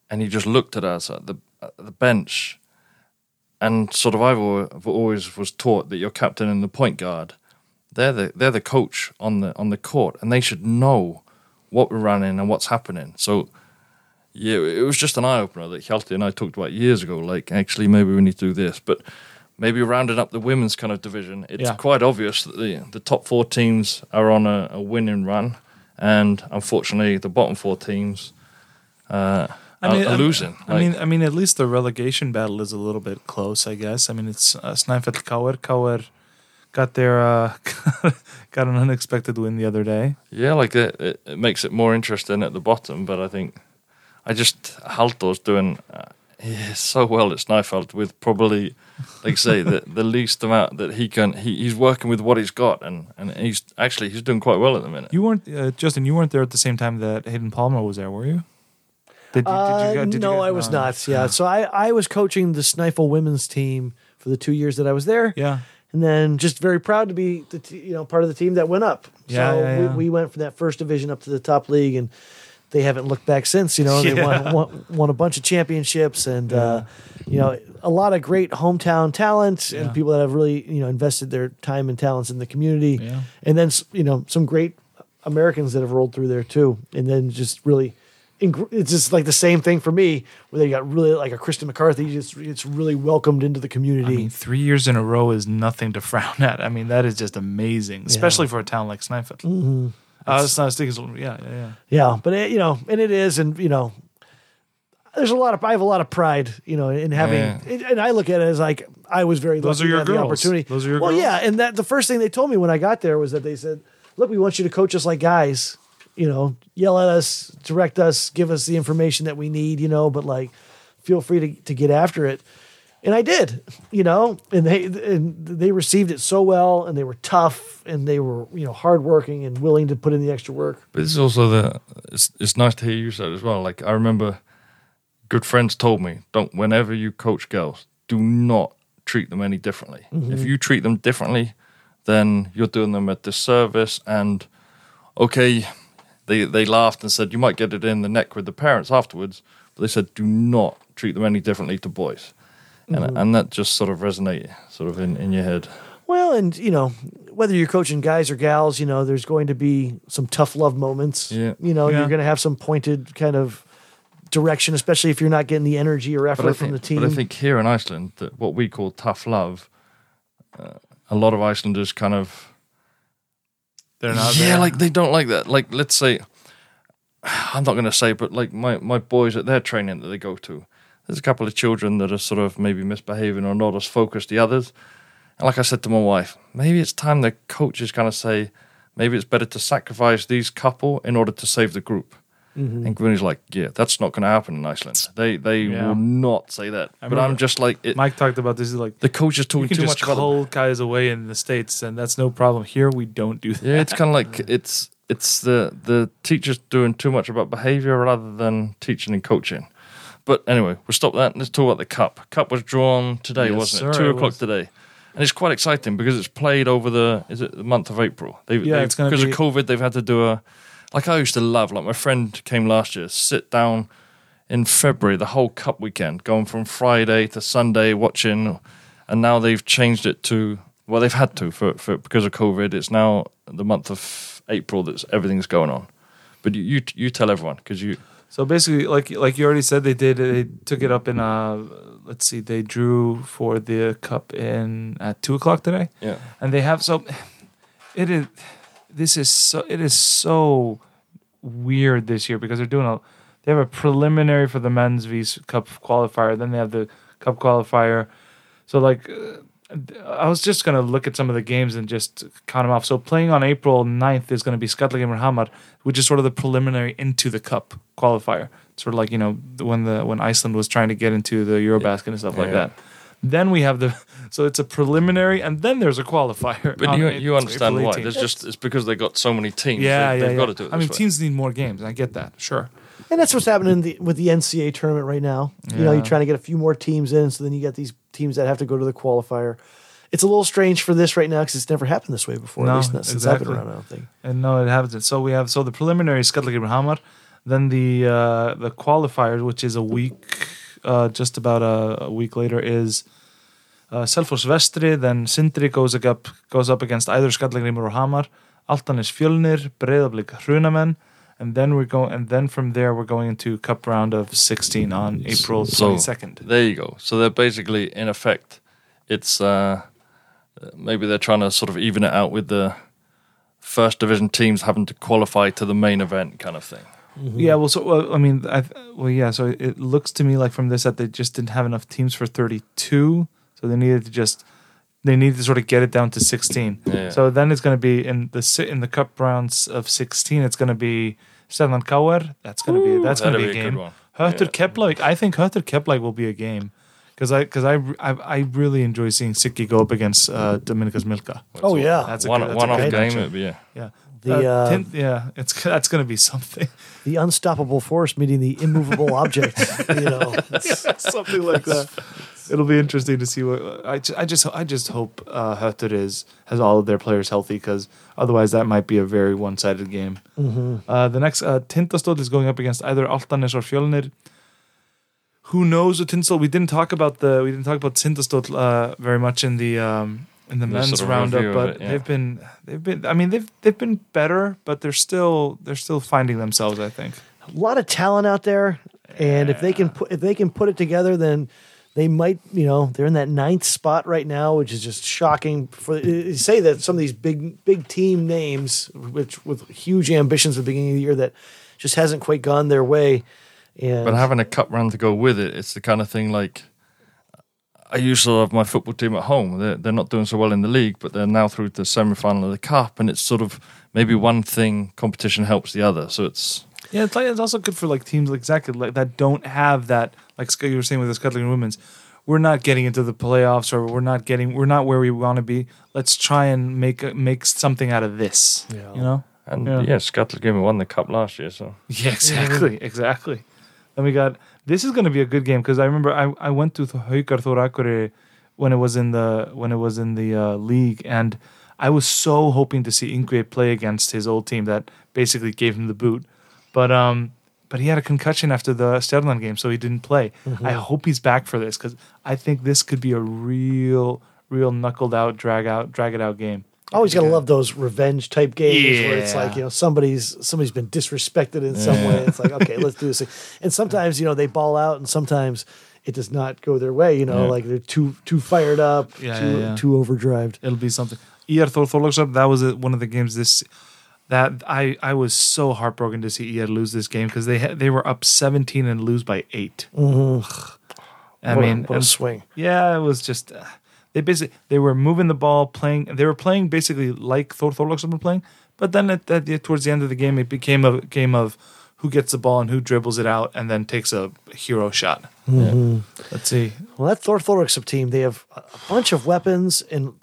and he just looked at us at the at the bench, and sort of I've always was taught that your captain and the point guard, they're the they're the coach on the on the court, and they should know what we're running and what's happening. So. Yeah, it was just an eye opener that Hjalti and I talked about years ago. Like, actually, maybe we need to do this, but maybe rounding up the women's kind of division, it's Yeah. quite obvious that the the top four teams are on a, a winning run, and unfortunately, the bottom four teams uh, I mean, are, are losing. I mean, I mean, at least the relegation battle is a little bit close, I guess. I mean, it's uh, Snæfell Kauer. Kauer got their uh, [LAUGHS] got an unexpected win the other day. yeah, like it, it, it makes it more interesting at the bottom. But I think I just Haltor's doing uh, yeah, so well at Snæfell with probably, like I say, the the least amount that he can. He, he's working with what he's got, and and he's actually he's doing quite well at the minute. You weren't, uh, Justin. You weren't there at the same time that Haiden Palmer was there, were you? Did you? Uh, did you, go- did you no, go- I was not. Yeah, so I, I was coaching the Snæfell women's team for the two years that I was there. Yeah. and then just very proud to be the t- you know part of the team that went up. Yeah, so yeah, yeah. We, we went from that first division up to the top league, and they haven't looked back since. You know, they Yeah. won, won, won a bunch of championships, and uh, you know a lot of great hometown talent and people that have really you know invested their time and talents in the community, Yeah. and then you know some great Americans that have rolled through there too, and then just really. It's just like the same thing for me, where they got really like a Kristen McCarthy. Just it's really welcomed into the community. I mean, three years in a row is nothing to [LAUGHS] frown at. I mean, that is just amazing, especially for a town like Snæfell. Mm-hmm. Uh, it's not as big as, yeah, yeah, yeah. Yeah, but it, you know, and it is, and you know, there's a lot of I have a lot of pride, you know, in having, Yeah. and- I look at it as like I was very Those lucky are your to have the girls. opportunity. Those are your well, girls. yeah, and that the first thing they told me when I got there was that they said, "Look, we want you to coach us like guys, you know, yell at us, direct us, give us the information that we need, you know, but like, feel free to to get after it." And I did, you know, and they and they received it so well, and they were tough, and they were you know hardworking and willing to put in the extra work. But this is also the. It's, it's nice to hear you say as well. Like I remember, good friends told me, don't. Whenever you coach girls, do not treat them any differently. Mm-hmm. If you treat them differently, then you're doing them a disservice. And okay, they they laughed and said you might get it in the neck with the parents afterwards, but they said do not treat them any differently to boys. And, and that just sort of resonate sort of in, in your head. Well, and you know, whether you're coaching guys or gals, you know, there's going to be some tough love moments. Yeah. You know, Yeah. you're going to have some pointed kind of direction, especially if you're not getting the energy or effort But I, from the team. but I think here in Iceland, that what we call tough love, uh, a lot of Icelanders kind of They're not. yeah, there. like they don't like that. Like let's say, [SIGHS] I'm not going to say, but like my my boys at their training that they go to, there's a couple of children that are sort of maybe misbehaving or not as focused the others. And like I said to my wife, maybe it's time the coaches kind of say, maybe it's better to sacrifice these couple in order to save the group. Mm-hmm. And Gwynny's like, yeah, that's not going to happen in Iceland. They they Yeah. will not say that. I but I'm just like, it, Mike talked about this. Is like the coach is you talking too much about call guys away in the states, and that's no problem. Here, we don't do that. Yeah, it's kind of like [LAUGHS] it's it's the the teachers doing too much about behavior rather than teaching and coaching. But anyway, we'll stop that. Let's talk about the cup. Cup was drawn today, Yes, wasn't it? Two it o'clock was. today, and it's quite exciting because it's played over the is it the month of April? They, Yeah, they- it's because be- of COVID. They've had to do a like I used to love. Like my friend came last year, sit down in February, the whole cup weekend, going from Friday to Sunday, watching, and now they've changed it to well, they've had to for, for because of COVID. It's now the month of April that everything's going on. But you you, you tell everyone because you So basically, like like you already said, they did. They took it up in. Uh, let's see, they drew for the cup in at two o'clock today, yeah and they have so. It is. This is so. It is so weird this year because they're doing a. They have a preliminary for the men's V's Cup qualifier. Then they have the Cup qualifier. So like. Uh, I was just gonna look at some of the games and just count them off. So playing on April 9th is gonna be Skallagrimur Hamar, which is sort of the preliminary into the cup qualifier. Sort of like you know when the when Iceland was trying to get into the Eurobasket and stuff like that. Then we have the so it's a preliminary and then there's a qualifier. But you you understand April why? 18th. There's just it's because they got so many teams. yeah, they, yeah, they've yeah. got to do it. I mean, way. teams need more games. I get that, sure. And that's what's happening in the, with the NCAA tournament right now. You know, you're trying to get a few more teams in, so then you get these teams that have to go to the qualifier. It's a little strange for this right now because it's never happened this way before. No, at least not since I've been exactly. around. I don't think. And no, it happens. So we have so the preliminary is Skallagrimur Hamar, then the uh, the qualifiers, which is a week uh, just about a, a week later is uh, Selfoss Vestri. Then Sindri goes up goes up against either Skallagrimur or Hamar. Álftanes Fjölnir, Breiðablik Hrunamenn, and then we're going and then from there we're going into cup round of 16 on April So 22nd. there you go. So they're basically, in effect, it's uh, maybe they're trying to sort of even it out with the first division teams having to qualify to the main event kind of thing. Yeah, well, so well, I mean, I, well, yeah. So it looks to me like from this that they just didn't have enough teams for 32, so they needed to just they need to sort of get it down to 16. Yeah. So then it's going to be in the in the cup rounds of 16. It's going to be Stefan Kauer. That's going to be that's going to be a good game. one. Höttur Yeah. Kepler. I think Höttur Kepler will be a game because I because I, I I really enjoy seeing Siki go up against uh, Dominykas Milka. Oh yeah, That's a one good- that's a off great game. It'd be, yeah. Yeah. The, uh, tin- yeah, it's [LAUGHS] that's going to be something. the unstoppable force meeting the immovable [LAUGHS] object. You know, [LAUGHS] something like that. It'll be interesting to see what I, I just I just hope uh, Höttur is has all of their players healthy because otherwise that might be a very one sided game. Uh, the next uh, Tindastóll is going up against either Álftanes or Fjölnir. Who knows with Tindastóll? We didn't talk about the we didn't talk about Tindastóll uh, very much in the um, in the, The men's sort of roundup, but it, yeah. they've been they've been I mean they've they've been better, but they're still they're still finding themselves. I think. a lot of talent out there, and if they can put if they can put it together, then they might. You know, they're in that ninth spot right now, which is just shocking. For say that some of these big big team names, which with huge ambitions at the beginning of the year, that just hasn't quite gone their way. And But having a cup run to go with it, it's the kind of thing like I to have my football team at home. They're, they're not doing so well in the league, but they're now through to the semi final of the cup, and it's sort of maybe one thing competition helps the other. So it's Yeah, it's like it's also good for like teams like exactly like that don't have that like you were saying with the Scuttling Women's. We're not getting into the playoffs, or we're not getting we're not where we want to be. Let's try and make a- make something out of this. Yeah. You know. and Yeah. yeah, Skallagrimur won the cup last year, so [LAUGHS] Yeah, exactly, [LAUGHS] exactly. Then we got this is going to be a good game because I remember I, I went to Haukar Thor Akureyri when it was in the when it was in the uh, league and I was so hoping to see Ingrid play against his old team that basically gave him the boot, but um but he had a concussion after the Sternland game so he didn't play. I hope he's back for this because I think this could be a real real knuckled out drag out drag it out game. always gotta love those revenge type games where it's like you know somebody's somebody's been disrespected in some way. It's like okay, let's do this. And sometimes you know they ball out, and sometimes it does not go their way. You know, Yeah. like they're too too fired up, Yeah, too yeah, yeah. too overdrived. It'll be something. ER Thor Þorlákshöfn, that was one of the games this that I I was so heartbroken to see ER lose this game because they had, they were up 17 and lose by 8. I What a- mean, what a swing. yeah, it was just uh, they basically they were moving the ball, playing. They were playing basically like Thor Þorlákshöfn been playing, but then at, at the, towards the end of the game, it became a game of who gets the ball and who dribbles it out and then takes a hero shot. Let's see. Well, that Thor Thorexup team, they have a bunch of weapons, and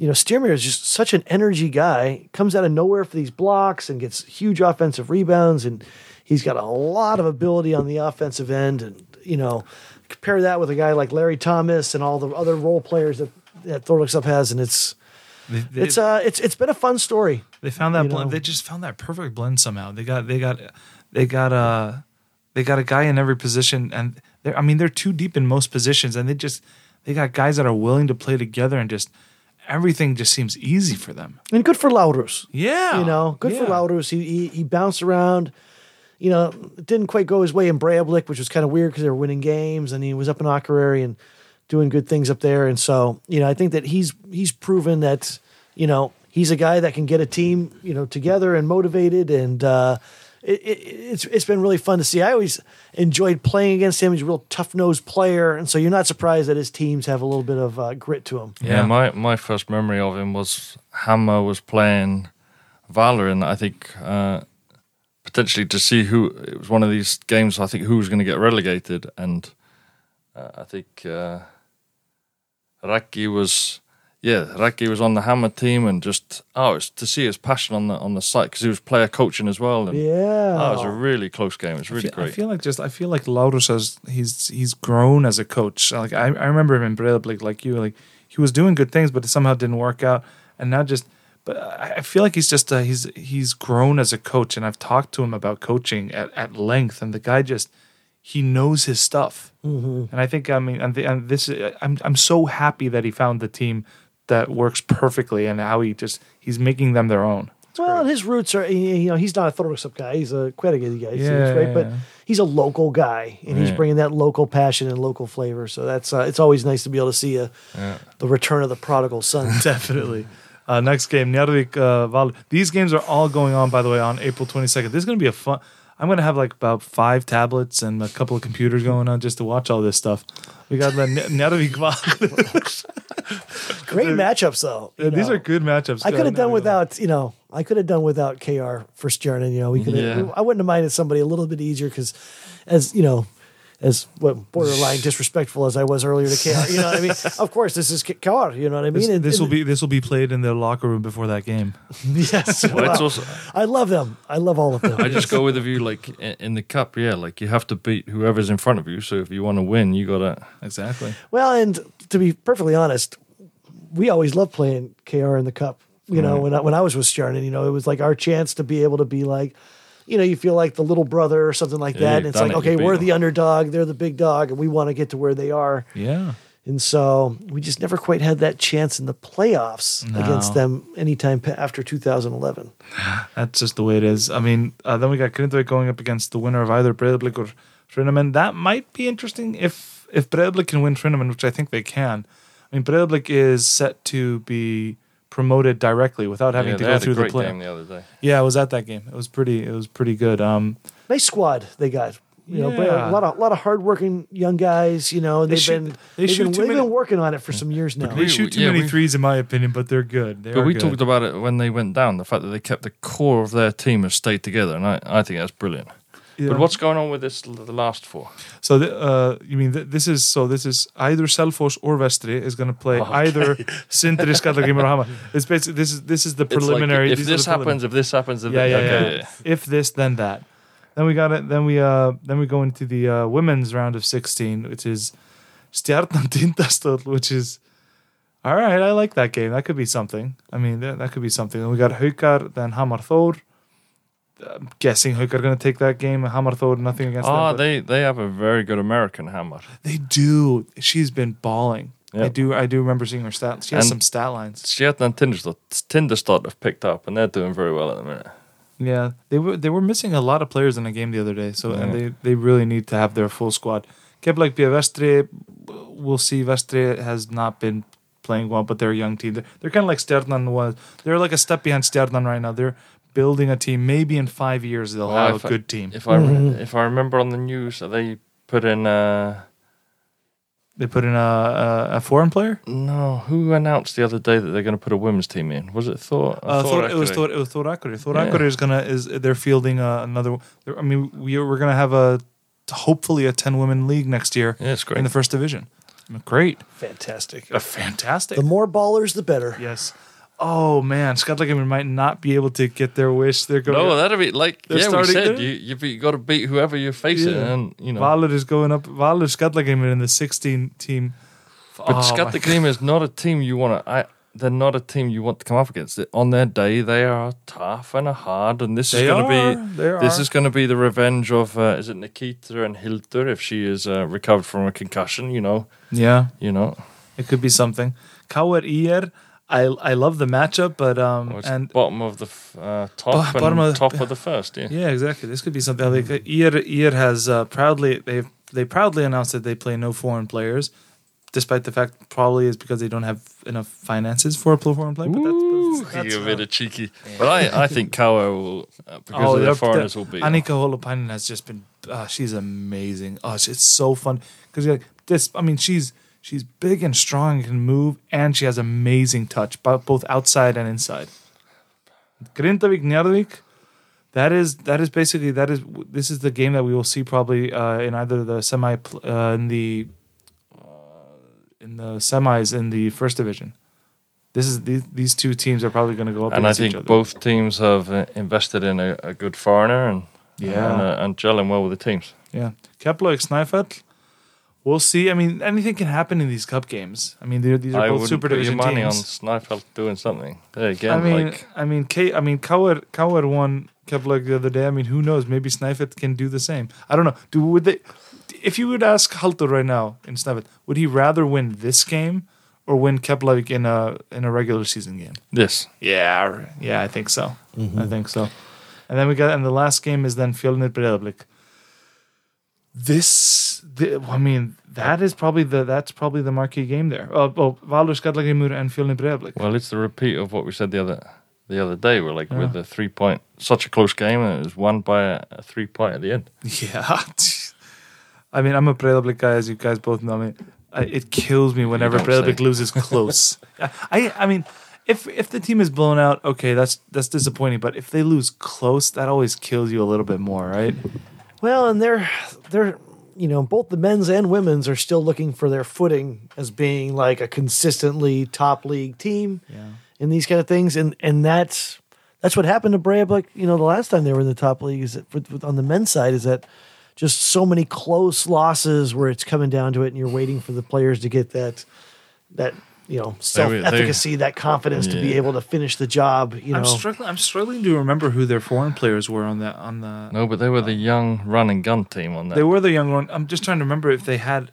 you know, Styrmir is just such an energy guy. Comes out of nowhere for these blocks and gets huge offensive rebounds, and he's got a lot of ability on the offensive end. And you know, compare that with a guy like Larry Thomas and all the other role players that that Thorexup has, and it's They- they- it's uh it's it's been a fun story. They found that blend. know. They just found that perfect blend somehow. They got they got they got uh they got a guy in every position, and they're I mean they're too deep in most positions, and they just they got guys that are willing to play together, and just everything just seems easy for them. And good for Lárus. Yeah, You know, good for yeah. Lárus. He, he he bounced around. You know, didn't quite go his way in Breiðablik, which was kind of weird because they were winning games, and he was up in Akureyri and doing good things up there. And so, you know, I think that he's he's proven that you know he's a guy that can get a team you know together and motivated, and uh, it, it, it's it's been really fun to see. I always enjoyed playing against him. He's a real tough nosed player, and so you're not surprised that his teams have a little bit of uh, grit to them. Yeah, my my first memory of him was Hamar was playing Valur, and I think uh, potentially to see who it was one of these games. I think who was going to get relegated, and uh, I think uh, Raki was. Yeah, Raki was on the Hamar team, and just oh, it's to see his passion on the on the site because he was player coaching as well. And, Yeah, oh, it was a really close game. It was really I feel, I great. feel like just I feel like Lárus has he's he's grown as a coach. Like I, I remember him in Breidablik, like you, like he was doing good things, but it somehow didn't work out. And now just, but I, I feel like he's just uh, he's he's grown as a coach. And I've talked to him about coaching at, at length, and the guy just he knows his stuff, mm-hmm. and I think I mean and, the, and this I'm I'm so happy that he found the team that works perfectly and how he just he's making them their own. well, and his roots are you know he's not a Thorosop guy. He's a Quettigan guy, Yeah, right? But he's a local guy, and he's bringing that local passion and local flavor. So that's uh, it's always nice to be able to see a, the return of the prodigal son. [LAUGHS] Definitely. Uh, next game, Njarðvík uh, Val. These games are all going on, by the way, on April 22nd. This is going to be a fun. I'm going to have like about five tablets and a couple of computers going on just to watch all this stuff. We got the N- Njarðvík [LAUGHS] Great [LAUGHS] matchups, though. you These are good matchups. I could have done without, you know, I could have done without KR for Stjarnan. You know, we could. Yeah. I wouldn't have minded somebody a little bit easier because, as you know, as borderline disrespectful as I was earlier to KR. You know what I mean? [LAUGHS] Of course, this is KR. You know what I mean? This, And- this will be this will be played in the locker room before that game. [LAUGHS] yes. Well, it's Wow. also, I love them. I love all of them. I just go with the view like in, in the cup, yeah, like you have to beat whoever's in front of you. So if you want to win, you gotta. Exactly. Well, and to be perfectly honest, we always loved playing KR in the cup. You know, when I, when I was with Stjarnan, you know, it was like our chance to be able to be like, you know, you feel like the little brother or something like that. you've And it's like, it, okay, we're the underdog, they're the big dog, and we want to get to where they are. Yeah. And so we just never quite had that chance in the playoffs No. against them anytime after 2011. [SIGHS] That's just the way it is. I mean, uh, then we got Grindavik going up against the winner of either Breiðablik or Hrunamenn. That might be interesting if if Breiðablik can win Hrunamenn, which I think they can. I mean, Breiðablik is set to be promoted directly without having yeah, to they go had through a the great play. game the other day. Yeah, I was at that game. It was pretty. It was pretty good. Um, Nice squad they got. You know, Yeah. a lot of lot of hardworking young guys. You know, They they've shoot- been they they've shoot been, they've many- been working on it for some years now. they shoot too yeah, many we- threes, in my opinion, but they're good. They But we good. talked about it when they went down. The fact that they kept the core of their team has stayed together, and I, I think that's brilliant. Yeah. But what's going on with this? The last four. So the, uh, you mean th- this is so this is either Selfoss or Vestri is going to play Okay. either Sindri, Skallagrimur, or Hamar. It's basically this is this is the It's like, preliminary. if this happens, if this happens, if yeah, yeah, okay, yeah, If this, then that. Then we got it. Then we uh then we go into the uh, women's round of sixteen, which is Stjarnan Tindastóll, which is all right. I like that game. That could be something. I mean, that, that could be something. Then we got Haukar, then Hamar Thor. I'm guessing Haukar going to take that game. Hamar Thor, nothing against them. Ah, but- they they have a very good American hammer. They do. She's been balling. I do. I do remember seeing her stat. She has And- some stat lines. Stjarnan and Tindastóll, Tindastóll have picked up, and they're doing very well at the minute. Yeah, they were they were missing a lot of players in the game the other day. So and they they really need to have their full squad. Keflavík B Vestri, we'll see. Vestri has not been playing well, but they're a young team. They're, they're kind of like Stjarnan was. They're like a step behind Stjarnan right now. They're building a team. Maybe in five years they'll Well, have if a I- good team. If I re- if I remember on the news, they put in uh They put in a a, a foreign player. no who announced the other day that they're going to put a women's team in? Was it Thor? Uh, Thor, it was Akureyri? Thor. It was Thor Akureyri. Thor Yeah. Akureyri is gonna is they're fielding uh, another. they're- I mean, we we're gonna have a hopefully a ten women league next year Yeah, it's great. in the first division. Great, Fantastic. uh, fantastic. The more ballers, the better. yes. Oh man, Scott Skallagrimur might not be able to get their wish. They're going. no, that'd be like yeah. We said you you, you got to beat whoever you're facing, Yeah. and you know. Valur is going up. Valur Skallagrimur in the sixteen team. But Oh, Scott my is not a team you want to. I they're not a team you want to come up against. On their day, they are tough and hard, and this They is going to be they this are. is going to be the revenge of uh, is it Nikita and Hildur if she is uh, recovered from a concussion. You know, Yeah, you know. it could be something. Kauer ÍR. I I love the matchup, but um Well, and bottom of the f- uh, top and bottom of- top of the first. Yeah. Yeah, exactly. This could be something like uh, ÍR ÍR has uh, proudly they they proudly announced that they play no foreign players, despite the fact probably is because they don't have enough finances for a foreign player. But Ooh, that's, that's, you're a bit of cheeky, but I, I think Kawa will uh, because Oh, of they're- foreigners will be. Annika Holopainen has just been. Uh, she's amazing. Oh, it's, it's so fun because like this. I mean, she's she's big and strong and can move, and she has amazing touch, both outside and inside. Njarðvík. That is that is basically that is this is the game that we will see probably uh, in either the semi uh, in the uh, in the semis in the first division. This is these these two teams are probably going to go up and I think both teams have uh, invested in a, a good foreigner and Yeah. and, uh, and gelling well with the teams. Yeah, Keflavík Snæfell. We'll see. I mean, anything can happen in these cup games. I mean, they're, these are I both would super put your division money teams. on Snæfell doing something. There I mean, like I mean, K. I mean, Kauer Kauer won Kepler the other day. I mean, who knows? Maybe Snæfell can do the same. I don't know. Do would they? If you would ask Halter right now in Snæfell, would he rather win this game or win Kepler in a in a regular season game? This. Yeah, yeah, I think so. Mm-hmm. I think so. And then we got, and the last game is then Fjölnir Breiðablik. This, the, I mean, that is probably the that's probably the marquee game there. Uh, oh, oh Valur and Fjölnir. Well, it's the repeat of what we said the other the other day. We're like Yeah. with the three point, such a close game, and it was won by a, a three point at the end. Yeah. [LAUGHS] I mean, I'm a Breiðablik guy, as you guys both know. I mean, I, it kills me whenever say. loses close. [LAUGHS] I, I mean, if if the team is blown out, okay, that's that's disappointing. But if they lose close, that always kills you a little bit more, right? Well, and they're they're you know both the men's and women's are still looking for their footing as being like a consistently top league team Yeah. in these kind of things, and and that's that's what happened to Breiðablik. You know, the last time they were in the top league is that with, with, on the men's side is that just so many close losses where it's coming down to it, and you're waiting for the players to get that that you know self efficacy, that confidence to be able to finish the job. You I'm know, struggling. I'm struggling to remember who their foreign players were on that on the. No, but they were the uh, young run and gun team on that. They were the young one. I'm just trying to remember if they had.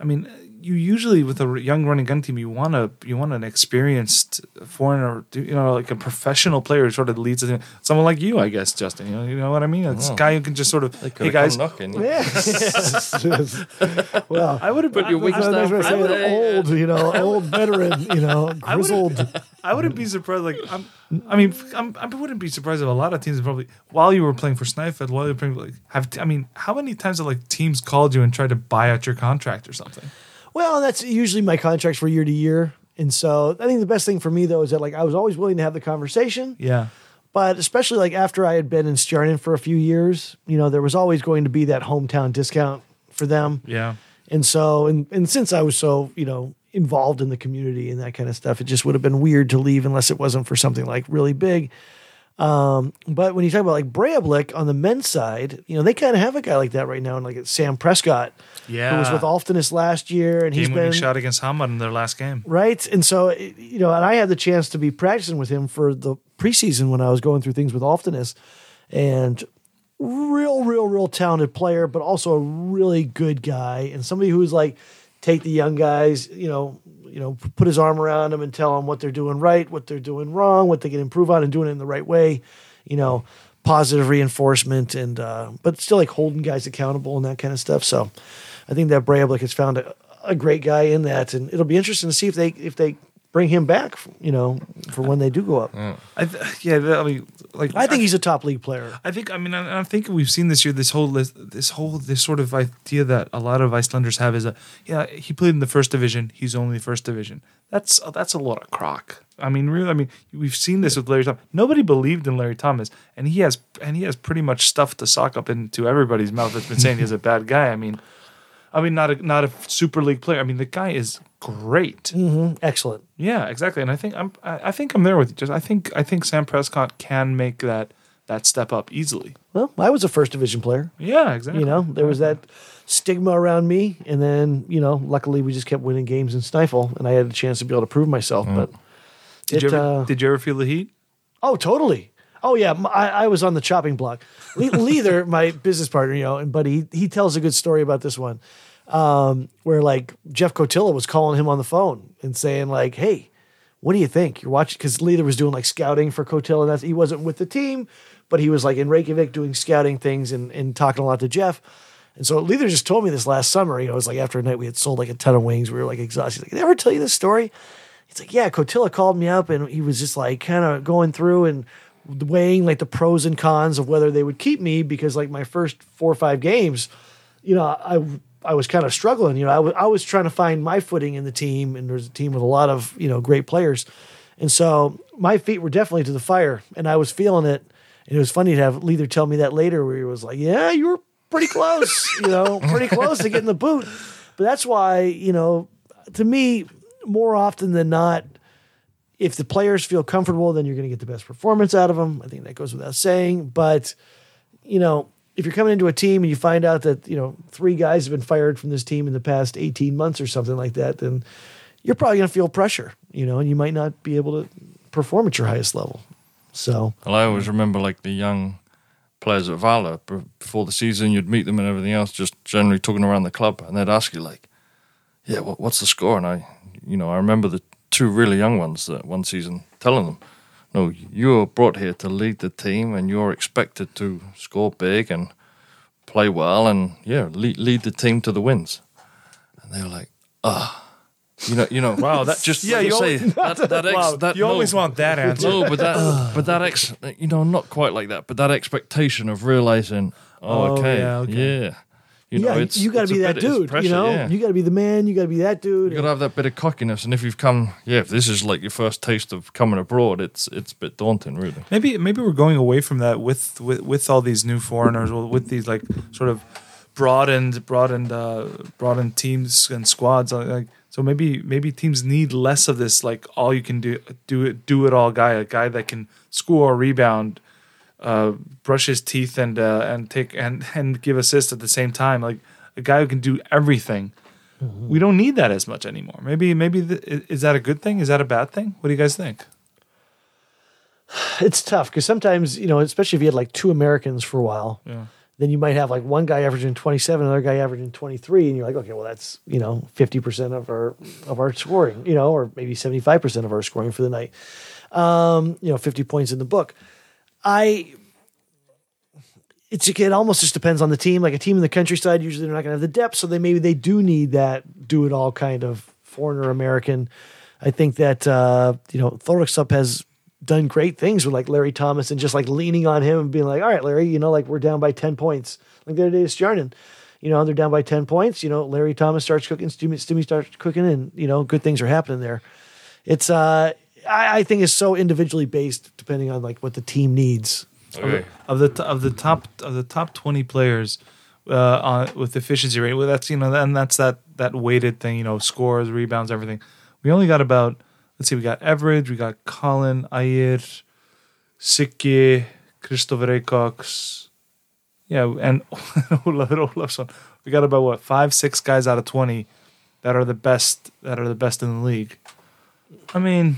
I mean, you usually with a young running gun team, you want a you want an experienced foreigner, you know, like a professional player who sort of leads the team. Someone like you, I guess, Justin. You know, you know what I mean? It's oh. a Oh. guy who can just sort of, They could hey guys, knocking. Yeah. [LAUGHS] [LAUGHS] well, I would have Put your wings That's down what I for say, everybody. old, you know, old veteran, you know, [LAUGHS] I would've- grizzled. I wouldn't be surprised. Like, I'm, I mean, I'm, I wouldn't be surprised if a lot of teams probably, while you were playing for Snæfell, while you were playing, like, have. I mean, how many times have like teams called you and tried to buy out your contract or something? Well, that's usually my contracts for year to year. And so I think the best thing for me though is that like I was always willing to have the conversation, Yeah, but especially like after I had been in Stjarnan for a few years, you know, there was always going to be that hometown discount for them. yeah. And so, and, and since I was so, you know, involved in the community and that kind of stuff, it just would have been weird to leave unless it wasn't for something like really big. Um, but when you talk about like Breiðablik on the men's side, you know, they kind of have a guy like that right now. And like it's Sam Prescott, Yeah. who was with Álftanes last year and he's been shot against Hamad in their last game. right. And so, you know, and I had the chance to be practicing with him for the preseason when I was going through things with Álftanes and real, real, real talented player, but also a really good guy and somebody who's like, take the young guys, you know, you know, put his arm around them and tell them what they're doing right, what they're doing wrong, what they can improve on, and doing it in the right way. You know, positive reinforcement and, uh, but still like holding guys accountable and that kind of stuff. So, I think that Breiðablik has found a, a great guy in that, and it'll be interesting to see if they if they bring him back. You know, for when they do go up. I th- yeah, I mean, like I think he's a top league player. I think I mean I, I think we've seen this year this whole list, this whole this sort of idea that a lot of Icelanders have is a yeah he played in the first division he's only first division that's that's a lot of crock I mean really I mean we've seen this with Larry Thomas nobody believed in Larry Thomas and he has and he has pretty much stuffed the sock up into everybody's mouth that's been saying he's a bad guy I mean I mean not a not a super league player I mean the guy is great Excellent. yeah, exactly. And I think I'm I I think I'm there with you. Just I think I think Sam Prescott can make that that step up easily. Well, I was a first division player. Yeah, exactly. You know, there was that stigma around me, and then you know, luckily we just kept winning games in Snæfell, and I had a chance to be able to prove myself. But Did it, you ever uh, did you ever feel the heat? Oh, totally. Oh yeah, I was on the chopping block. Le- Leather, [LAUGHS] my business partner, you know, and buddy, he he tells a good story about this one, um, where like Jeff Kotila was calling him on the phone and saying like, "Hey, what do you think? You're watching?" Because Leather was doing like scouting for Kotila. That's he wasn't with the team, but he was like in Reykjavik doing scouting things and and talking a lot to Jeff. And so Leather just told me this last summer. You know, it was like after a night we had sold like a ton of wings. We were like exhausted. He's like, did I ever tell you this story? He's like, yeah, Kotila called me up and he was just like kind of going through and weighing like the pros and cons of whether they would keep me because like my first four or five games, you know, I I was kind of struggling. You know, I wa- I was trying to find my footing in the team, and there's a team with a lot of you know great players, and so my feet were definitely to the fire, and I was feeling it. And it was funny to have Leather tell me that later, where he was like, "Yeah, you were pretty close, you know, pretty close to getting the boot." But that's why, you know, to me, more often than not, if the players feel comfortable, then you're going to get the best performance out of them. I think that goes without saying. But you know, if you're coming into a team and you find out that you know three guys have been fired from this team in the past 18 months or something like that, then you're probably going to feel pressure. You know, and you might not be able to perform at your highest level. So Well, I always remember like the young players at Valur before the season. You'd meet them and everything else, just generally talking around the club, and they'd ask you like, "Yeah, what's the score?" And I, you know, I remember the two really young ones that one season telling them, "No, you are brought here to lead the team, and you're expected to score big and play well, and yeah, lead, lead the team to the wins." And they were like, "Ah." You know, you know. [LAUGHS] Wow, that- just yeah, you say, [LAUGHS] that, that, ex, Wow, that you no- always want that [LAUGHS] answer. no, but that, but that ex, you know, not quite like that, but that expectation of realizing, oh, Oh, okay, yeah, okay. yeah, you know, yeah, it's you got to be that bit- dude. pressure, you know, yeah. you got to be the man. You got to be that dude. You got to have that bit of cockiness, and if you've come, yeah, if this is like your first taste of coming abroad, it's it's a bit daunting, really. Maybe maybe we're going away from that with with, with all these new foreigners, or with these like sort of broadened broadened uh, broadened teams and squads. uh, Like so, maybe maybe teams need less of this like all you can do do it do it all guy, a guy that can score, rebound, uh, brush his teeth, and uh, and take and and give assists at the same time. Like a guy who can do everything. We don't need that as much anymore. Maybe maybe th- i- is that a good thing? Is that a bad thing? What do you guys think? [SIGHS] it's tough because sometimes you know, especially if you had like two Americans for a while, Yeah. then you might have like one guy averaging twenty seven, another guy averaging twenty three, and you're like, okay, well that's you know fifty percent of our of our scoring, you know, or maybe seventy five percent of our scoring for the night. Um, you know, fifty points in the book. I. It's it almost just depends on the team. Like a team in the countryside, usually they're not going to have the depth, so they maybe they do need that do it all kind of foreigner American. I think that uh, you know Thoroksup has done great things with like Larry Thomas and just like leaning on him and being like, all right, Larry, you know, like we're down by 10 points. Like the other day, Stjarnan, you know, they're down by 10 points. You know, Larry Thomas starts cooking, Stimmy, Stimmy starts cooking, and, you know, good things are happening there. It's, uh, I, I think is so individually based depending on like what the team needs. Okay. of the of the top of the top twenty players uh, on with efficiency rate. Well, that's you know, and that's that that weighted thing. You know, scores, rebounds, everything. We only got about let's see, we got Everidge, we got Colin, Ayer, Sikki, Christopher Cox, yeah, and [LAUGHS] Olaf Olafsson. We got about what five, six guys out of twenty that are the best that are the best in the league. I mean,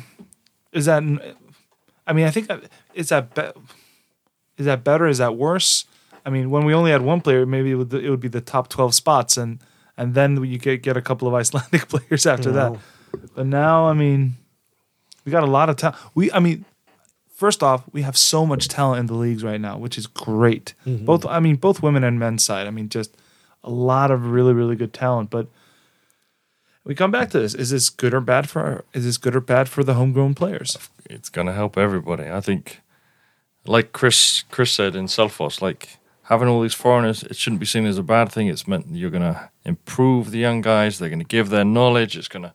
is that? I mean, I think that is that. Be- is that better? Is that worse? I mean, when we only had one player, maybe it would, it would be the top twelve spots, and and then you get get a couple of [LAUGHS] Icelandic players after that. But now, I mean, we got a lot of talent. We, I mean, first off, we have so much talent in the leagues right now, which is great. Mm-hmm. Both, I mean, both women and men's side. I mean, just a lot of really, really good talent. But we come back to this: is this good or bad for? Our, is this good or bad for the homegrown players? it's going to help everybody. I think, like Chris Chris said in Selfoss, like having all these foreigners, it shouldn't be seen as a bad thing. It's meant you're going to improve the young guys. They're going to give their knowledge. It's going to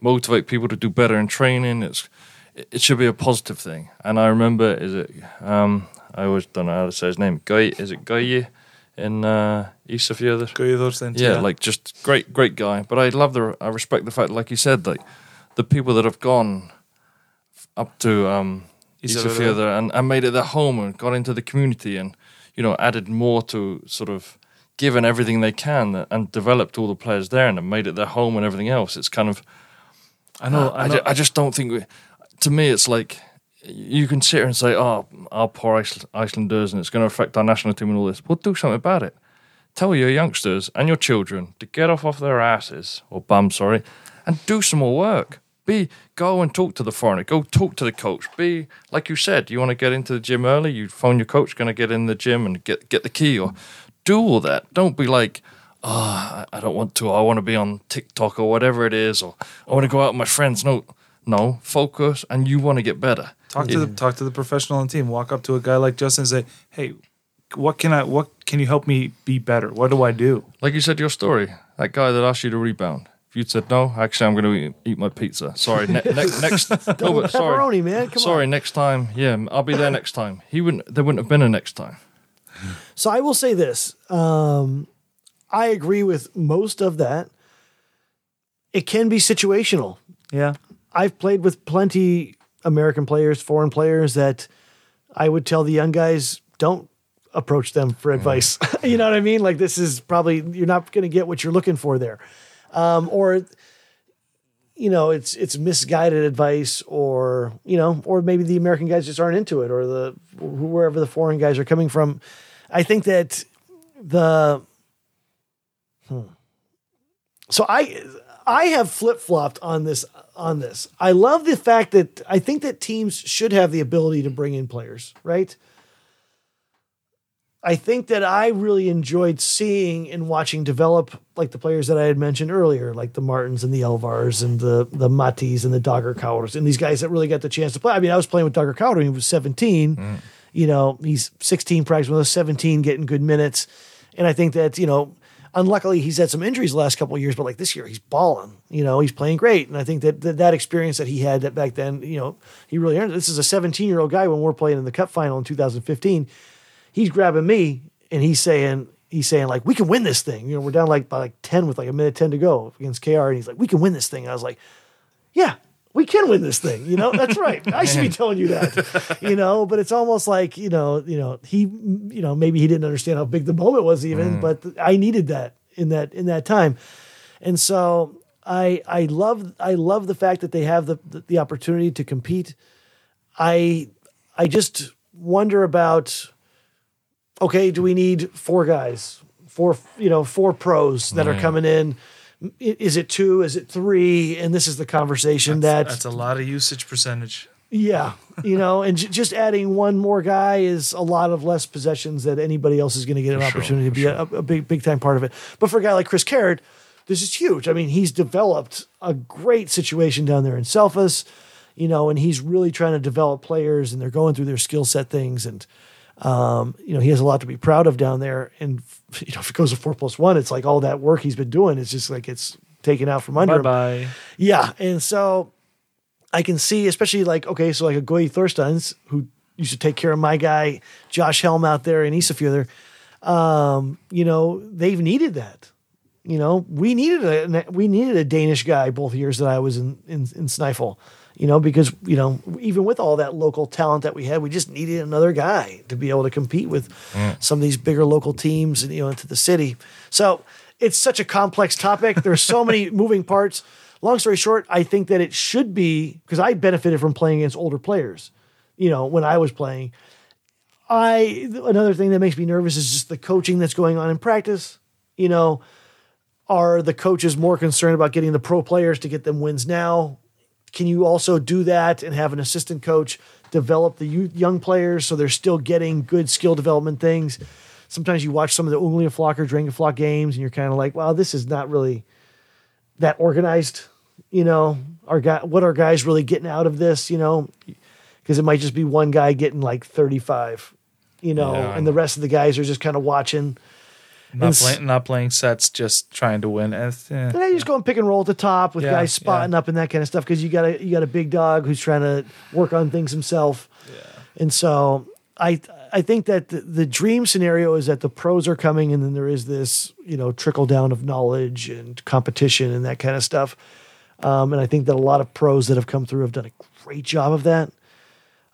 motivate people to do better in training. It's it should be a positive thing. And I remember, is it? Um, I always don't know how to say his name. Guy, is it Guy in uh, Isafjordur? Guðþór yeah, like just great, great guy. But I love the, I respect the fact, like you said, like the people that have gone up to um, Ísafjörður. Isafjordur and, and made it their home and got into the community and you know added more to sort of given everything they can and developed all the players there and made it their home and everything else. It's kind of I know. I, I know. ju- I just don't think we, to me it's like you can sit here and say oh our poor Icelanders and it's going to affect our national team and all this We'll do something about it. Tell your youngsters and your children to get off off their asses or bum sorry and do some more work. Be go and talk to the foreigner. Go talk to the coach. Be like you said you want to get into the gym early you phone your coach going to get in the gym and get get the key or do all that. Don't be like oh, I I don't want to. I want to be on TikTok or whatever it is, or I want to go out with my friends. No, no, focus, and you want to get better. Talk to the talk to the professional on the team. Walk up to a guy like Justin and say, "Hey, what can I? What can you help me be better? What do I do?" Like you said, your story. That guy that asked you to rebound. If you'd said no, actually, I'm going to eat, eat my pizza. Sorry, ne- ne- [LAUGHS] next. No, but sorry, Pepperoni, man. Come sorry. on. Next time, yeah, I'll be there next time. He wouldn't. There wouldn't have been a next time. So I will say this. Um, I agree with most of that. It can be situational. Yeah, I've played with plenty American players, foreign players that I would tell the young guys don't approach them for advice. [LAUGHS] you know what I mean? Like this is probably you're not going to get what you're looking for there, um, or you know it's it's misguided advice or you know or maybe the american guys just aren't into it or the wherever the foreign guys are coming from i think that the hmm. so i i have flip-flopped on this on this i love the fact that i think that teams should have the ability to bring in players right I think that I really enjoyed seeing and watching develop like the players that I had mentioned earlier, like the Martins and the Elvars and the the Matis and the Dagur Kárs and these guys that really got the chance to play. I mean, I was playing with Dagur Kár when he was 17. Mm. You know, he's 16 practice with us, 17 getting good minutes. And I think that, you know, unluckily he's had some injuries the last couple of years, but like this year he's balling. You know, he's playing great. And I think that that, that experience that he had that back then, you know, he really earned it. This is a 17 year old guy when we're playing in the cup final in 2015 he's grabbing me and he's saying he's saying like we can win this thing. You know, we're down like by like ten with like a minute ten to go against KR, and he's like we can win this thing. I was like, yeah. We can win this thing, you know. That's right. [LAUGHS] I should be telling you that, you know. But it's almost like you know, you know, he, you know, maybe he didn't understand how big the moment was, even. Mm. But I needed that in that in that time, and so I I love I love the fact that they have the the, the opportunity to compete. I I just wonder about okay, do we need four guys, four you know four pros that are coming in? Is it two? Is it three? And this is the conversation that That's a lot of usage percentage. yeah, you know, and j- just adding one more guy is a lot of less possessions that anybody else is going to get an opportunity to be a, a big big time part of it. But for a guy like Chris Caird, this is huge. I mean, he's developed a great situation down there in Selfoss, you know, and he's really trying to develop players, and they're going through their skill set things, and um, you know, he has a lot to be proud of down there. And [LAUGHS] you know, if it goes to four plus one, it's like all that work he's been doing is just like it's taken out from under Bye him. bye. Yeah, and so I can see, especially like okay, so like a Goy Thorsteins who used to take care of my guy Josh Helm out there in Isafjordur. Um, you know, they've needed that. You know, we needed a we needed a Danish guy both years that I was in in, in Snæfell. You know, because you know, even with all that local talent that we had, we just needed another guy to be able to compete with mm. some of these bigger local teams and you know into the city. So it's such a complex topic. There's so many [LAUGHS] moving parts. Long story short, I think that it should be because I benefited from playing against older players. You know, when I was playing, I another thing that makes me nervous is just the coaching that's going on in practice. You know, are the coaches more concerned about getting the pro players to get them wins now? Can you also do that and have an assistant coach develop the youth, young players so they're still getting good skill development things? Sometimes you watch some of the Unglingaflokk or Drengjaflokk games and you're kind of like, wow, this is not really that organized. You know, our guy, what are guys really getting out of this? You know, because it might just be one guy getting like 35, you know, Yeah. and the rest of the guys are just kind of watching. Not, play, not playing sets, just trying to win. Eh. And then you just go and pick and roll at the top with Yeah, guys spotting yeah. up and that kind of stuff because you got a you got a big dog who's trying to work on things himself. Yeah. And so I I think that the, the dream scenario is that the pros are coming and then there is this you know trickle down of knowledge and competition and that kind of stuff. Um, and I think that a lot of pros that have come through have done a great job of that.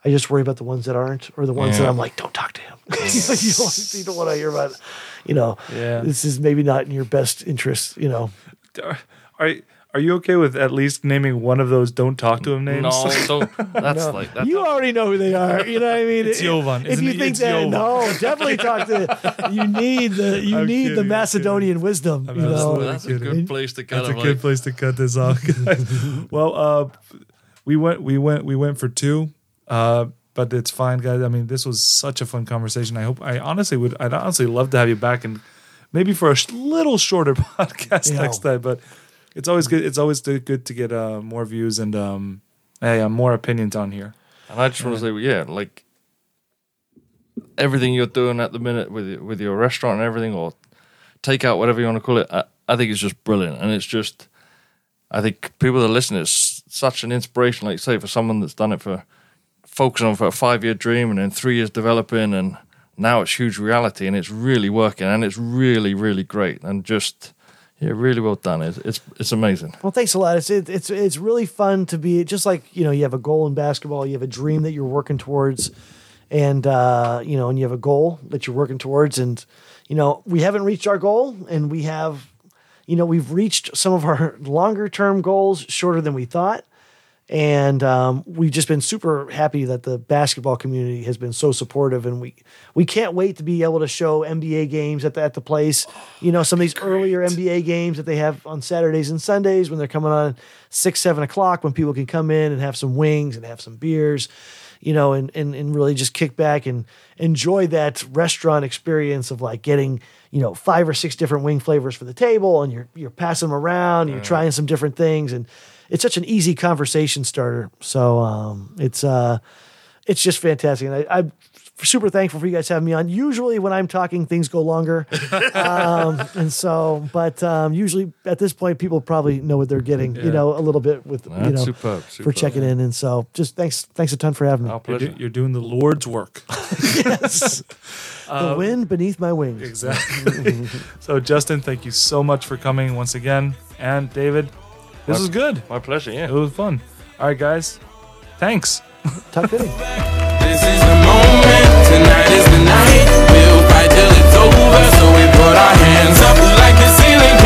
I just worry about the ones that aren't, or the ones that I'm like, don't talk to him. [LAUGHS] you, don't, you don't want to hear about, you know, Yeah. this is maybe not in your best interest, you know. Are, are are you okay with at least naming one of those don't talk to him names? No, don't. [LAUGHS] That's like that. You already know who they are. You know what I mean? It's Jovan. If you it? think It's that, Jovan. no, definitely talk to. [LAUGHS] You need the you I'm need kidding, the I'm Macedonian wisdom. You know, absolutely That's a good place to kind That's a of good place to cut this off. well, uh, we went, we went, we went for two, uh, but it's fine, guys. I mean, this was such a fun conversation. I hope, I honestly would, I'd honestly love to have you back and maybe for a sh- little shorter [LAUGHS] podcast Yeah. next time. But it's always good. It's always good good to get uh, more views and um, hey, uh, more opinions on here. And I just want to say, yeah, like everything you're doing at the minute with your- with your restaurant and everything, or take out whatever you want to call it. I, I think it's just brilliant, and it's just. I think people that listen it's such an inspiration, like you say, for someone that's done it for focusing on for a five year dream and then three years developing, and now it's huge reality, and it's really working, and it's really really great, and just yeah, really well done. It's it's, it's amazing. Well, thanks a lot. It's it, it's it's really fun to be just like you know you have a goal in basketball, you have a dream that you're working towards, and uh, you know, and you have a goal that you're working towards, and you know we haven't reached our goal, and we have, you know, we've reached some of our [LAUGHS] longer term goals shorter than we thought. And um, we've just been super happy that the basketball community has been so supportive, and we we can't wait to be able to show NBA games at the at the place. You know, some of these earlier NBA games that they have on Saturdays and Sundays when they're coming on six seven o'clock when people can come in and have some wings and have some beers you know, and, and, and really just kick back and enjoy that restaurant experience of like getting, you know, five or six different wing flavors for the table and you're, you're passing them around, and you're trying some different things. And it's such an easy conversation starter. So, um, it's, uh, it's just fantastic. And I, I'm super thankful for you guys having me on. Usually when I'm talking, things go longer. [LAUGHS] um, and so, but, um, usually at this point, people probably know what they're getting, you know, a little bit with, you know, superb, for superb. checking in. And so just thanks, thanks a ton for having me. Our You're, pleasure. you're doing the Lord's work. [LAUGHS] Yes. the wind beneath my wings. Exactly. [LAUGHS] so, Justin, thank you so much for coming once again. And David, this my, is good. My pleasure. Yeah, it was fun. All right, guys. Thanks. [LAUGHS] Talk to This is the moment. Tonight is the night. We'll fight till it's over. So we put our hands up like the ceiling.